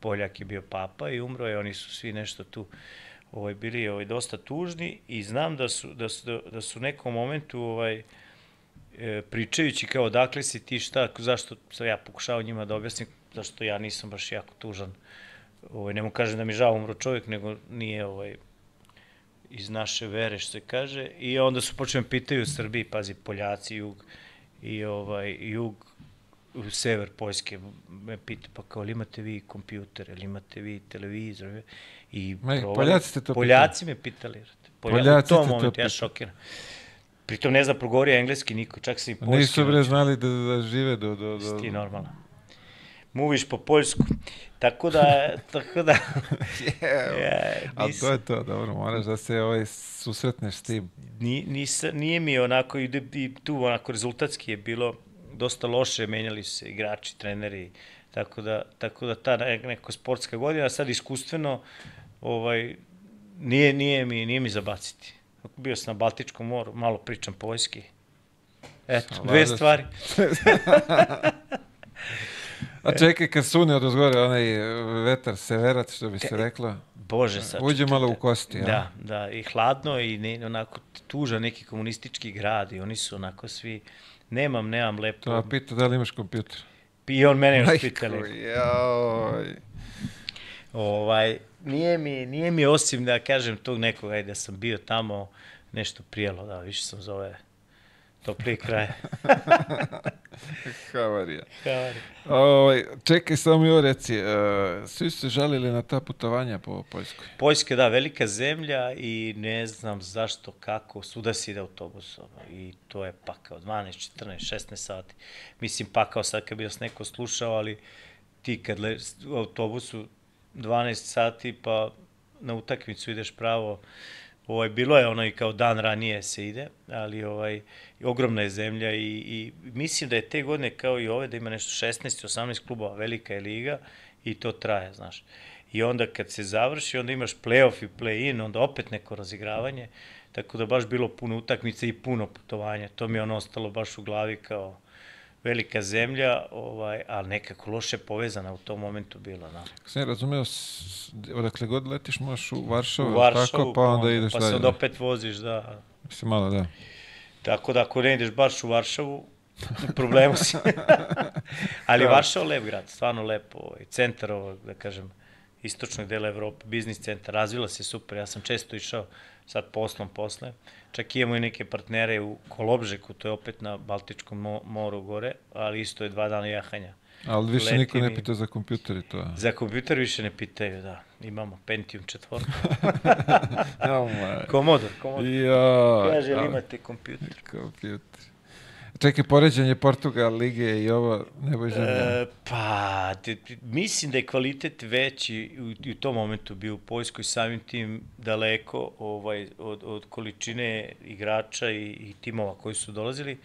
Poljak je bio Papa i umro je, oni su svi nešto tu ovaj, bili ovaj, dosta tužni i znam da su, da su, da su u nekom momentu ovaj, e, pričajući kao odakle si ti šta, zašto sam ja pokušao njima da objasnim, zašto ja nisam baš jako tužan. Ovaj, ne mu kažem da mi žao umro čovjek, nego nije ovaj, iz naše vere, što se kaže. I onda su počeli pitaju u Srbiji, pazi, Poljaci, jug, i ovaj, jug, u sever Poljske, me pita, pa kao, imate vi kompjuter, ili imate vi televizor? I Ma, provali- Poljaci te to Poljaci me pitali. Polja, Poljaci u tom to momentu, ja šokiran. Pritom ne zna progovorio engleski niko, čak se i poljski. Nisu bre znali da, da žive do... do, do... Ti normalno. Muviš po poljsku. Tako da, tako da... Yeah. ja, Ali nis, to je to, dobro, moraš da se ovaj susretneš s tim. ni, nis, nije mi onako, i, i tu onako rezultatski je bilo dosta loše, menjali su se igrači, treneri, tako da, tako da ta ne- neka sportska godina, sad iskustveno, ovaj, nije, nije, mi, nije mi zabaciti. Bio sam na Baltičkom moru, malo pričam poljski. Eto, Sa dve stvari. A čekaj, kad sune od ozgore, onaj vetar, severac, što bi se reklo, Bože, sad. uđe malo u kosti, ja? Da, da, i hladno i ne, onako tužan neki komunistički grad i oni su onako svi, nemam, nemam lepo. To, a pita da li imaš kompjuter? I on mene još pitali. jaoj. Ovaj, nije mi, nije mi osim da kažem tog nekog, ajde da sam bio tamo, nešto prijelo, da, više sam zove topli kraj. Havarija. Havari. Ovaj, čekaj, samo ovo reci, uh, svi su se žalili na ta putovanja po Poljskoj. Poljska, da, velika zemlja i ne znam zašto, kako, svuda si ide autobusom i to je pakao, 12, 14, 16 sati. Mislim, pakao sad kad bi vas neko slušao, ali ti kad le, u autobusu 12 sati pa na utakmicu ideš pravo, ovaj, bilo je ono i kao dan ranije se ide, ali ovaj, ogromna je zemlja i, i mislim da je te godine kao i ove da ima nešto 16-18 klubova, velika je liga i to traje, znaš. I onda kad se završi, onda imaš play-off i play-in, onda opet neko razigravanje, tako da baš bilo puno utakmice i puno putovanja. To mi je ono ostalo baš u glavi kao velika zemlja, ovaj, ali nekako loše povezana u tom momentu bila. Da. Ako sam ja razumeo, odakle god letiš možeš u Varšavu, U Varšavu, tako, pa onda ideš pa dalje. se onda opet voziš, da. Mislim, malo, da. Tako da ako ne ideš baš u Varšavu, u problemu si. Ali Da. Varšava lep grad, stvarno lepo. Ovaj, centar ovog, da kažem, istočnog dela Evrope, biznis centar, razvila se super. Ja sam često išao sad poslom posle. Čak imamo i neke partnere u Kolobžeku, to je opet na Baltičkom mo moru gore, ali isto je dva dana jahanja. Ali više Leti niko ne pita za kompjuter i to. Za kompjuter više ne pitaju, da. Imamo Pentium četvorku. Commodore, Commodore. Ja, Kaže, ali imate kompjuter? kompjuter. Čekaj, poređenje Portugal, Lige i ovo, ne boj zemlja. E, pa, mislim da je kvalitet veći u, u tom momentu bio u Poljskoj samim tim daleko ovaj, od, od količine igrača i, i timova koji su dolazili.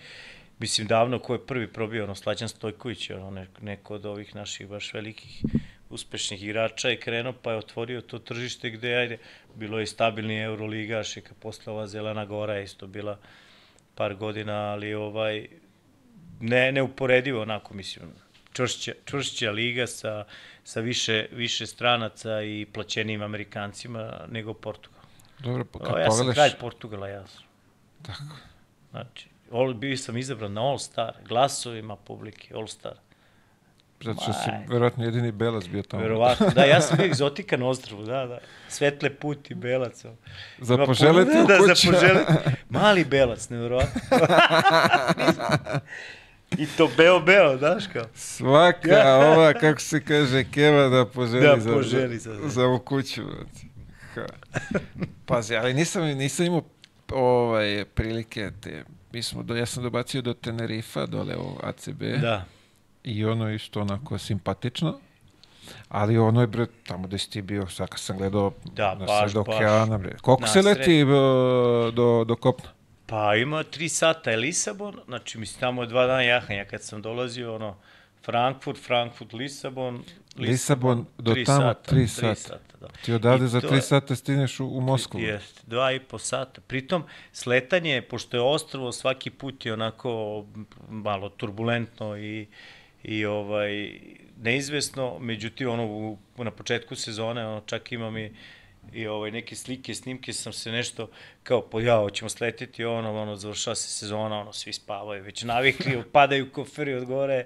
Mislim, davno ko je prvi probio, ono, Slađan Stojković, ono, ne, neko od ovih naših baš velikih uspešnih igrača je krenuo pa je otvorio to tržište gde, ajde, bilo je stabilni Euroligaš i posle ova Zelena Gora je isto bila par godina, ali ovaj, ne, neuporedivo onako, mislim, čvršća, čvršća liga sa, sa više, više stranaca i plaćenijim Amerikancima nego Portugal. Dobro, pa kad O, ja sam pogledaš... kralj Portugala, ja sam. Tako. Znači, all, bio sam izabran na All Star, glasovima publike, All Star. Zato što si verovatno jedini belac bio tamo. Verovatno, da, ja sam egzotika na ostrvu, da, da. Svetle puti, belac. ono. Za poželeti puno- u da, kuću. za poželeti. Mali belac, nevjerovatno. I to beo, beo, znaš kao. Svaka ova, kako se kaže, keva da poželi, Da, za, poželi za, za- za ovu kuću. Pazi, ali nisam, nisam imao ovaj, prilike te mi smo, do, ja sam dobacio do Tenerifa, dole u ACB. Da. I ono je isto onako simpatično. Ali ono je, bre, tamo gde si ti bio, sad kad sam gledao Da, na baš, baš. okeana, bre. Koliko Na se sred- leti do, do kopna? Pa ima tri sata je Lisabon, znači mislim tamo je dva dana jahanja kad sam dolazio, ono, Frankfurt, Frankfurt, Lisabon, Lisabon, do tri tamo sata, tri tri sata. sata da. Ti odavde I za to tri sata stigneš u, u Moskvu. Jeste, dva i po sata. Pritom, sletanje, pošto je ostrvo, svaki put je onako malo turbulentno i, i ovaj, neizvesno, međutim, ono, u, na početku sezone, ono, čak imam i, i ovaj, neke slike, snimke, sam se nešto, kao, po ja, hoćemo sletiti, ono, ono, završava se sezona, ono, svi spavaju, već navikli, padaju koferi od gore,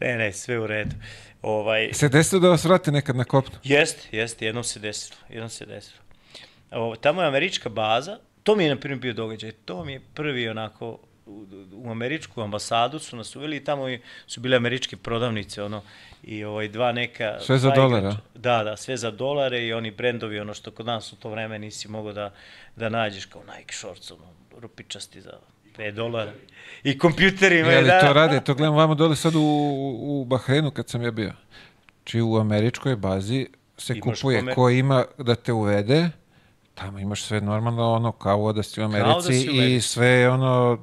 ne, ne, sve u redu. Ovaj, Se desilo da vas vrate nekad na kopno? Jeste, jeste, jednom se desilo, jednom se desilo. O, tamo je američka baza, to mi je, na primjer, bio događaj, to mi je prvi onako, u, u američku ambasadu su nas uveli i tamo i- su bile američke prodavnice, ono, i ovaj, dva neka... Sve za dva dolar, igrača. Da, da, sve za dolare i oni brendovi, ono što kod nas u to vreme nisi mogao da, da nađeš, kao Nike shorts, ono, rupičasti za 5 dolara. I kompjuterima, Je li da. to rade? To gledam vamo dole sad u, u Bahreinu kad sam ja bio. Či u američkoj bazi se Imaš kupuje kome- ko ima da te uvede, tamo imaš sve normalno ono kao da si u da Americi si u i Americi. sve je ono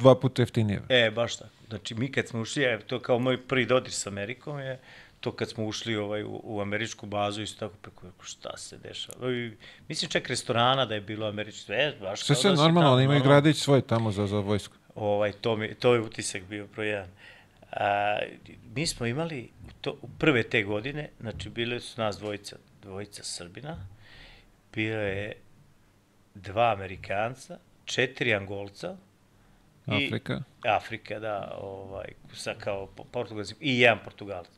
dva puta jeftinije. E, baš tako. Znači, mi kad smo ušli, e, to kao moj prvi dodir s Amerikom je, to kad smo ušli ovaj, u, u američku bazu, isto tako preko, šta se dešava. I, mislim čak restorana da je bilo američko, sve, baš Sve sve da normalno, oni imaju gradić svoj tamo za, za vojsku. Ovaj, to, mi, to je utisak bio broj jedan. A, mi smo imali to, u prve te godine, znači bile su nas dvojica, dvojica Srbina, bio je dva Amerikanca, četiri Angolca, i- Afrika. Afrika, da, ovaj, sa kao po- Portugalci i jedan Portugalac.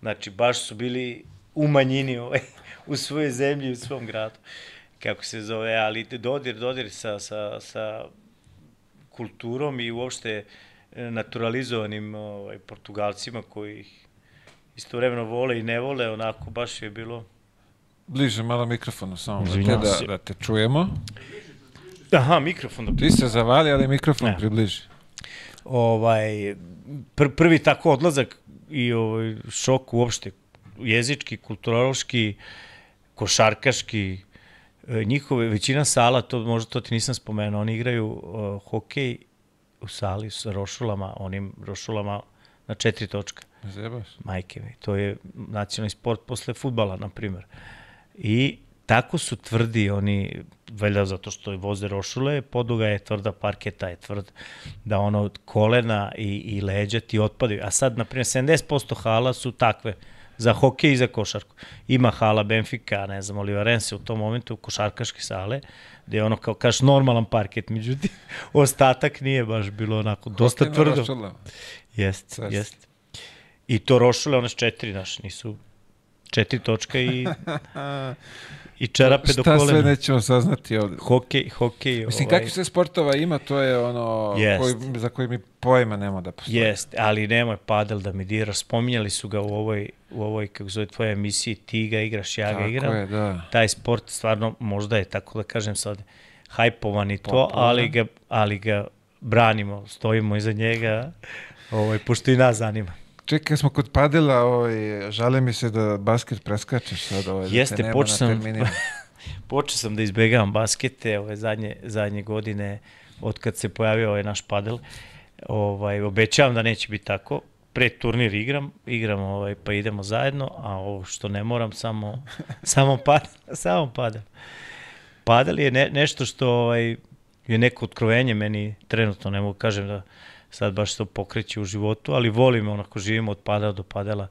Znači, baš su bili u manjini ovaj, u svojoj zemlji, u svom gradu, kako se zove, ali dodir, dodir sa, sa, sa kulturom i uopšte e, naturalizovanim ovaj, Portugalcima koji ih istovremeno vole i ne vole, onako baš je bilo... Bliže malo mikrofonu samo da da, da te čujemo. Aha, mikrofon da Ti se zavali, ali mikrofon Ne. približi. ovaj pr prvi tako odlazak i ovaj šok uopšte jezički, kulturološki, košarkaški e, njihove većina sala to možda to ti nisam spomenuo, oni igraju uh, hokej u sali sa rošulama, onim rošulama na četiri točka. Zebaš? Majke mi, to je nacionalni sport posle futbala, na primjer. I tako su tvrdi oni, valjda zato što voze rošule, poduga je tvrda, parketa je tvrd, da ono kolena i, i leđa ti otpadaju. A sad, na primjer, 70% hala su takve, za hokej i za košarku. Ima hala Benfica, ne znam, Olivarense u tom momentu, košarkaške sale, gde je ono kao, kaš, normalan parket, međutim, ostatak nije baš bilo onako, dosta Hokej tvrdo. rošulama. Jest, jest. I to rošule, one četiri, znaš, nisu četiri točka i, i čarape do Šta sve kolena. nećemo saznati ovde? Hokej, hokej. Mislim, ovaj, kakvi sve sportova ima, to je ono Jest. koji, za koji mi pojma nema da postoji. Jest, ali nemoj padel da mi diraš. Spominjali su ga u ovoj, u ovoj kako zove, tvojoj emisiji, ti ga igraš, ja ga Tako igram. je, da. Taj sport stvarno možda je, tako da kažem sad, hajpovan i to, ali ga, ali ga branimo, stojimo iza njega, ovaj, pošto i nas zanima. Čekaj, smo kod padela, ovaj, žale mi se da basket preskačeš sad. Ovaj, da Jeste, te nema počeo sam-. Počeo sam da izbegavam baskete ove zadnje, zadnje godine od kad se pojavio ovaj naš padel. Ovaj, obećavam da neće biti tako. Pre turnir igram, igram ovaj, pa idemo zajedno, a ovo što ne moram, samo, samo, pad, samo padam. Padel je ne, nešto što ovaj, je neko otkrovenje meni trenutno, ne mogu kažem da sad baš to pokreće u životu, ali volim onako živimo od padala do padala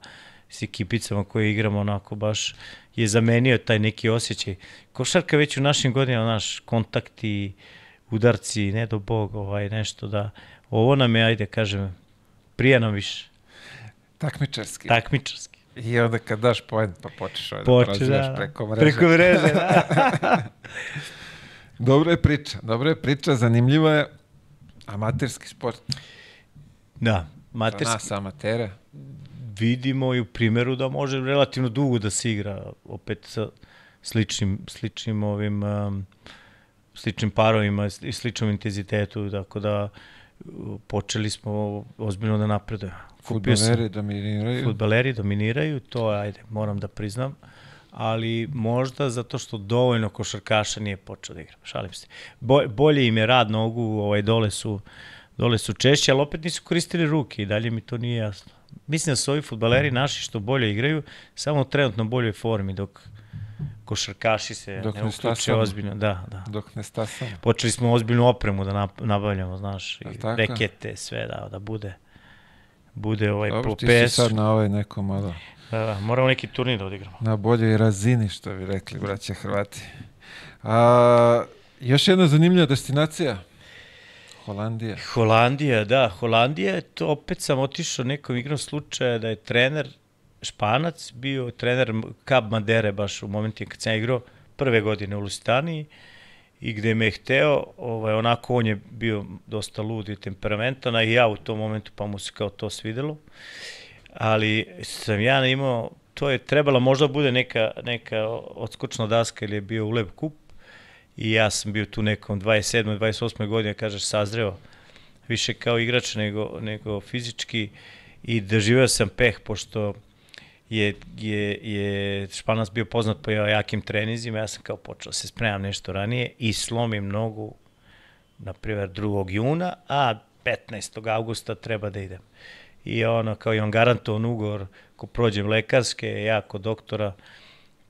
s ekipicama koje igramo onako baš je zamenio taj neki osjećaj. Košarka već u našim godinama, naš kontakti, udarci, ne do bog, ovaj, nešto da, ovo nam je, ajde kažem, prija nam više, Takmičarski. takmičarski. I onda kad daš point, pa počneš ovaj da Poče, prozivaš da, preko mreže. preko mreže, da. Dobro je priča, dobro je priča, zanimljivo je. Amaterski sport. da, Za materski. nas amatera. vidimo i u primjeru da može relativno dugo da se igra opet sa sličnim, sličnim ovim um, sličnim parovima i sličnom intenzitetu, tako da uh, počeli smo ozbiljno da napredujemo. Futboleri dominiraju. Futbaleri dominiraju, to ajde, moram da priznam, ali možda zato što dovoljno košarkaša nije počeo da igra. Šalim se. Bo, bolje im je rad nogu, ovaj dole su dole su češće, ali opet nisu koristili ruke i dalje mi to nije jasno. Mislim da su ovi futbaleri naši što bolje igraju, samo u trenutno boljoj formi, dok košarkaši se Dok ne ne uključe ozbiljno. Da, da. Dok ne stasamo. Počeli smo ozbiljnu opremu da nabavljamo, znaš, i rekete, sve, da, da bude bude ovaj Dobro, po ti si sad na ovaj neko malo, Da, da, moramo neki turnir da odigramo. na boljoj razini, što bi rekli, braće Hrvati. A, još jedna zanimljiva destinacija. Holandija. Holandija, da, Holandija, to opet sam otišao nekom igrom slučaja da je trener Španac, bio trener Cab Madere baš u momentima kad sam igrao prve godine u Lusitaniji i gde me je hteo, ovaj, onako on je bio dosta lud i temperamentan, a i ja u tom momentu pa mu se kao to svidelo. Ali sam ja imao, to je trebala možda bude neka, neka odskočna daska ili je bio Uleb kup i ja sam bio tu nekom 27. 28. godine, kažeš, sazreo više kao igrač nego, nego fizički i doživeo sam peh, pošto je, je, je Španac bio poznat po jakim trenizima, ja sam kao počeo da se spremam nešto ranije i slomim nogu, na primjer 2. juna, a 15. augusta treba da idem. I ono, kao i on garantovan ugovor, ko prođem lekarske, ja kod doktora,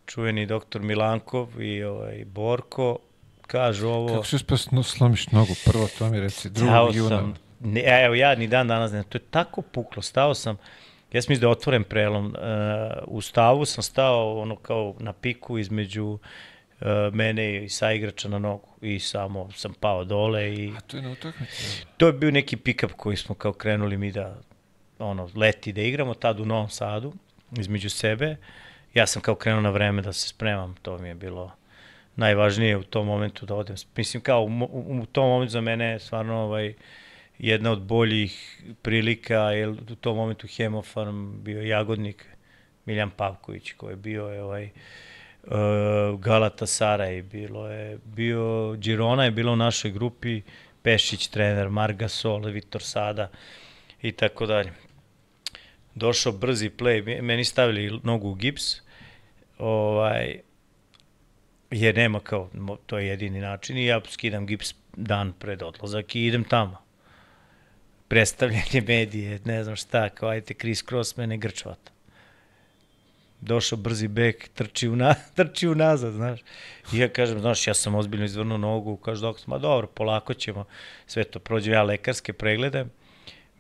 čuveni doktor Milankov i ovaj, Borko, kažu ovo... Kako si uspio snu- slomiš nogu? Prvo to mi reci, 2. juna. sam, ne, evo ja ni dan danas ne, to je tako puklo, stao sam, ja sam mislim da otvoren prelom, uh, u stavu sam stao ono kao na piku između uh, mene i saigrača na nogu i samo sam pao dole i A to je na utakmici. to je bio neki pick-up koji smo kao krenuli mi da ono, leti da igramo, tad u Novom Sadu, između sebe. Ja sam kao krenuo na vreme da se spremam, to mi je bilo najvažnije u tom momentu da odem. Mislim, kao u, u, tom momentu za mene je stvarno ovaj, jedna od boljih prilika, jer u tom momentu Hemofarm bio Jagodnik, Miljan Pavković, koji je bio je, ovaj, uh, Galata Saraj, bilo je, bio Girona je bilo u našoj grupi, Pešić trener, Margasol, Vitor Sada i tako dalje. Došao brzi play, me- meni stavili nogu u gips, ovaj, jer nema kao, to je jedini način i ja skidam gips dan pred odlazak i idem tamo. Predstavljanje medije, ne znam šta, kao ajte Chris Cross mene grčvata. Došao brzi bek, trči, una, trči unazad, znaš. I ja kažem, znaš, ja sam ozbiljno izvrnuo nogu, kaže doktor, ma dobro, polako ćemo, sve to prođe ja lekarske preglede,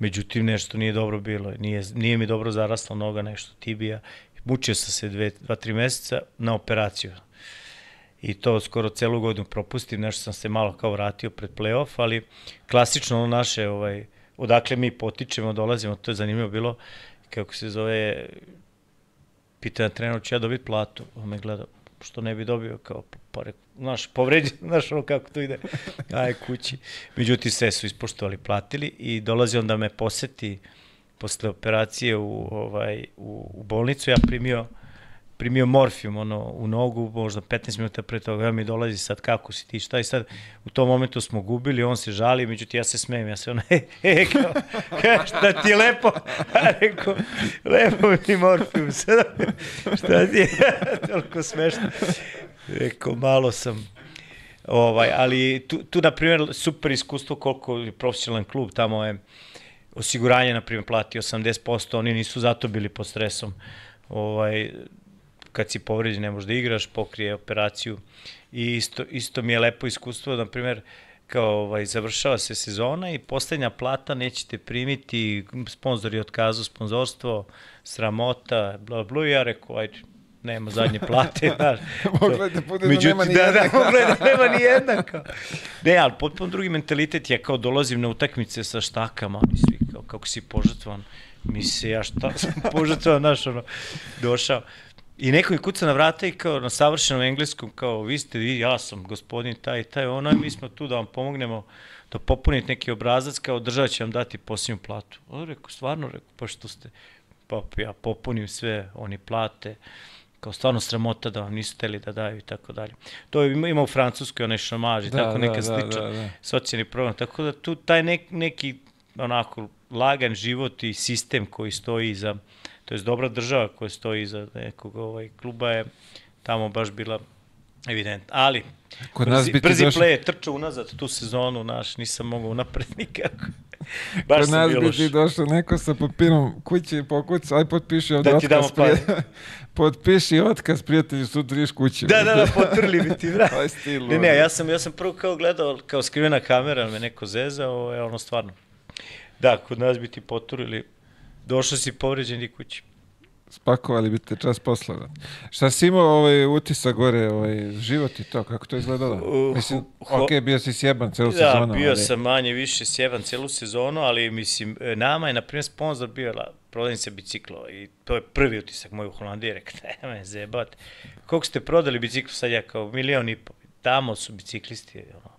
međutim nešto nije dobro bilo, nije, nije mi dobro zarasla noga, nešto tibija, mučio sam se dve, dva, tri meseca na operaciju. I to skoro celu godinu propustim, nešto sam se malo kao vratio pred playoff, ali klasično ono naše, ovaj, odakle mi potičemo, dolazimo, to je zanimljivo bilo, kako se zove, pita na trener, ću ja dobiti platu, on me gleda, što ne bi dobio, kao, pa rekao, znaš, povređen, znaš ono kako to ide, aj kući. Međutim, sve su ispoštovali, platili i dolazi on da me poseti posle operacije u, ovaj, u, u bolnicu, ja primio primio morfijum ono, u nogu, možda 15 minuta pre toga, ja mi dolazi sad kako si ti, šta i sad, u tom momentu smo gubili, on se žali, međutim ja se smejem, ja se ono, he, he, kao, šta ti je lepo, a rekao, lepo mi morfijum, sad, šta ti je, toliko smešno, rekao, malo sam, ovaj, ali tu, tu na primjer, super iskustvo koliko je profesionalan klub, tamo je, osiguranje, na primjer, plati 80%, oni nisu zato bili pod stresom. Ovaj, kad si povređen ne možeš da igraš, pokrije operaciju i isto, isto mi je lepo iskustvo, na primjer, kao ovaj, završava se sezona i poslednja plata nećete primiti, sponzori otkazu sponzorstvo, sramota, bla bla, ja rekao, ajde, nema zadnje plate, znaš. Moglo je da bude da nema ni da, jedna. da, moglo je da nema ni jedna. Kao. Ne, ali potpuno drugi mentalitet, ja kao dolazim na utakmice sa štakama, oni svi kao, kako si požrtvovan, mi se ja šta sam požrtvovan, znaš, ono, došao. I neko mi kuca na vrata i kao na savršenom engleskom, kao vi ste vi, ja sam gospodin taj i taj, ono, mi smo tu da vam pomognemo da popunite neki obrazac, kao država će vam dati posljednju platu. O, rekao, stvarno, rekao, pa što ste, pa ja popunim sve, oni plate, kao stvarno sramota da vam nisu teli da daju i tako dalje. To ima, ima u Francuskoj onaj šamaž i Da, tako da, neka da, slična da, da. socijalni program. Tako da tu taj nek, neki onako lagan život i sistem koji stoji iza, to je dobra država koja stoji iza nekog ovaj, kluba je tamo baš bila evidentna. Ali, Kod nas brzi, bi ti brzi došlo- play je trčao unazad tu sezonu, naš, nisam mogao napred nikako. Baš Kod nas bi ti došao neko sa papirom kući i pokuca, aj potpiši ovde Da ti otkaz. prije- potpiši otkaz, prijatelju, sutra iš kući. Da, da, da, potrli bi ti, bra. Aj, stil, Ne, ne, ja sam, ja sam prvo kao gledao, kao skrivena kamera, me neko zezao, je ono stvarno. Da, kod nas bi ti poturili, došao si povređen i kući. Spakovali bi te čas posla. Da. Šta si imao ovaj utisak gore, ovaj, život i to, kako to izgledalo? Uh, Mislim, ho- ok, bio si sjeban celu Da, sezonu. bio ali... sam manje više sjevan celu sezonu, ali mislim, nama je, na primjer, sponsor bio prodavnica biciklova i to je prvi utisak moj u Holandiji, rekao, ne me zebate. Koliko ste prodali biciklu sad ja kao milion i po. Tamo su biciklisti, ono,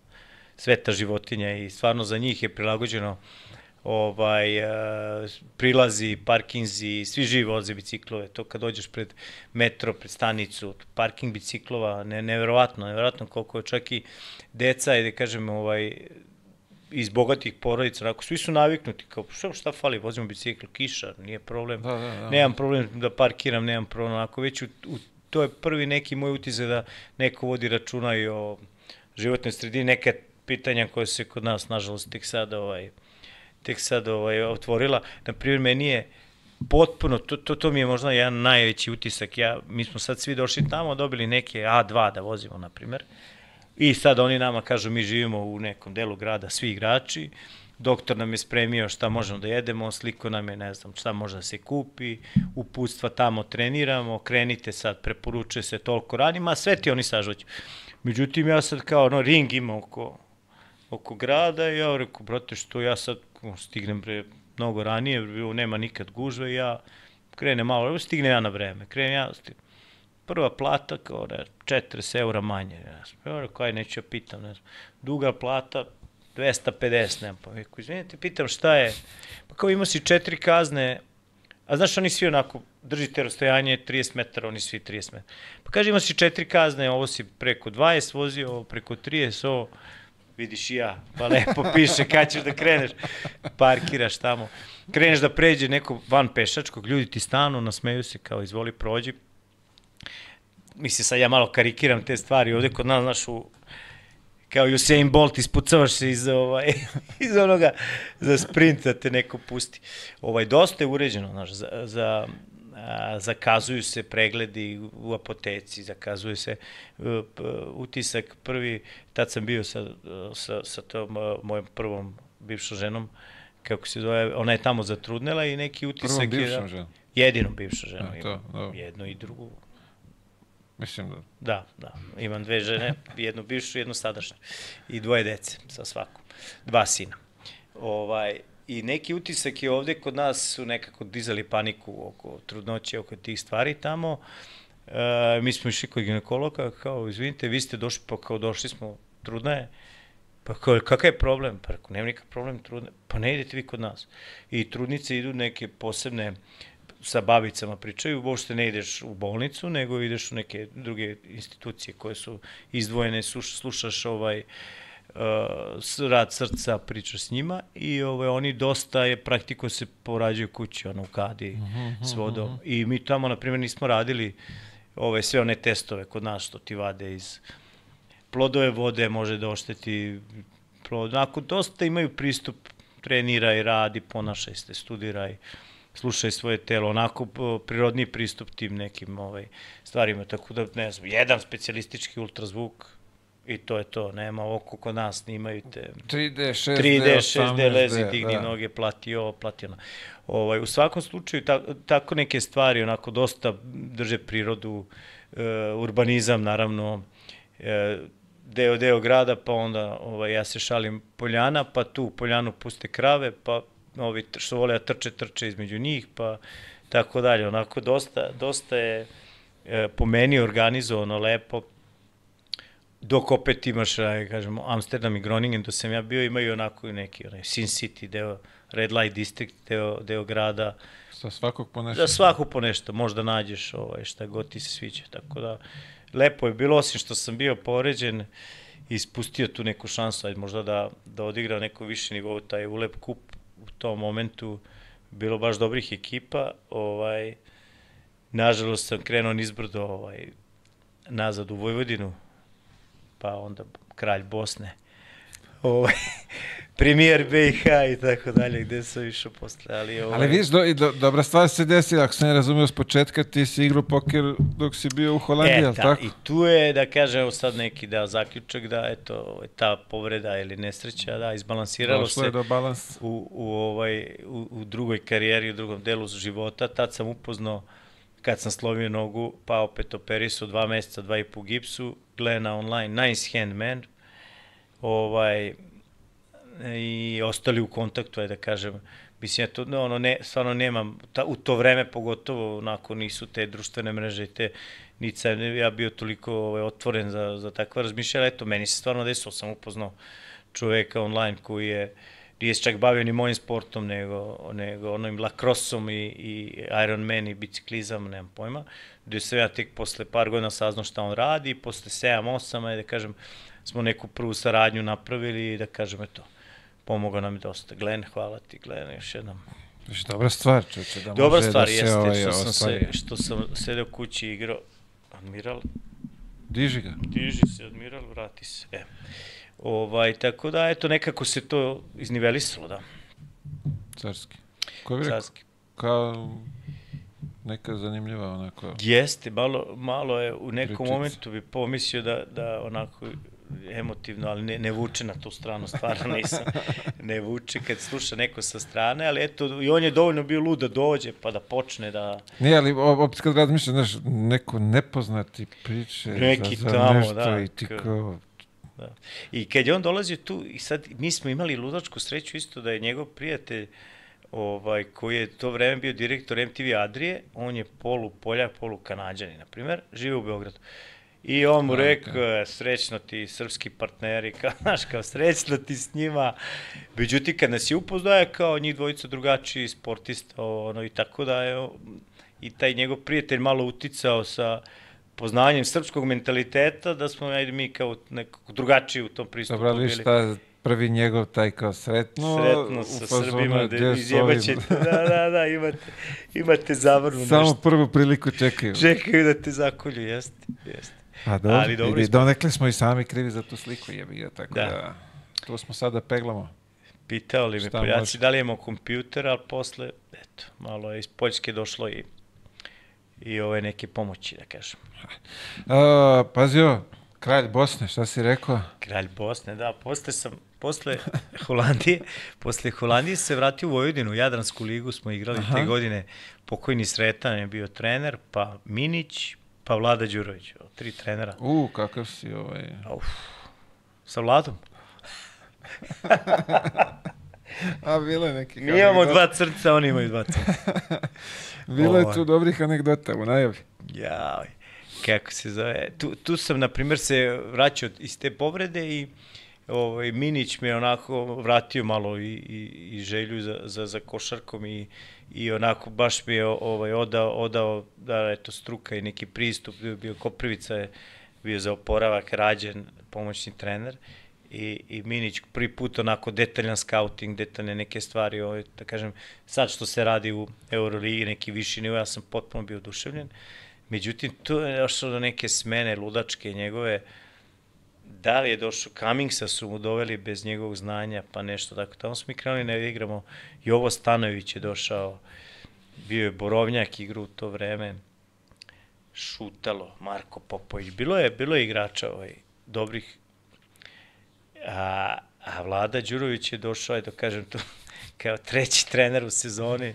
sveta životinja i stvarno za njih je prilagođeno ovaj, e, prilazi, parkinzi, svi živi voze biciklove, to kad dođeš pred metro, pred stanicu, parking biciklova, ne, neverovatno, neverovatno koliko je čak i deca, i da kažem, ovaj, iz bogatih porodica, onako, svi su naviknuti, kao, šta, šta fali, vozimo bicikl, kiša, nije problem, Da, da, da. nemam problem da parkiram, nemam problem, onako, već u, u, to je prvi neki moj utisak da neko vodi računa i o životnoj sredini, neke pitanja koje se kod nas, nažalost, tek sad, ovaj, tek sad ovaj, otvorila. Na primjer, meni je potpuno, to, to, to mi je možda jedan najveći utisak. Ja, mi smo sad svi došli tamo, dobili neke A2 da vozimo, na primjer. I sad oni nama kažu, mi živimo u nekom delu grada, svi igrači, doktor nam je spremio šta možemo da jedemo, sliko nam je, ne znam, šta može da se kupi, uputstva tamo treniramo, krenite sad, preporučuje se toliko ranima, sve ti oni sažuću. Međutim, ja sad kao, no, ring ima oko, oko grada i ja rekao, brate, što ja sad stignem pre mnogo ranije, bilo nema nikad gužve, ja krenem malo, evo stignem ja na vreme, krenem ja, stignem. Prva plata, kao ne, 40 eura manje, ja sam, ja rekao, aj, neću ja pitam, ne znam, druga plata, 250, nema pa, rekao, izvinite, pitam šta je, pa kao imao si četiri kazne, a znaš, oni svi onako, držite rastojanje 30 metara, oni svi 30 metara. Pa kaže, imao si četiri kazne, ovo si preko 20 vozio, ovo preko 30, ovo, vidiš i ja, pa lepo piše kad ćeš da kreneš, parkiraš tamo, kreneš da pređe neko van pešačkog, ljudi ti stanu, nasmeju se kao izvoli prođi, mislim sad ja malo karikiram te stvari, ovde kod nas, znaš, u, kao Usain Bolt, ispucavaš se iz, ovaj, iz onoga za sprint da te neko pusti. Ovaj, dosta je uređeno, znaš, za, za, a, zakazuju se pregledi u apoteci, zakazuje se p- utisak prvi, tad sam bio sa, sa, sa tom uh, mojom prvom bivšom ženom, kako se zove, ona je tamo zatrudnela i neki utisak Prvom je... bivšom ženom. Jedinom bivšu ženu A, to, imam, dobro. jednu i drugu, Mislim da... Da, da. Imam dve žene, jednu bivšu, jednu sadašnju. I dvoje dece sa svakom. Dva sina. Ovaj, I neki utisak je ovde kod nas su nekako dizali paniku oko trudnoće, oko tih stvari tamo. E, mi smo išli kod ginekologa, kao, izvinite, vi ste došli, pa kao došli smo, trudna je. Pa kao, kakav je problem? Pa rekao, nema nikakav problem trudne. Pa ne idete vi kod nas. I trudnice idu neke posebne sa babicama pričaju, uopšte ne ideš u bolnicu, nego ideš u neke druge institucije koje su izdvojene, sluš, slušaš ovaj uh, s- rad srca, pričaš s njima i ovaj, oni dosta je praktiko se porađaju kući, ono u kadi s vodom. I mi tamo, na primjer, nismo radili ove, sve one testove kod nas što ti vade iz plodove vode može da ošteti plod. Ako dosta imaju pristup, treniraj, radi, ponašaj se, studiraj, slušaj svoje telo, onako prirodni pristup tim nekim ovaj, stvarima, tako da, ne znam, jedan specijalistički ultrazvuk i to je to, nema oko kod nas, snimaju te 3D, 6D, 3D, 6D, 18D, lezi, digni da. noge, plati ovo, plati ono. Ovaj, u svakom slučaju, ta, tako neke stvari, onako, dosta drže prirodu, e, urbanizam, naravno, e, deo, deo grada, pa onda, ovaj, ja se šalim poljana, pa tu poljanu puste krave, pa ovi što vole da trče, trče između njih, pa tako dalje, onako, dosta, dosta je e, po meni organizovano lepo, dok opet imaš, aj, kažemo, Amsterdam i Groningen, do sam ja bio, imaju onako neki, onaj, Sin City, deo, Red Light District, deo, deo grada, Sa svakog po nešto. da svaku po nešto, možda nađeš ovaj, šta god ti se sviđa, tako da, lepo je bilo, osim što sam bio poređen, ispustio tu neku šansu, ajde možda da, da odigra neko više nivou, taj ulep kup u tom momentu, bilo baš dobrih ekipa, ovaj, nažalost sam krenuo nizbrdo ovaj, nazad u Vojvodinu, pa onda kralj Bosne, ovaj, premijer BiH i tako dalje, gde sam išao posle, ali ovaj, Ali vidiš, do, do, dobra stvar se desila, ako sam ne razumio s početka, ti si igrao poker dok si bio u Holandiji, E, ali ta, tako? I tu je, da kažem, evo sad neki da zaključak da, eto, ovaj, ta povreda ili nesreća, da, izbalansiralo Došlo se do balans. u, u, ovaj, u, u drugoj karijeri, u drugom delu života. Tad sam upoznao, kad sam slovio nogu, pa opet operisao dva meseca, dva i po gipsu, gleda online, nice hand man, ovaj, i ostali u kontaktu, ajde da kažem, mislim, ja to, no, ono, ne, stvarno nemam, ta, u to vreme pogotovo, onako, nisu te društvene mreže te, sam ja bio toliko ovaj, otvoren za, za takva razmišljala, eto, meni se stvarno desilo, sam upoznao čoveka online koji je, nije se čak bavio ni mojim sportom, nego, nego onim lakrosom i, i Ironman i biciklizam, nemam pojma, gde sam ja tek posle par godina saznao šta on radi, i posle 7-8, ajde da kažem, smo neku prvu saradnju napravili i da kažem, eto, pomogao nam je dosta. Glen, hvala ti, Glen, još jednom. Viš, dobra stvar, čoče, da Dobra može stvar da se jeste ovaj, što sam se, što sam sedeo kući i igrao Admiral, Diži ga. diži se Admiral, vrati se. E. Ovaj, tako da, eto, nekako se to iznivelisalo, da, Carski. Ko bi rekao? carski. Kao neka zanimljiva onako. Jeste, malo, malo je, u nekom Pričica. momentu bi pomislio da, da onako emotivno, ali ne, ne vuče na tu stranu, stvarno nisam. ne vuče kad sluša neko sa strane, ali eto, i on je dovoljno bio lud da dođe, pa da počne da... Nije, ali opet kad razmišljaš, znaš, neko nepoznati priče Neki za, za tamo, nešto da, i ti kao... Da. I kad je on dolazio tu, i sad mi smo imali ludačku sreću isto da je njegov prijatelj, ovaj, koji je to vreme bio direktor MTV Adrije, on je polu Poljak, polu Kanadjani, na primer, žive u Beogradu. I on mu rekao, srećno ti srpski partneri, kao, znaš, kao srećno ti s njima. Međutim, kad nas je upoznao, je kao njih dvojica drugačiji sportista, ono, i tako da je, i taj njegov prijatelj malo uticao sa poznanjem srpskog mentaliteta, da smo ajde, mi kao nekako drugačiji u tom pristupu Dobro, ali šta, prvi njegov taj kao sretno, Sretno sa fazonu, Srbima, da izjebaćete, da, da, da, imate, imate zavrnu Samo nešto. prvu priliku čekaju. Čekaju da te zakolju, jeste, jeste. A dobro, Ali dobro i ispada. donekle smo i sami krivi za tu sliku, jebi ga, tako da. Da. Tu smo sada peglamo. Pitao li me Poljaci može? da li imamo kompjuter, ali posle, eto, malo je iz Poljske došlo i i ove neke pomoći, da kažem. A, pazio, kralj Bosne, šta si rekao? Kralj Bosne, da, posle sam, posle Holandije, posle Holandije se vratio u Vojvodinu, u Jadransku ligu smo igrali Aha. te godine, pokojni Sretan je bio trener, pa Minić, pa Vlada Đurović, tri trenera. U, kakav si ovaj... Uf, sa Vladom. A, bilo je nekih Mi imamo dva crca, oni imaju dva crca. Bilo je tu dobrih anegdota u najavi. Jaj, kako se zove. Tu, tu sam, na primjer, se vraćao iz te povrede i ovaj, Minić me onako vratio malo i, i, i želju za, za, za košarkom i, i onako baš mi je ovaj, odao, odao da eto, struka i neki pristup, bio, bio Koprivica je bio za oporavak rađen pomoćni trener i, i Minić prvi put onako detaljan scouting, detaljne neke stvari, ovaj, da kažem, sad što se radi u Euroligi, neki viši nivo, ja sam potpuno bio oduševljen. Međutim, tu je došlo do neke smene ludačke njegove, da li je došao, Cummingsa su mu doveli bez njegovog znanja, pa nešto tako. Tamo smo mi krenuli da igramo, Jovo Stanović je došao, bio je Borovnjak igra u to vreme, Šutalo, Marko Popović, bilo je, bilo je igrača ovaj, dobrih, a, a Vlada Đurović je došao, da kažem to, kao treći trener u sezoni,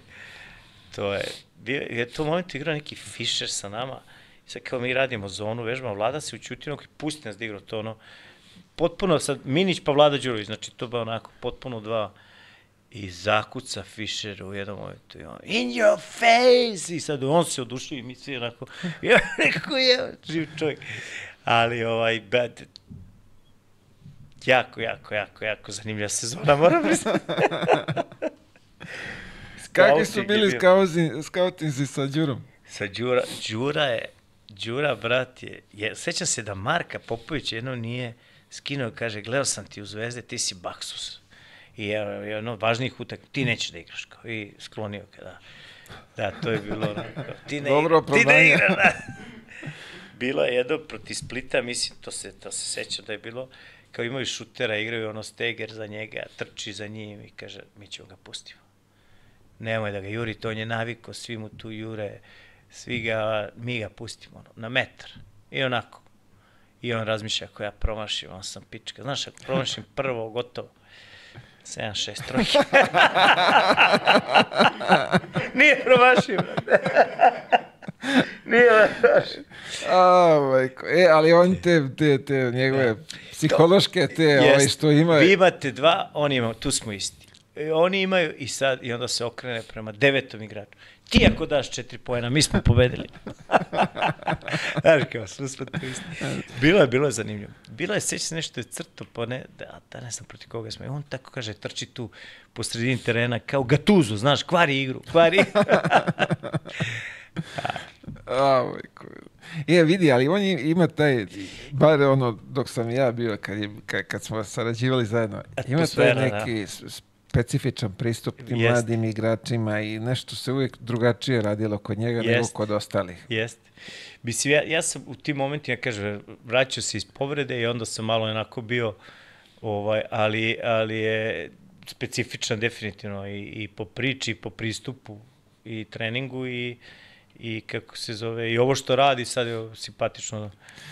to je, bio, je to moment igrao neki Fischer sa nama, i sad kao mi radimo zonu, vežbamo, Vlada se učutio, i pusti nas da igra to ono, potpuno sad, Minić pa Vlada Đurović, znači to ba onako potpuno dva, i zakuca Fischer u jednom momentu i on, in your face, i sad on se odušio i mi svi onako, ja rekao je, živ čovjek. Ali, ovaj, bad, jako, jako, jako, jako zanimljiva sezona, moram priznati. Kakvi su je bili skautinzi sa Đurom? Sa Đura, Đura je, Đura, brat, je, je, sećam se da Marka Popović jedno nije skinuo, kaže, gledao sam ti u Zvezde, ti si baksus. I je, jedno od važnijih utak, ti nećeš da igraš, kao, i sklonio kada. Da, to je bilo, onako, ti ne, Dobro ti ne igraš, da. Bilo je jedno proti Splita, mislim, to se, to se sećam da je bilo, kao imaju šutera, igraju ono steger za njega, trči za njim i kaže, mi ćemo ga pustimo nemoj da ga jurite, on je naviko, svi mu tu jure, svi ga, mi ga pustimo ono, na metar. I onako. I on razmišlja, ako ja promašim, on sam pička. Znaš, ako promašim prvo, gotovo. 7, 6 trojke. Nije promašio. Nije. A, majko. E, ali on te, te, te njegove psihološke, te, ovaj, Jest. što ima... Vi imate dva, oni imaju, tu smo isti. E, oni imaju i sad, i onda se okrene prema devetom igraču. Ti ako daš četiri pojena, mi smo pobedili. Znaš kao, sve smo tu isti. Bilo je, bilo je zanimljivo. Bilo je, seća se nešto je crto, pa ne, da, da ne znam protiv koga smo. I on tako kaže, trči tu po sredini terena, kao gatuzu, znaš, kvari igru, kvari Majko. E, vidi, ali on i- ima taj, bar ono, dok sam ja bio, kad, je, kad, smo sarađivali zajedno, ima taj da. neki specifičan pristup tim Jest. mladim igračima i nešto se uvijek drugačije radilo kod njega nego Jest. kod ostalih. Jeste. Mislim, ja, ja sam u tim momentima, kažem, vraćao se iz povrede i onda sam malo onako bio, ovaj, ali, ali je specifičan definitivno i, i po priči, i po pristupu, i treningu, i, i kako se zove, i ovo što radi sad je simpatično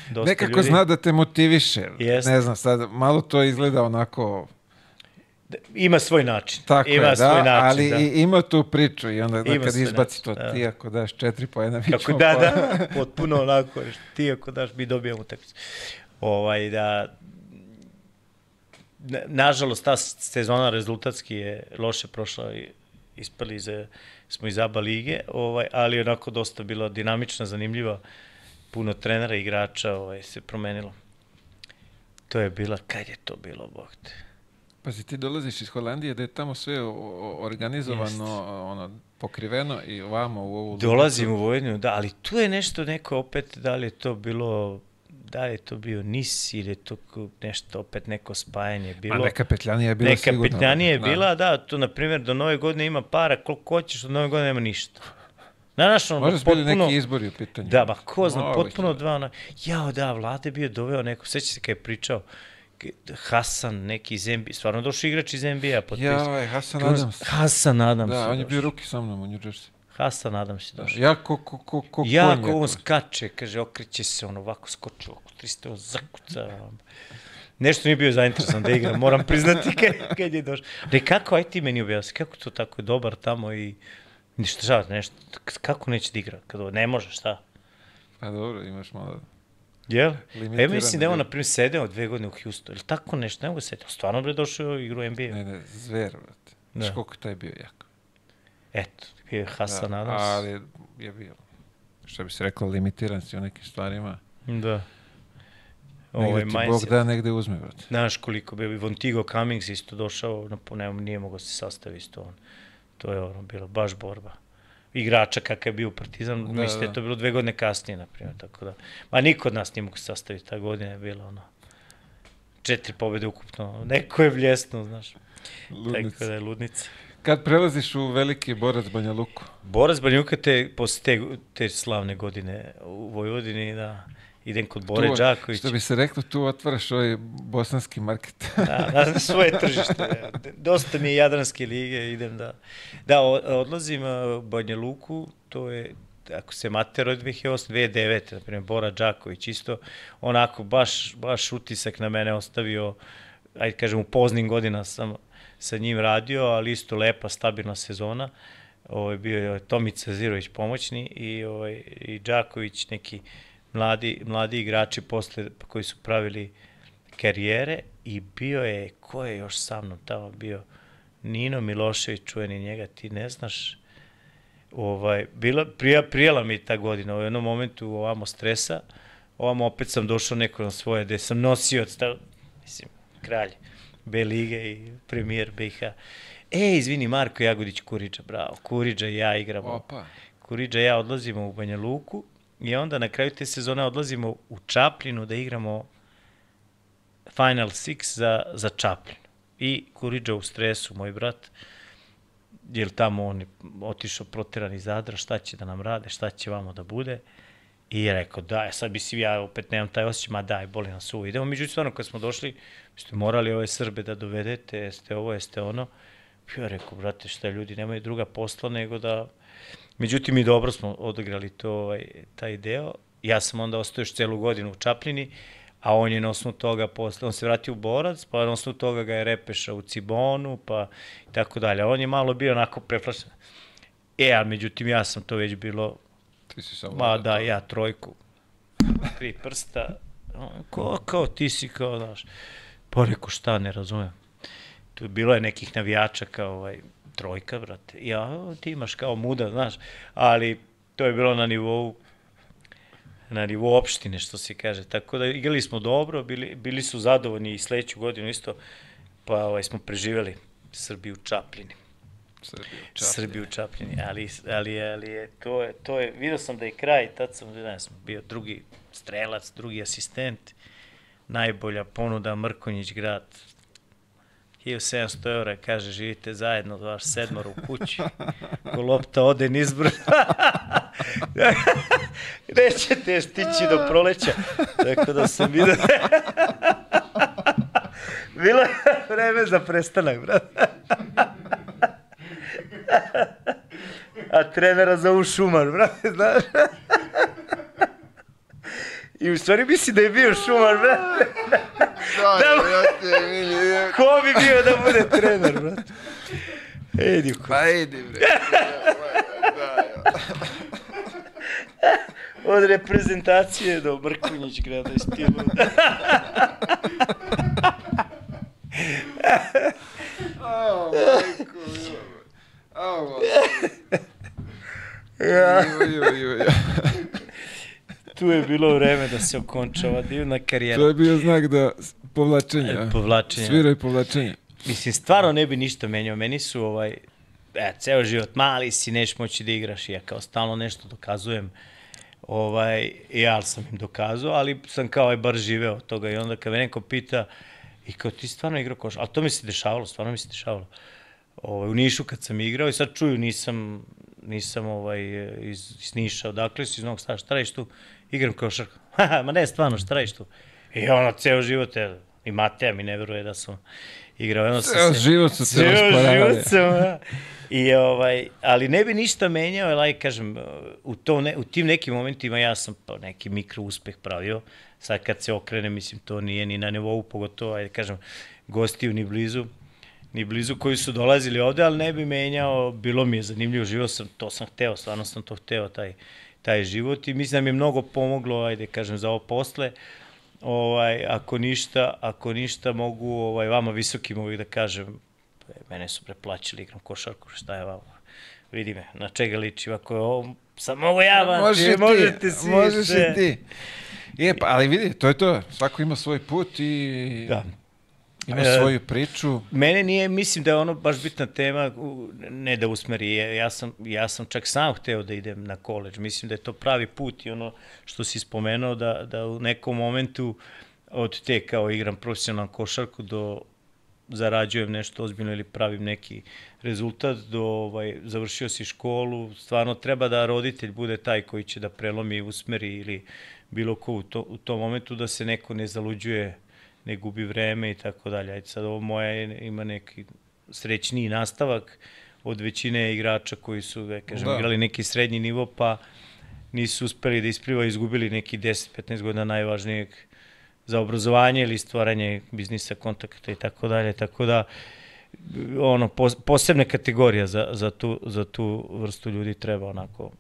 dosta Nekako ljudi. zna da te motiviše. Jest. Ne znam, sad malo to izgleda onako Da- Ima svoj način. tako ima je, svoj da, način, ali da. i, ima tu priču i onda da, Ima kad izbaci način, to da. ti ako daš četiri pojena, mi Kako da, po- da, potpuno onako, ti ako daš, mi dobijamo utakmicu. Ovaj, da, na- nažalost, ta sezona rezultatski je loše prošla i ispali iz, smo iz ABA lige, ovaj, ali onako dosta bila dinamična, zanimljiva, puno trenera igrača ovaj, se promenilo. To je bila, kad je to bilo, bog te? Pazi, ti dolaziš iz Holandije da je tamo sve organizovano, ono, pokriveno i ovamo u ovu... Dolazim u Vojvodinu, da, ali tu je nešto neko opet, da li je to bilo, da li je to bio NIS ili je to nešto opet neko spajanje bilo. Ma neka petljanija je bila Neka sigurno. petnjanija je Da. bila, da, to na primjer do nove godine ima para, koliko hoćeš, od nove godine nema ništa. Znaš, ono, Možda su bili potpuno- neki izbori u pitanju. Da, ma ko zna, potpuno dva ona... Jao, da, vlade bio doveo neko, seća se kad je pričao, Hasan, neki iz NBA, stvarno došao igrač iz NBA, potpisao. Ja, Hasan Kroz- Adams. Hasan Adams. Da, je on je bio ruki sa mnom New Jersey. Hasan Adams je Da. došao. Ja ko, ko, ko, ko Jako on jako. skače, kaže, okreće se, on ovako skoči oko 300, on zakuca. Nešto nije bio zainteresovan da igra, moram priznati kad, kad je došao. Ne, kako, aj ti meni objasni, kako to tako je dobar tamo i ništa, šta, nešto, kako neće da igra, kad ovo, ne može, šta? Pa dobro, imaš malo... Jel? E, mislim da je on, na primjer, sedeo dve godine u Houstonu, ili tako nešto, ne mogu se setiti, stvarno bre došao igru NBA. Ne, ne, zver, brate. Da. Znaš koliko je taj bio jak. Eto, je Hasan Da, Adams. Ali je bio, što bi se reklo, limitiran si u nekim stvarima. Da. Negde Ovaj, ti Bog da, negde uzme, brate. Znaš koliko bi Von Tigo Cummings isto došao, na, ne, nije mogao se sastaviti isto on. To je ono, bilo baš borba. Igrača kakav je bio Partizan, Da, da, mislim da da. je to bilo dve godine kasnije, na primjer, tako da. Ma niko od nas nije mogo se sastaviti, ta godina je bila ono, četiri pobjede ukupno, neko je bljesno, znaš. Tako Ludnica. da je ludnica. Kad prelaziš u veliki borac Banja Luku, Borac Banjuka te, posle te, te slavne godine u Vojvodini, da, idem kod Bore tu, Đakovića. što bi se reklo, tu otvaraš ovaj bosanski market. Da, da, svoje tržište. Dosta mi je Jadranske lige, idem da... Da, odlazim u Banja Luku, to je, ako se mater od 2008, 2009, na primjer, Bora Đaković, isto onako baš, baš utisak na mene ostavio, ajde kažem, u poznim godina sam sa njim radio, ali isto lepa, stabilna sezona. Ovaj, bio je Tomica Zirović pomoćni i, ovaj, i Đaković neki mladi, mladi igrači posle koji su pravili karijere i bio je, ko je još sa mnom tamo bio? Nino Milošević, čuveni njega, ti ne znaš. Ovaj, bila, prija, prijela mi ta godina, u jednom momentu ovamo stresa, ovamo opet sam došao neko na svoje, gde sam nosio, stav, mislim, kralj B lige i premijer BiH. E, izvini, Marko Jagodić Kuriđa, bravo. Kuriđa i ja igramo. Opa. Kuriđa i ja odlazimo u Banja Luku i onda na kraju te sezone odlazimo u Čapljinu da igramo Final Six za, za Čapljinu. I Kuriđa u stresu, moj brat, jer tamo on je otišao proteran iz Zadra, šta će da nam rade, šta će vamo da bude. I rekao, da, sad bi si ja opet nemam taj osjećaj, ma daj, boli nas uvo. Idemo, međutim, stvarno, kad smo došli, ste morali ove Srbe da dovedete, jeste ovo, jeste ono. Ja rekao, brate, šta ljudi, nemaju druga posla nego da... Međutim, i dobro smo odigrali to, ovaj, taj deo. Ja sam onda ostao još celu godinu u Čapljini, a on je na osnovu toga posle, on se vratio u Borac, pa na osnovu toga ga je Repeša u Cibonu, pa i tako dalje. On je malo bio onako preplašen. E, ali međutim, ja sam to već bilo, Ti si samo... ma da, ja trojku, tri prsta, ko, kao ti si, kao, znaš, pa rekao, šta, ne razumem. Tu bilo je nekih navijača kao, ovaj, trojka, brate. Ja, ti imaš kao muda, znaš, ali to je bilo na nivou na nivou opštine, što se kaže. Tako da igrali smo dobro, bili, bili su zadovoljni i sledeću godinu isto, pa ovaj, smo preživeli Srbiju u Čapljini. Srbiju. Srbiju u Čapljini, ali, ali, ali je, to je, to je, vidio sam da je kraj, tad sam, ne znam, bio drugi strelac, drugi asistent, najbolja ponuda Mrkonjić grad, 1700 eura, kaže, živite zajedno, vaš sedmor u kući, ko lopta ode nizbrdo. Nećete stići do proleća, tako da sam vidio. Bilo je vreme za prestanak, brate. A trenera zovu Šumar, brate, znaš? I u stvari misli da je bio Šumar, brate. Da, brate, vidi, je. Ko bi bio da bude trener, brate? Edi, ko. Pa idi, bre. Da. Od reprezentacije do Mrkonjić grada i stilu. Ao, majko, mila. Ao, Ja. ju, ju, ju. Tu je bilo vreme da se okonča ova divna karijera. To je bio znak da povlačenja. E, povlačenja. Sviraj povlačenja. Mislim, stvarno ne bi ništa menjao. Meni su, ovaj, e, ceo život mali si, neš moći da igraš. I ja kao stalno nešto dokazujem. Ovaj, i ja sam im dokazao, ali sam kao aj bar živeo od toga. I onda kad me neko pita, i kao ti stvarno igrao koš, ali to mi se dešavalo, stvarno mi se dešavalo. Ovaj, u Nišu kad sam igrao i sad čuju, nisam, nisam ovaj, iz, iz Niša, odakle si iz Novog Sada, šta radiš tu? Igram košarku. Ma ne, stvarno, šta radiš tu? I ono, ceo život, je, i Mateja mi ne veruje da sam igrao. Sam Ceo se- život su se život sam, da. I, ovaj, ali ne bi ništa menjao, aj, kažem, u, to ne, u tim nekim momentima ja sam pa, neki mikro uspeh pravio. Sad kad se okrene, mislim, to nije ni na nivou, pogotovo, ajde, kažem, gostiju ni blizu ni blizu koji su dolazili ovde, ali ne bi menjao, bilo mi je zanimljivo, živo sam, to sam hteo, stvarno sam to hteo, taj, taj život i mislim da mi je mnogo pomoglo, ajde kažem, za ovo posle. Ovaj, ako ništa, ako ništa mogu ovaj, vama visokim uvijek da kažem, mene su preplaćali, igram košarku, šta je vama? Vidi me, na čega liči, ako je ovo, sam mogu ja, vam, Možeš ti, možete svi možeš i ti. Je, pa, ali vidi, to je to. Svako ima svoj put i Da. Ima E, svoju priču. Mene nije, mislim da je ono baš bitna tema, ne da usmeri, ja sam, ja sam čak sam hteo da idem na koleđ, mislim da je to pravi put i ono što si spomenuo da, da u nekom momentu od te kao igram profesionalnu košarku do zarađujem nešto ozbiljno ili pravim neki rezultat, do ovaj, završio si školu, stvarno treba da roditelj bude taj koji će da prelomi, usmeri ili bilo ko u, to, u tom momentu da se neko ne zaluđuje ne gubi vreme i tako dalje. Ajde sad ovo moje ima neki srećniji nastavak od većine igrača koji su, da kažem, Da. igrali neki srednji nivo, pa nisu uspeli da isplivaju, izgubili neki 10-15 godina najvažnijeg za obrazovanje ili stvaranje biznisa, kontakta i tako dalje. Tako da, ono, pos, posebne kategorija za, za, tu, za tu vrstu ljudi treba onako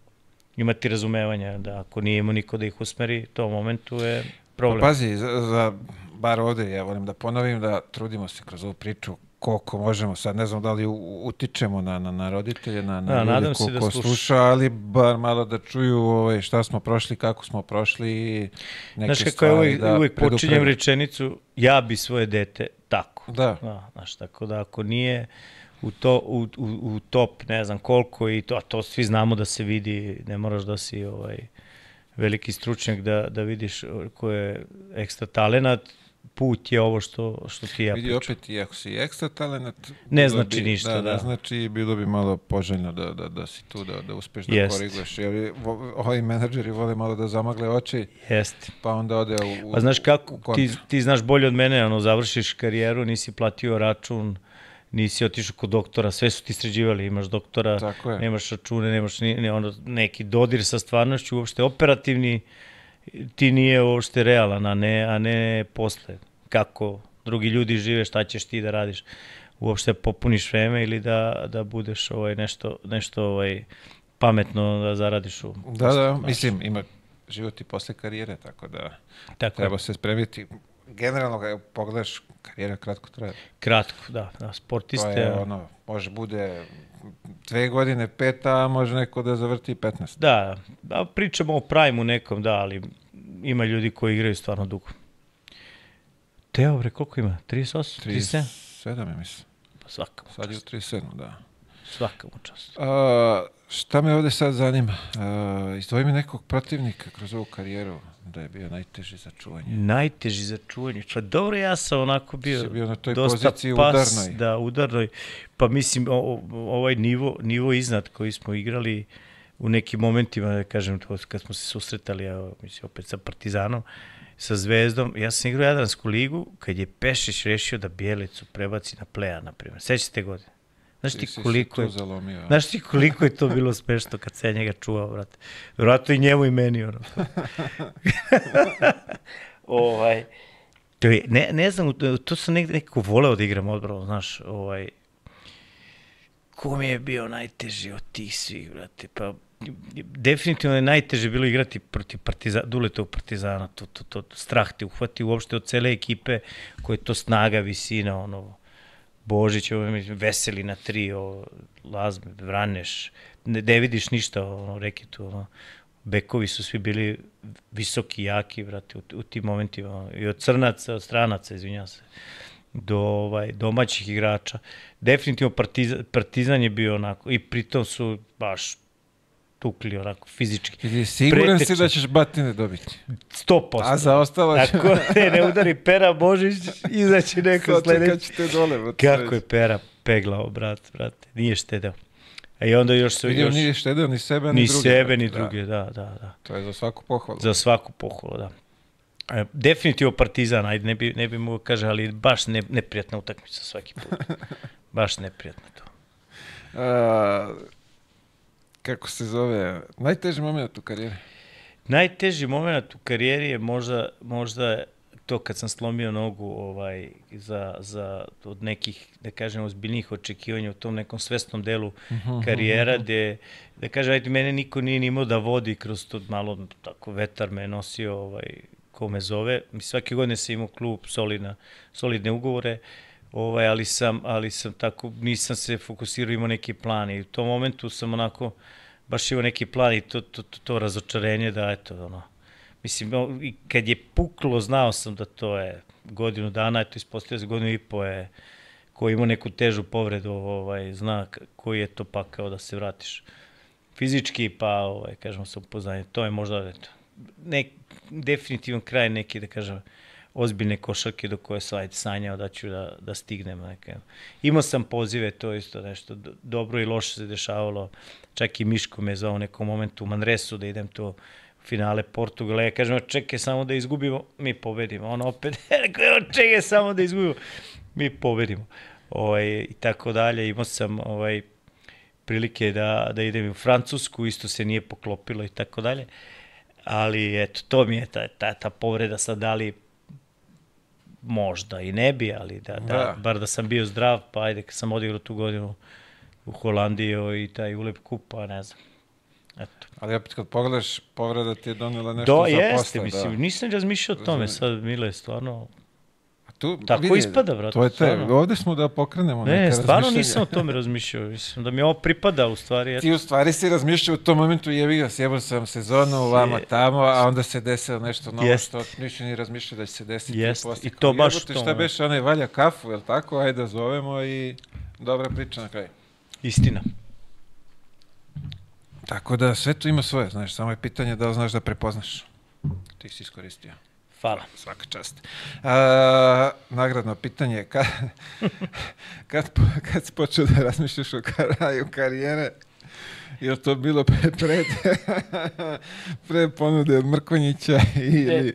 imati razumevanja da ako nije imao niko da ih usmeri, to u momentu je problem. Pa pazi, za, za, bar ovde, ja volim da ponovim da trudimo se kroz ovu priču koliko možemo sad, ne znam da li utičemo na, na, na roditelje, na, na Da, ljude nadam ko, se da ko sluša. sluša, ali bar malo da čuju ovaj, šta smo prošli, kako smo prošli i neke Znaš kako stvari je uvijek, da uvijek počinjem rečenicu, ja bi svoje dete tako. Da. Da, znaš, tako da ako nije u, to, u, u, u top, ne znam koliko, i to, a to svi znamo da se vidi, ne moraš da si ovaj, veliki stručnjak da, da vidiš ko je ekstra talenat, put je ovo što, što ti ja Vidi pričam. opet, i ako si ekstra talent, Ne znači bi, ništa, da, da. Ne znači, bilo bi malo poželjno da, da, da si tu, da, da uspeš da Jest. koriguješ. Jer ovi menadžeri vole malo da zamagle oči, Jeste. pa onda ode u, Pa znaš kako, ti, ti znaš bolje od mene, ono, završiš karijeru, nisi platio račun, nisi otišao kod doktora, sve su ti sređivali, imaš doktora, nemaš račune, nemaš ni, ni ono, neki dodir sa stvarnošću, uopšte operativni, ti nije uopšte realan, a ne, a ne posle. Kako drugi ljudi žive, šta ćeš ti da radiš? Uopšte popuniš vreme ili da, da budeš ovaj, nešto, nešto ovaj, pametno da zaradiš u... Da, da, mislim, ima život i posle karijere, tako da Tako treba je. se spremiti. Generalno, kada pogledaš, karijera kratko traje. Kratko, da, da To sportiste... je ono, može bude dve godine, pet, a može neko da zavrti 15. Da, da pričamo o prime nekom, da, ali ima ljudi koji igraju stvarno dugo. Teo, bre, koliko ima? 38? 37? 37, ja mislim. Pa svaka mu Sad je u čast. 37, da. Svaka mu čast. A, šta me ovde sad zanima? A, izdvoji mi nekog protivnika kroz ovu karijeru da je bio najteži za čuvanje. Najteži za čuvanje. Pa dobro, ja sam onako bio, Si bio na toj dosta poziciji pas, udarnoj. Da, udarnoj. Pa mislim, o, o- ovaj nivo, nivo iznad koji smo igrali u nekim momentima, da kažem, to, kad smo se susretali, evo, mislim, opet sa Partizanom, sa Zvezdom, ja sam igrao Jadransku ligu kad je Pešić rešio da Bijelicu prebaci na pleja, na primjer. Sećate godine? Znaš ti si koliko je... zalomio. Znaš ti koliko je to bilo smešno kad se ja njega čuvao, brate. Vjerojatno i njemu i meni, ono. ovaj, to je, ne, ne znam, to sam negde nekako voleo da igram odbranu, znaš, ovaj, ko mi je bio najteži od tih svih, brate, pa definitivno je najteže bilo igrati protiv partiza, Duletov partizana, to, to, to, strah te uhvati uopšte od cele ekipe, koja je to snaga, visina, ono, Božić, ovo, mislim, veseli na tri, ovo, Lazme, Vraneš, ne, ne vidiš ništa, ono, reki tu, ono, bekovi su svi bili visoki, jaki, brate, u, u tim momentima, ono, i od crnaca, od stranaca, izvinjam se, do ovaj, domaćih igrača. Definitivno partizan, partizan je bio onako, i pritom su baš tukli onako fizički. Ili siguran si Pretečno. da ćeš batine dobiti? 100%. A za ostalo će... Ako ne, ne udari Pera Božić, izaći neko sledeći. ćete dole. brate, Kako je Pera peglao, brat, brate. Nije štedeo. A i onda još su... Vidio, još, nije štedeo ni sebe, ni, ni druge. sebe, brate, ni da. druge, da, da, da. To je za svaku pohvalu. Za svaku pohvalu, da. E, definitivno Partizan, ajde, ne bi, ne bi mogo kaže, ali baš ne, neprijatna utakmica svaki put. baš neprijatno to. A, kako se zove? Najteži moment u karijeri? Najteži moment u karijeri je možda, možda to kad sam slomio nogu ovaj, za, za od nekih, da kažem, ozbiljnijih očekivanja u tom nekom svesnom delu karijera, gde, da kažem, ajde, mene niko nije ni imao da vodi kroz to malo, tako, vetar me nosio, ovaj, ko me zove. Mi svake godine sam imao klub, solidna, solidne ugovore, ovaj, ali sam, ali sam tako, nisam se fokusirao, imao neki plan i u tom momentu sam onako, baš imao neki plan i to, to, to, to razočarenje da, eto, ono, mislim, i kad je puklo, znao sam da to je godinu dana, eto, ispostavio se godinu i po je, ko ima neku težu povredu, ovaj, zna koji je to pakao da se vratiš. Fizički, pa, ovaj, kažemo, sa upoznanje, to je možda, eto, nek, definitivan kraj neki, da kažem, ozbiljne košarke do koje sam sanjao da ću da, da stignem. Neke. Imao sam pozive, to isto nešto do- dobro i loše se dešavalo. Čak i Miško me zvao u nekom momentu u Manresu da idem to finale Portugala. Ja kažem, čekaj samo da izgubimo, mi pobedimo. On opet, rekao, "Evo, čekaj samo da izgubimo, mi pobedimo. Ovaj, I tako dalje. Imao sam ovaj, prilike da, da idem u Francusku, isto se nije poklopilo i tako dalje. Ali eto, to mi je ta, ta, ta povreda sad, da li možda i ne bi, ali da, da, Da. da. bar da sam bio zdrav, pa ajde, kad sam odigrao tu godinu u Holandiji i taj ulep kup, pa ne znam. Eto. Ali opet kad pogledaš, povreda ti je donela nešto Do, za jeste, posle. mislim, da. nisam razmišljao o tome sad, Mile, stvarno, tu, Tako ispada, brate, To je te, stvarno. ovde smo da pokrenemo Ne, neka stvarno nisam o tome razmišljao. Mislim da mi ovo pripada u stvari. Ti u stvari si razmišljao u tom momentu, jebi ga, sjebao sam sezonu, vamo tamo, a onda se desilo nešto novo Jest. što nisi ni razmišljao da će se desiti. Jest, i kao, to baš jebote, to, Šta beše, onaj valja kafu, jel tako? Ajde da zovemo i dobra priča na kraju. Istina. Tako da sve to ima svoje, znaš, samo je pitanje da li znaš da prepoznaš. Ti si iskoristio. Hvala. Svaka čast. A, nagradno pitanje, kad, kad, kad si počeo da razmišljaš o kraju karijere, je li to bilo pre, pre, pre ponude od Mrkonjića ili E,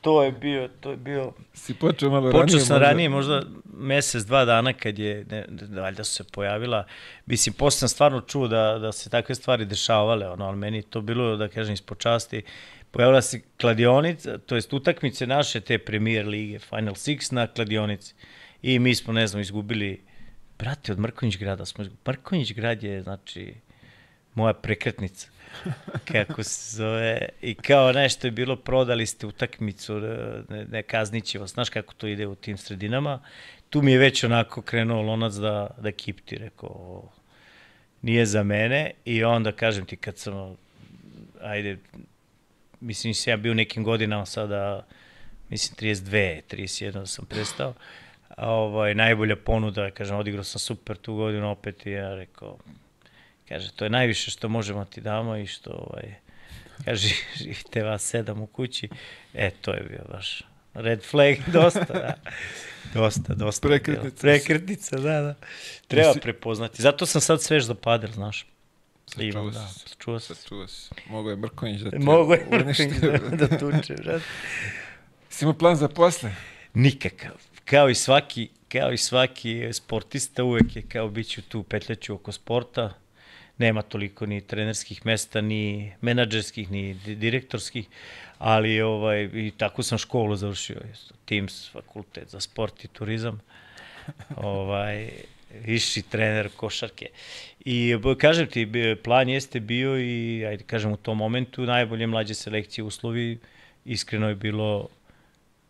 to je bio, to je bio... si počeo malo Počeo ranije? sam možda? ranije, možda mesec, dva dana kad je, ne, valjda su se pojavila. Mislim, posle sam stvarno čuo da, da se takve stvari dešavale, ono, ali meni to bilo, da kažem, ispod časti. Pojavila se kladionica, to jest utakmice naše te premier lige, Final Six na kladionici. I mi smo, ne znam, izgubili, brate, od Mrkonjić grada smo izgubili. Mrkonjić grad je, znači, moja prekretnica. Kako se zove, i kao nešto je bilo, prodali ste utakmicu, ne, ne kazniće vas, znaš kako to ide u tim sredinama, tu mi je već onako krenuo lonac da, da kipti, rekao, "O, nije za mene, i onda kažem ti kad sam, ajde, mislim se ja bio nekim godinama sada, mislim 32, 31 sam prestao, a ovaj, najbolja ponuda, kažem, odigrao sam super tu godinu opet i ja rekao, Kaže, to je najviše što možemo ti damo i što, ovaj, kaže, živite vas sedam u kući. E, to je bio baš red flag, dosta, da. Dosta, dosta. Prekretnica. Prekretnica, da, da. Treba prepoznati. Zato sam sad svež za padel, znaš. Sačuo Imam, si da, se. čuo sam. Čuo si. Mogu je Mrkonjić da te Mogu je uništi. da, da tuče, brate. Si imao plan za posle? Nikakav. Kao i svaki, kao i svaki sportista uvek je kao bit ću tu petljaću oko sporta. Nema toliko ni trenerskih mesta, ni menadžerskih, ni di- direktorskih, ali ovaj, i tako sam školu završio, Teams, fakultet za sport i turizam. ovaj, viši trener košarke. I kažem ti, plan jeste bio i, ajde kažem, u tom momentu najbolje mlađe selekcije uslovi, iskreno je bilo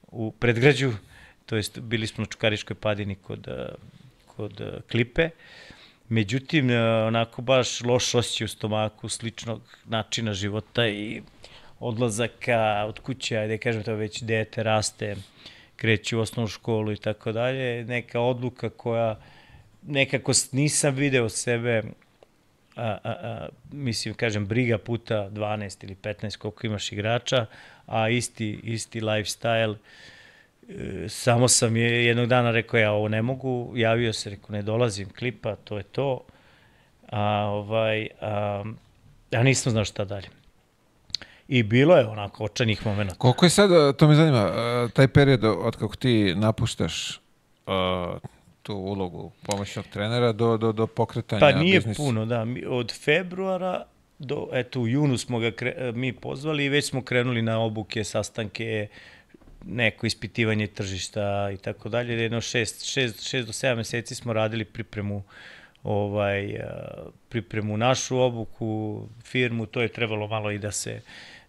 u predgrađu, to jest bili smo na Čukariškoj padini kod, kod Klipe. Međutim, onako baš loš osjećaj u stomaku, sličnog načina života i odlazaka od kuće, ajde kažem to već dete raste, kreće u osnovnu školu i tako dalje, neka odluka koja nekako nisam video sebe a, a, a, mislim, kažem, briga puta 12 ili 15 koliko imaš igrača, a isti, isti lifestyle, E, samo sam je jednog dana rekao ja ovo ne mogu, javio se, rekao ne dolazim, klipa, to je to, a ovaj, a, ja nisam znao šta dalje. I bilo je onako očajnih momenta. Koliko je sad, to me zanima, taj period od kako ti napuštaš tu ulogu pomoćnog trenera do, do, do pokretanja Pa nije biznisa? puno, da. Mi, od februara do, eto, u junu smo ga kre, mi pozvali i već smo krenuli na obuke, sastanke, neko ispitivanje tržišta i tako dalje. Jedno šest, šest, šest do sedam meseci smo radili pripremu ovaj, pripremu našu obuku, firmu, to je trebalo malo i da se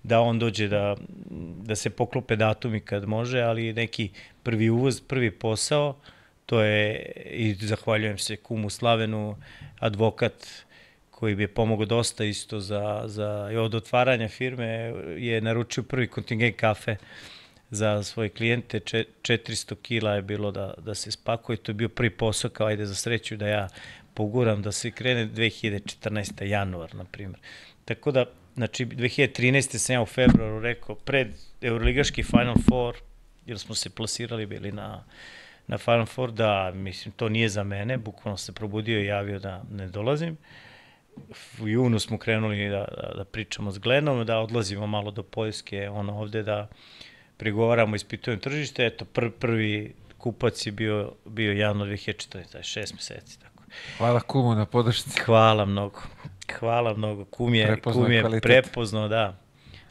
da on dođe da, da se poklope datumi kad može, ali neki prvi uvoz, prvi posao, to je, i zahvaljujem se kumu Slavenu, advokat koji bi je pomogao dosta isto za, za od otvaranja firme, je naručio prvi kontingent kafe za svoje klijente, Če- 400 kila je bilo da, da se spakuje, to je bio prvi posao kao ajde za sreću da ja poguram da se krene 2014. januar, na primjer. Tako da, znači, 2013. sam ja u februaru rekao, pred Euroligaški Final Four, jer smo se plasirali bili na, na Final Four, da, mislim, to nije za mene, bukvalno se probudio i javio da ne dolazim. U junu smo krenuli da, da, da pričamo s Glenom, da odlazimo malo do Poljske, ono ovde da pregovaramo, ispitujemo tržište, eto, pr, prvi kupac je bio, bio januar 2014, taj šest meseci, tako. Hvala kumu na podršci. Hvala mnogo. Hvala mnogo. Kum je, Prepoznao kum je kvalitet. prepoznao, da.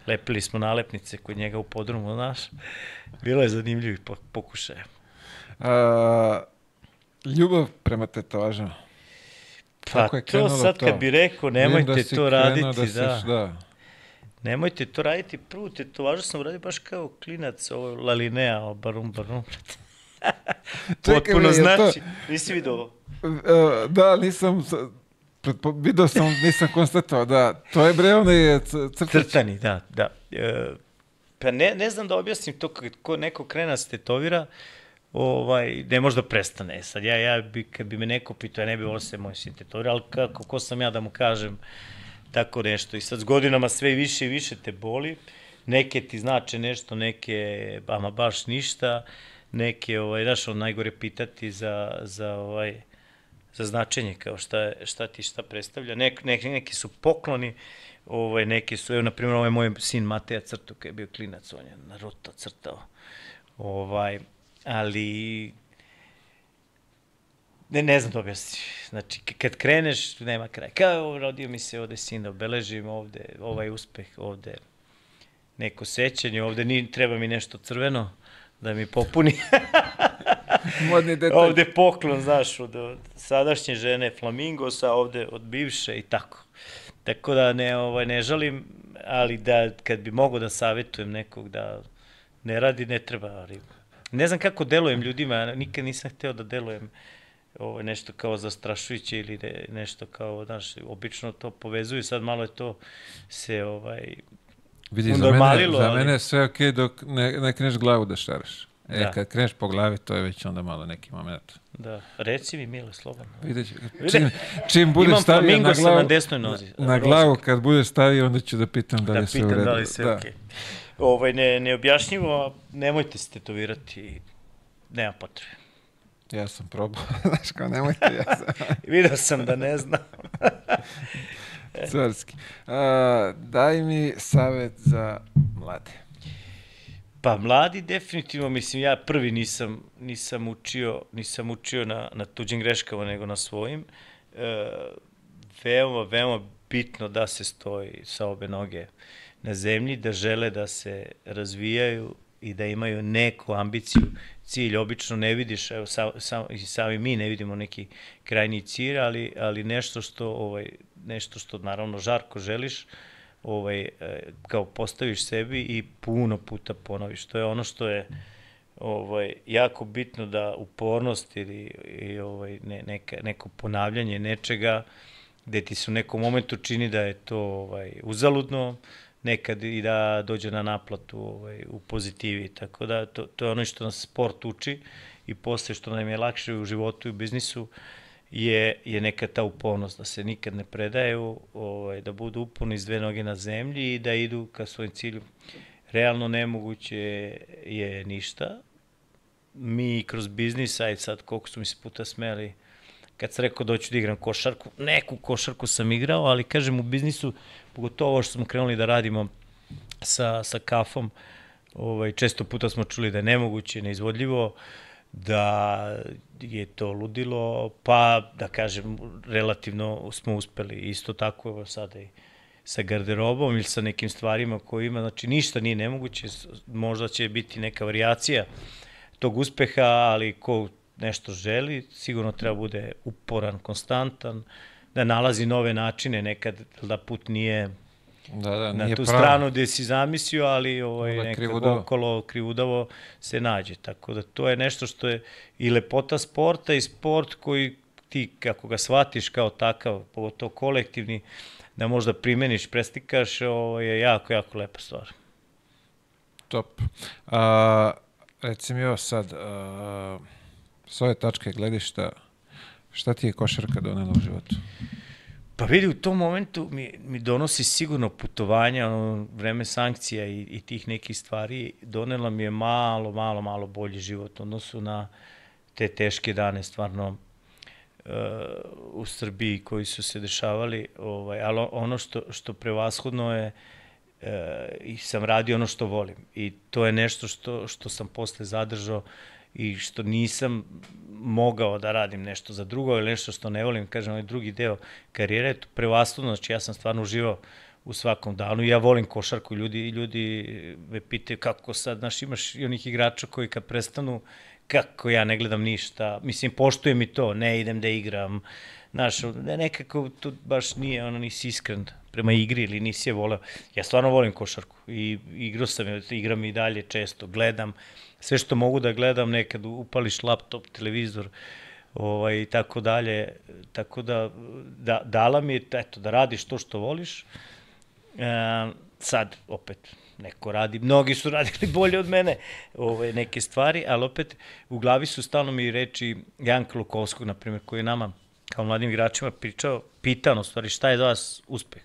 Lepili smo nalepnice kod njega u podrumu, znaš. Bilo je zanimljivih po- pokušaja. Ljubav prema tetovažama. Pa Kako je to sad to? kad bi rekao, nemojte da to krenuo raditi, si- da. da. Nemojte to raditi. Prvu tetovažu sam uradio baš kao klinac, ovo Lalinea, o barum, barum. Potpuno jel to- znači. Nisi vidio ovo? E, Da, nisam... pretpo- Vidio sam, nisam konstatovao, da. To je bre onaj c- crtić. Crtani, da, da. E, pa ne, ne znam da objasnim to kad ko neko krene da se tetovira, ovaj, ne može da prestane. E Sad ja, ja bi, kad bi me neko pitao, ja ne bi volio se moj sin tetovira, ali kako, ko sam ja da mu kažem tako nešto. I sad s godinama sve više i više te boli, neke ti znače nešto, neke, ama baš ništa, neke, ovaj, znaš, on najgore pitati za, za ovaj, za značenje kao šta, šta ti šta predstavlja. Nek, nek, neki su pokloni, ovaj, neki su, evo, na primjer, ovaj moj sin Mateja crtu, kad je bio klinac, on je Naruto crtao. Ovaj, ali ne, ne znam da objasnim. Znači, kad kreneš, nema kraja. Kao, rodio mi se ovde sin, da obeležim ovde ovaj uspeh, ovde neko sećanje, ovde ni, treba mi nešto crveno da mi popuni. Modni detalj. ovde poklon, znaš, od, od sadašnje žene Flamingosa, ovde od bivše i tako. Tako da ne, ovaj, ne žalim, ali da kad bi mogao da savetujem nekog da ne radi, ne treba, ali ne znam kako delujem ljudima, nikad nisam hteo da delujem ovo, nešto kao zastrašujuće ili ne, nešto kao, znaš, obično to povezuju, sad malo je to se, ovaj, Vidi, za mene, za ali- mene je sve okej dok ne, ne kreneš glavu da šaraš. E, Da. kad kreneš po glavi, to je već onda malo neki moment. da, reci mi, Mile, slobodno. Vidjet ću. Čim, čim budeš Imam stavio na glavu, na desnoj nozi, Na, glavu, kad budeš stavio, onda ću da pitam da li da je sve u redu. pitam da li sve okej. Ovaj, ne, neobjašnjivo, nemojte se tetovirati, nema potrebe. Ja sam probao, znaš kao, nemojte, ja sam Video sam da ne znam. carski. A, daj mi savet za mlade. Pa mladi definitivno, mislim, ja prvi nisam, nisam učio, nisam učio na, na tuđim greškama, nego na svojim. E, veoma, veoma bitno da se stoji sa obe noge na zemlji, da žele da se razvijaju i da imaju neku ambiciju, cilj. Obično ne vidiš, evo, sa, sa, sami mi ne vidimo neki krajnji cilj, ali, ali nešto što, ovaj, nešto što naravno žarko želiš, ovaj, e, kao postaviš sebi i puno puta ponoviš. To je ono što je ovaj, jako bitno da upornost ili i, ovaj, ne, neka, neko ponavljanje nečega gde ti se u nekom momentu čini da je to ovaj, uzaludno, nekad i da dođe na naplatu ovaj, u pozitivi. Tako da to, to je ono što nas sport uči i posle što nam je lakše u životu i u biznisu je, je neka ta upornost, da se nikad ne predaju, ovaj, da budu uporni s dve noge na zemlji i da idu ka svojim cilju. Realno nemoguće je ništa. Mi kroz biznis, aj sad koliko su mi se puta smeli, kad sam rekao hoću da igram košarku, neku košarku sam igrao, ali kažem u biznisu, pogotovo ovo što smo krenuli da radimo sa, sa kafom, ovaj, često puta smo čuli da je nemoguće, neizvodljivo, da je to ludilo, pa da kažem, relativno smo uspeli. Isto tako evo sada i sa garderobom ili sa nekim stvarima koje ima, znači ništa nije nemoguće, možda će biti neka variacija tog uspeha, ali ko nešto želi, sigurno treba bude uporan, konstantan, da nalazi nove načine, nekad da put nije Da, da, na nije tu pravo. stranu gde si zamislio, ali ovaj, Možda nekako krivudavo. okolo krivudavo se nađe. Tako da to je nešto što je i lepota sporta i sport koji ti, kako ga shvatiš kao takav, pogotovo kolektivni, da možda primeniš, prestikaš, ovo je jako, jako lepa stvar. Top. A, reci mi ovo sad, a, s ove tačke gledišta, šta ti je košarka donela u životu? Pa vidi, u tom momentu mi, mi donosi sigurno putovanja, ono, vreme sankcija i, i tih nekih stvari, donela mi je malo, malo, malo bolji život u odnosu na te teške dane, stvarno, uh, u Srbiji koji su se dešavali, ovaj, ali ono što, što prevashodno je, uh, i sam radio ono što volim. I to je nešto što, što sam posle zadržao i što nisam mogao da radim nešto za drugo ili nešto što ne volim, kažem, ovaj drugi deo karijere, to prevashodno, znači ja sam stvarno uživao u svakom danu. Ja volim košarku, ljudi, ljudi me pitaju kako sad, znaš, imaš i onih igrača koji kad prestanu, kako ja ne gledam ništa, mislim, poštujem i to, ne idem da igram, Znaš, ne, nekako tu baš nije, ono, nisi iskren prema igri ili nisi je voleo. Ja stvarno volim košarku i igrao sam, igram i dalje često, gledam, sve što mogu da gledam, nekad upališ laptop, televizor, ovaj, i tako dalje, tako da, da dala mi je, eto, da radiš to što voliš, e, sad, opet, neko radi, mnogi su radili bolje od mene ove, neke stvari, ali opet u glavi su stalno mi reči Janka Lukovskog, na primjer, koji je nama kao mladim igračima pričao, pitan u stvari šta je za vas uspeh,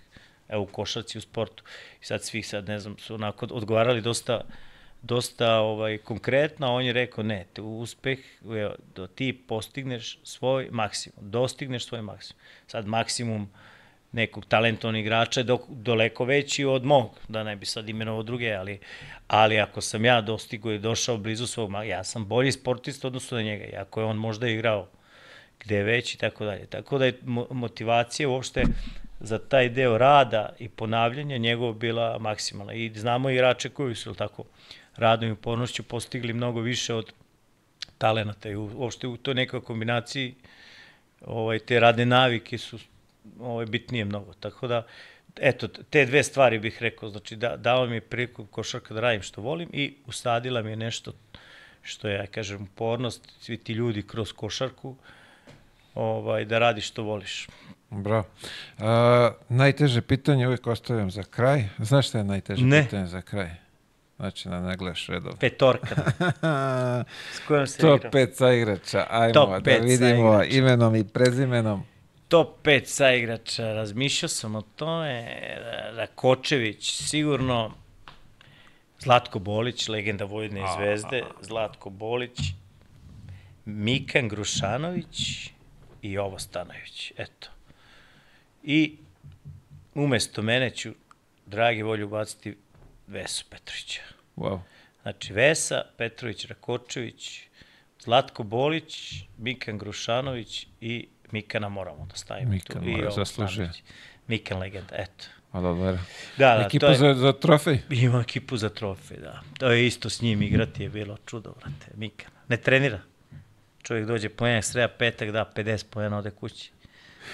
evo u košarci, u sportu. I sad svih sad, ne znam, su onako odgovarali dosta dosta ovaj konkretno, a on je rekao ne, te uspeh je da ti postigneš svoj maksimum, dostigneš svoj maksimum. Sad maksimum nekog talentovnog igrača je daleko veći od mog, da ne bi sad imenovao druge, ali, ali ako sam ja dostigo i došao blizu svog, ja sam bolji sportista odnosno na njega, iako je on možda igrao gde već i tako dalje. Tako da je motivacija uopšte za taj deo rada i ponavljanja njegov bila maksimalna. I znamo igrače koji su, tako, radom i upornošću postigli mnogo više od talenata i uopšte u toj nekoj kombinaciji ovaj, te radne navike su ovaj, bitnije mnogo. Tako da, eto, te dve stvari bih rekao, znači da, dao mi je priliku košarka da radim što volim i usadila mi je nešto što je, ja kažem, upornost, svi ti ljudi kroz košarku, ovaj, da radiš što voliš. Bravo. A, najteže pitanje uvijek ostavljam za kraj. Znaš šta je najteže ne. pitanje za kraj? Znači, na ne gledaš redov. Petorka. S kojom se Top igra? 5 saigrača. Ajmo Top da vidimo saigrača. imenom i prezimenom. Top 5 saigrača, razmišljao sam o tome, Rakočević, sigurno, Zlatko Bolić, legenda Vojvodine i Zvezde, Zlatko Bolić, Mikan Grušanović i Jovo Stanović, eto. I umesto mene ću, dragi volju, baciti Vesu Petrovića. Wow. Znači Vesa, Petrović, Rakočević, Zlatko Bolić, Mikan Grušanović i Mikana moramo da stavimo Mikan tu. Ovo zaslužuje. Mikan legenda, eto. A dobro. Da, da, Ekipa je, za, za trofej. ima ekipu za trofej, da. To je isto s njim igrati je bilo čudo, vrate, Mikan. Ne trenira. Čovjek dođe pojenak sreda petak, da, 50 pojena ode kući.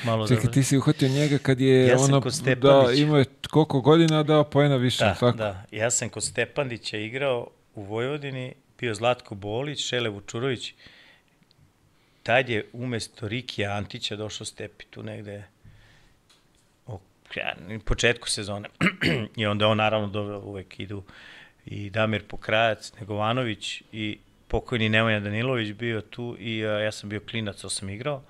Malo Čekaj, da... ti si uhvatio njega kad je Ja ono, da imao je koliko godina dao pojena više, Da, tako? da. Ja sam kod Stepandića igrao u Vojvodini, bio Zlatko Bolić, Šele Vučurović. Tad je umesto Rikija Antića došao Stepi tu negde na početku sezone. I onda on naravno doveo uvek idu i Damir Pokrajac, Negovanović i pokojni Nemanja Danilović bio tu i a, ja sam bio klinac, to sam igrao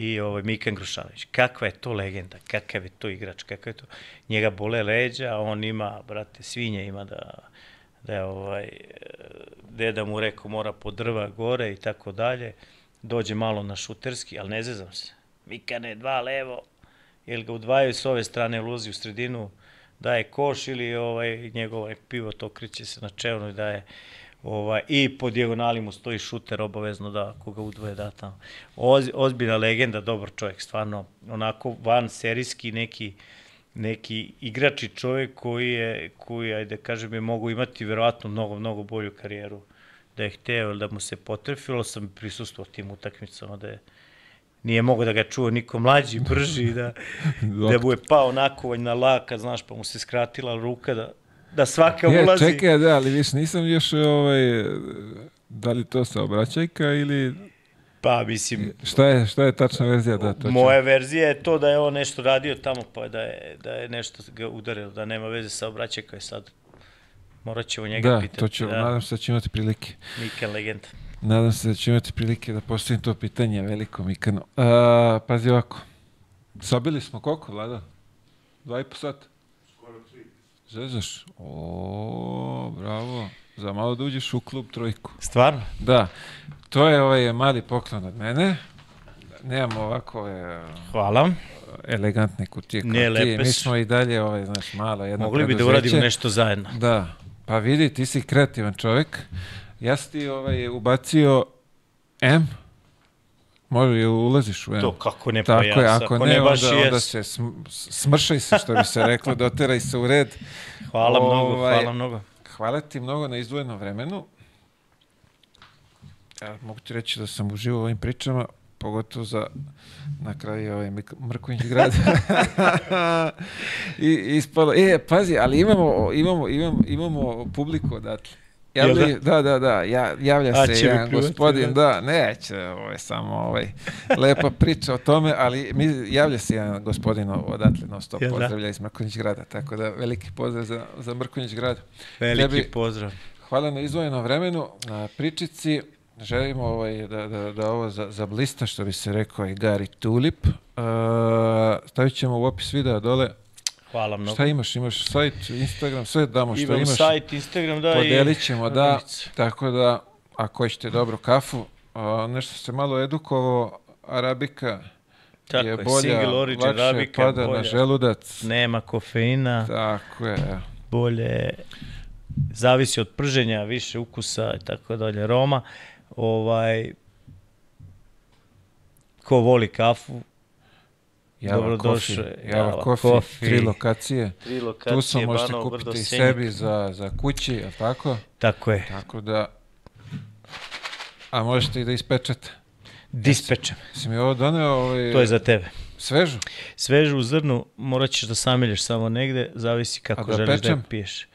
i ovaj Mikan Grušanović. Kakva je to legenda, kakav je to igrač, kakav je to... Njega bole leđa, a on ima, brate, svinje ima da, da je ovaj, deda mu rekao mora po drva gore i tako dalje. Dođe malo na šuterski, ali ne zezam se. Mikane, dva levo, ili ga udvajaju s ove strane, ulazi u sredinu, daje koš ili ovaj, njegov ovaj, pivot okreće se na čevnu i daje Ovaj, I po dijagonali mu stoji šuter obavezno da koga udvoje da tamo. Oz, ozbiljna legenda, dobar čovjek, stvarno onako van serijski neki neki igrač i čovjek koji je, koji, ajde da kažem, je mogu imati verovatno mnogo, mnogo bolju karijeru da je hteo ili da mu se potrefilo, sam prisustuo tim utakmicama da je nije mogo da ga čuo niko mlađi, brži, da, da mu je pao nakovanj na laka, znaš, pa mu se skratila ruka da, da svaka Je, ulazi. čekaj, da, ali viš nisam još ovaj, da li to saobraćajka ili Pa, mislim, šta je, šta je tačna verzija? Da, to moja verzija je to da je on nešto radio tamo, pa da je, da je nešto ga udarilo, da nema veze sa obraćajka je sad. Morat ćemo njega Da, pitati. to ću, nadam se da ću imati prilike. Mikan legenda. Nadam se da ću imati prilike da postavim to pitanje veliko Mikano. A, pazi ovako. Sabili smo koliko, Vlada? Dva i po sata? Zezaš? O, bravo. Za malo da uđeš u klub trojku. Stvarno? Da, to je ovaj mali poklon od mene. Nemamo ovako ove Hvala. elegantne kutije ti. lepe Mi smo i dalje, ovaj, znaš, malo jedno Mogli bi da uradimo nešto zajedno. Da, pa vidi, ti si kreativan čovjek. Ja sam ti ovaj, ubacio M. Može, jel ulaziš u M? To kako ne, pa Tako ja je, ako ako ne, ne baš onda, onda se sm- smršaj se, što bi se reklo, doteraj se u red. Hvala mnogo, Ovaj, hvala mnogo. Hvala ti mnogo na izdvojenom vremenu. Ja mogu ti reći da sam uživao u ovim pričama. pogotovo za na kraju ovaj Mrkonjić grad. I ispalo, e, pazi, ali imamo, imamo, imamo, imamo publiku odatle. Javlja, Jel da, da, da, ja, javlja A, se jedan pljuvati, gospodin, da, neće, ovo je samo ovaj, lepa priča o tome, ali mi, javlja se jedan gospodin odatle, no stop, Jel da? pozdravlja iz Mrkonjić grada, tako da veliki pozdrav za, za Mrkonjić grad. Veliki Tebi- pozdrav. Hvala na izvojenom vremenu, na pričici. Želimo ovaj, da, da, da ovo za, za blista, što bi se rekao i Gary Tulip. Uh, stavit ćemo u opis videa dole. Hvala mnogo. Šta imaš? Imaš sajt, Instagram, sve damo što Imam imaš. sajt, Instagram, da, Podelit i... ćemo, da. Analica. Tako da, ako hoćete dobru kafu, a, nešto se malo edukovao, Arabika Tako je je, bolja, single origin, lakše Arabika, pada na bolja. želudac. Nema kofeina, Tako je, bolje, zavisi od prženja, više ukusa i tako dalje, roma. Ovaj, ko voli kafu, Java Dobrodošao Coffee, Java Java Coffee, Coffee. tri lokacije. tri Tu lokacije, sam možete Banovo, kupiti Brdo, i sebi za, za kući, je tako? Tako je, Tako da, a možete i da ispečete. dispečem, Si mi ovo doneo ovaj, to je za tebe. svežu? Svežu u zrnu morat ćeš da samilješ samo negde, zavisi kako da želiš da pečem? je piješ.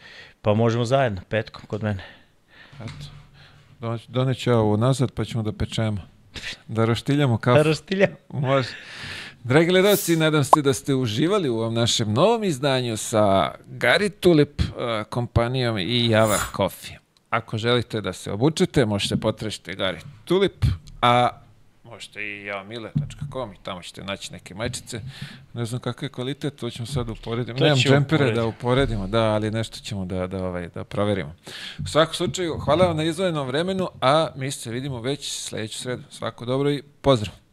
Pa možemo zajedno, petkom kod mene. Eto. Doneć- Doneću ovo nazad pa ćemo da pečemo. Da roštiljamo kafu. Da rastilja. Može. Dragi gledalci, nadam se da ste uživali u ovom našem novom izdanju sa Gary Tulip uh, kompanijom i Java Coffee. Ako želite da se obučete, možete potražiti Gary Tulip, a možete i javamile.com i tamo ćete naći neke majčice. Ne znam kakav je kvalitet, to ćemo sad uporediti. Nemam džempere da uporedimo, da, ali nešto ćemo da, da, ovaj, da proverimo. U svakom slučaju, hvala vam na izvojenom vremenu, a mi se vidimo već sljedeću sredu. Svako dobro i pozdrav!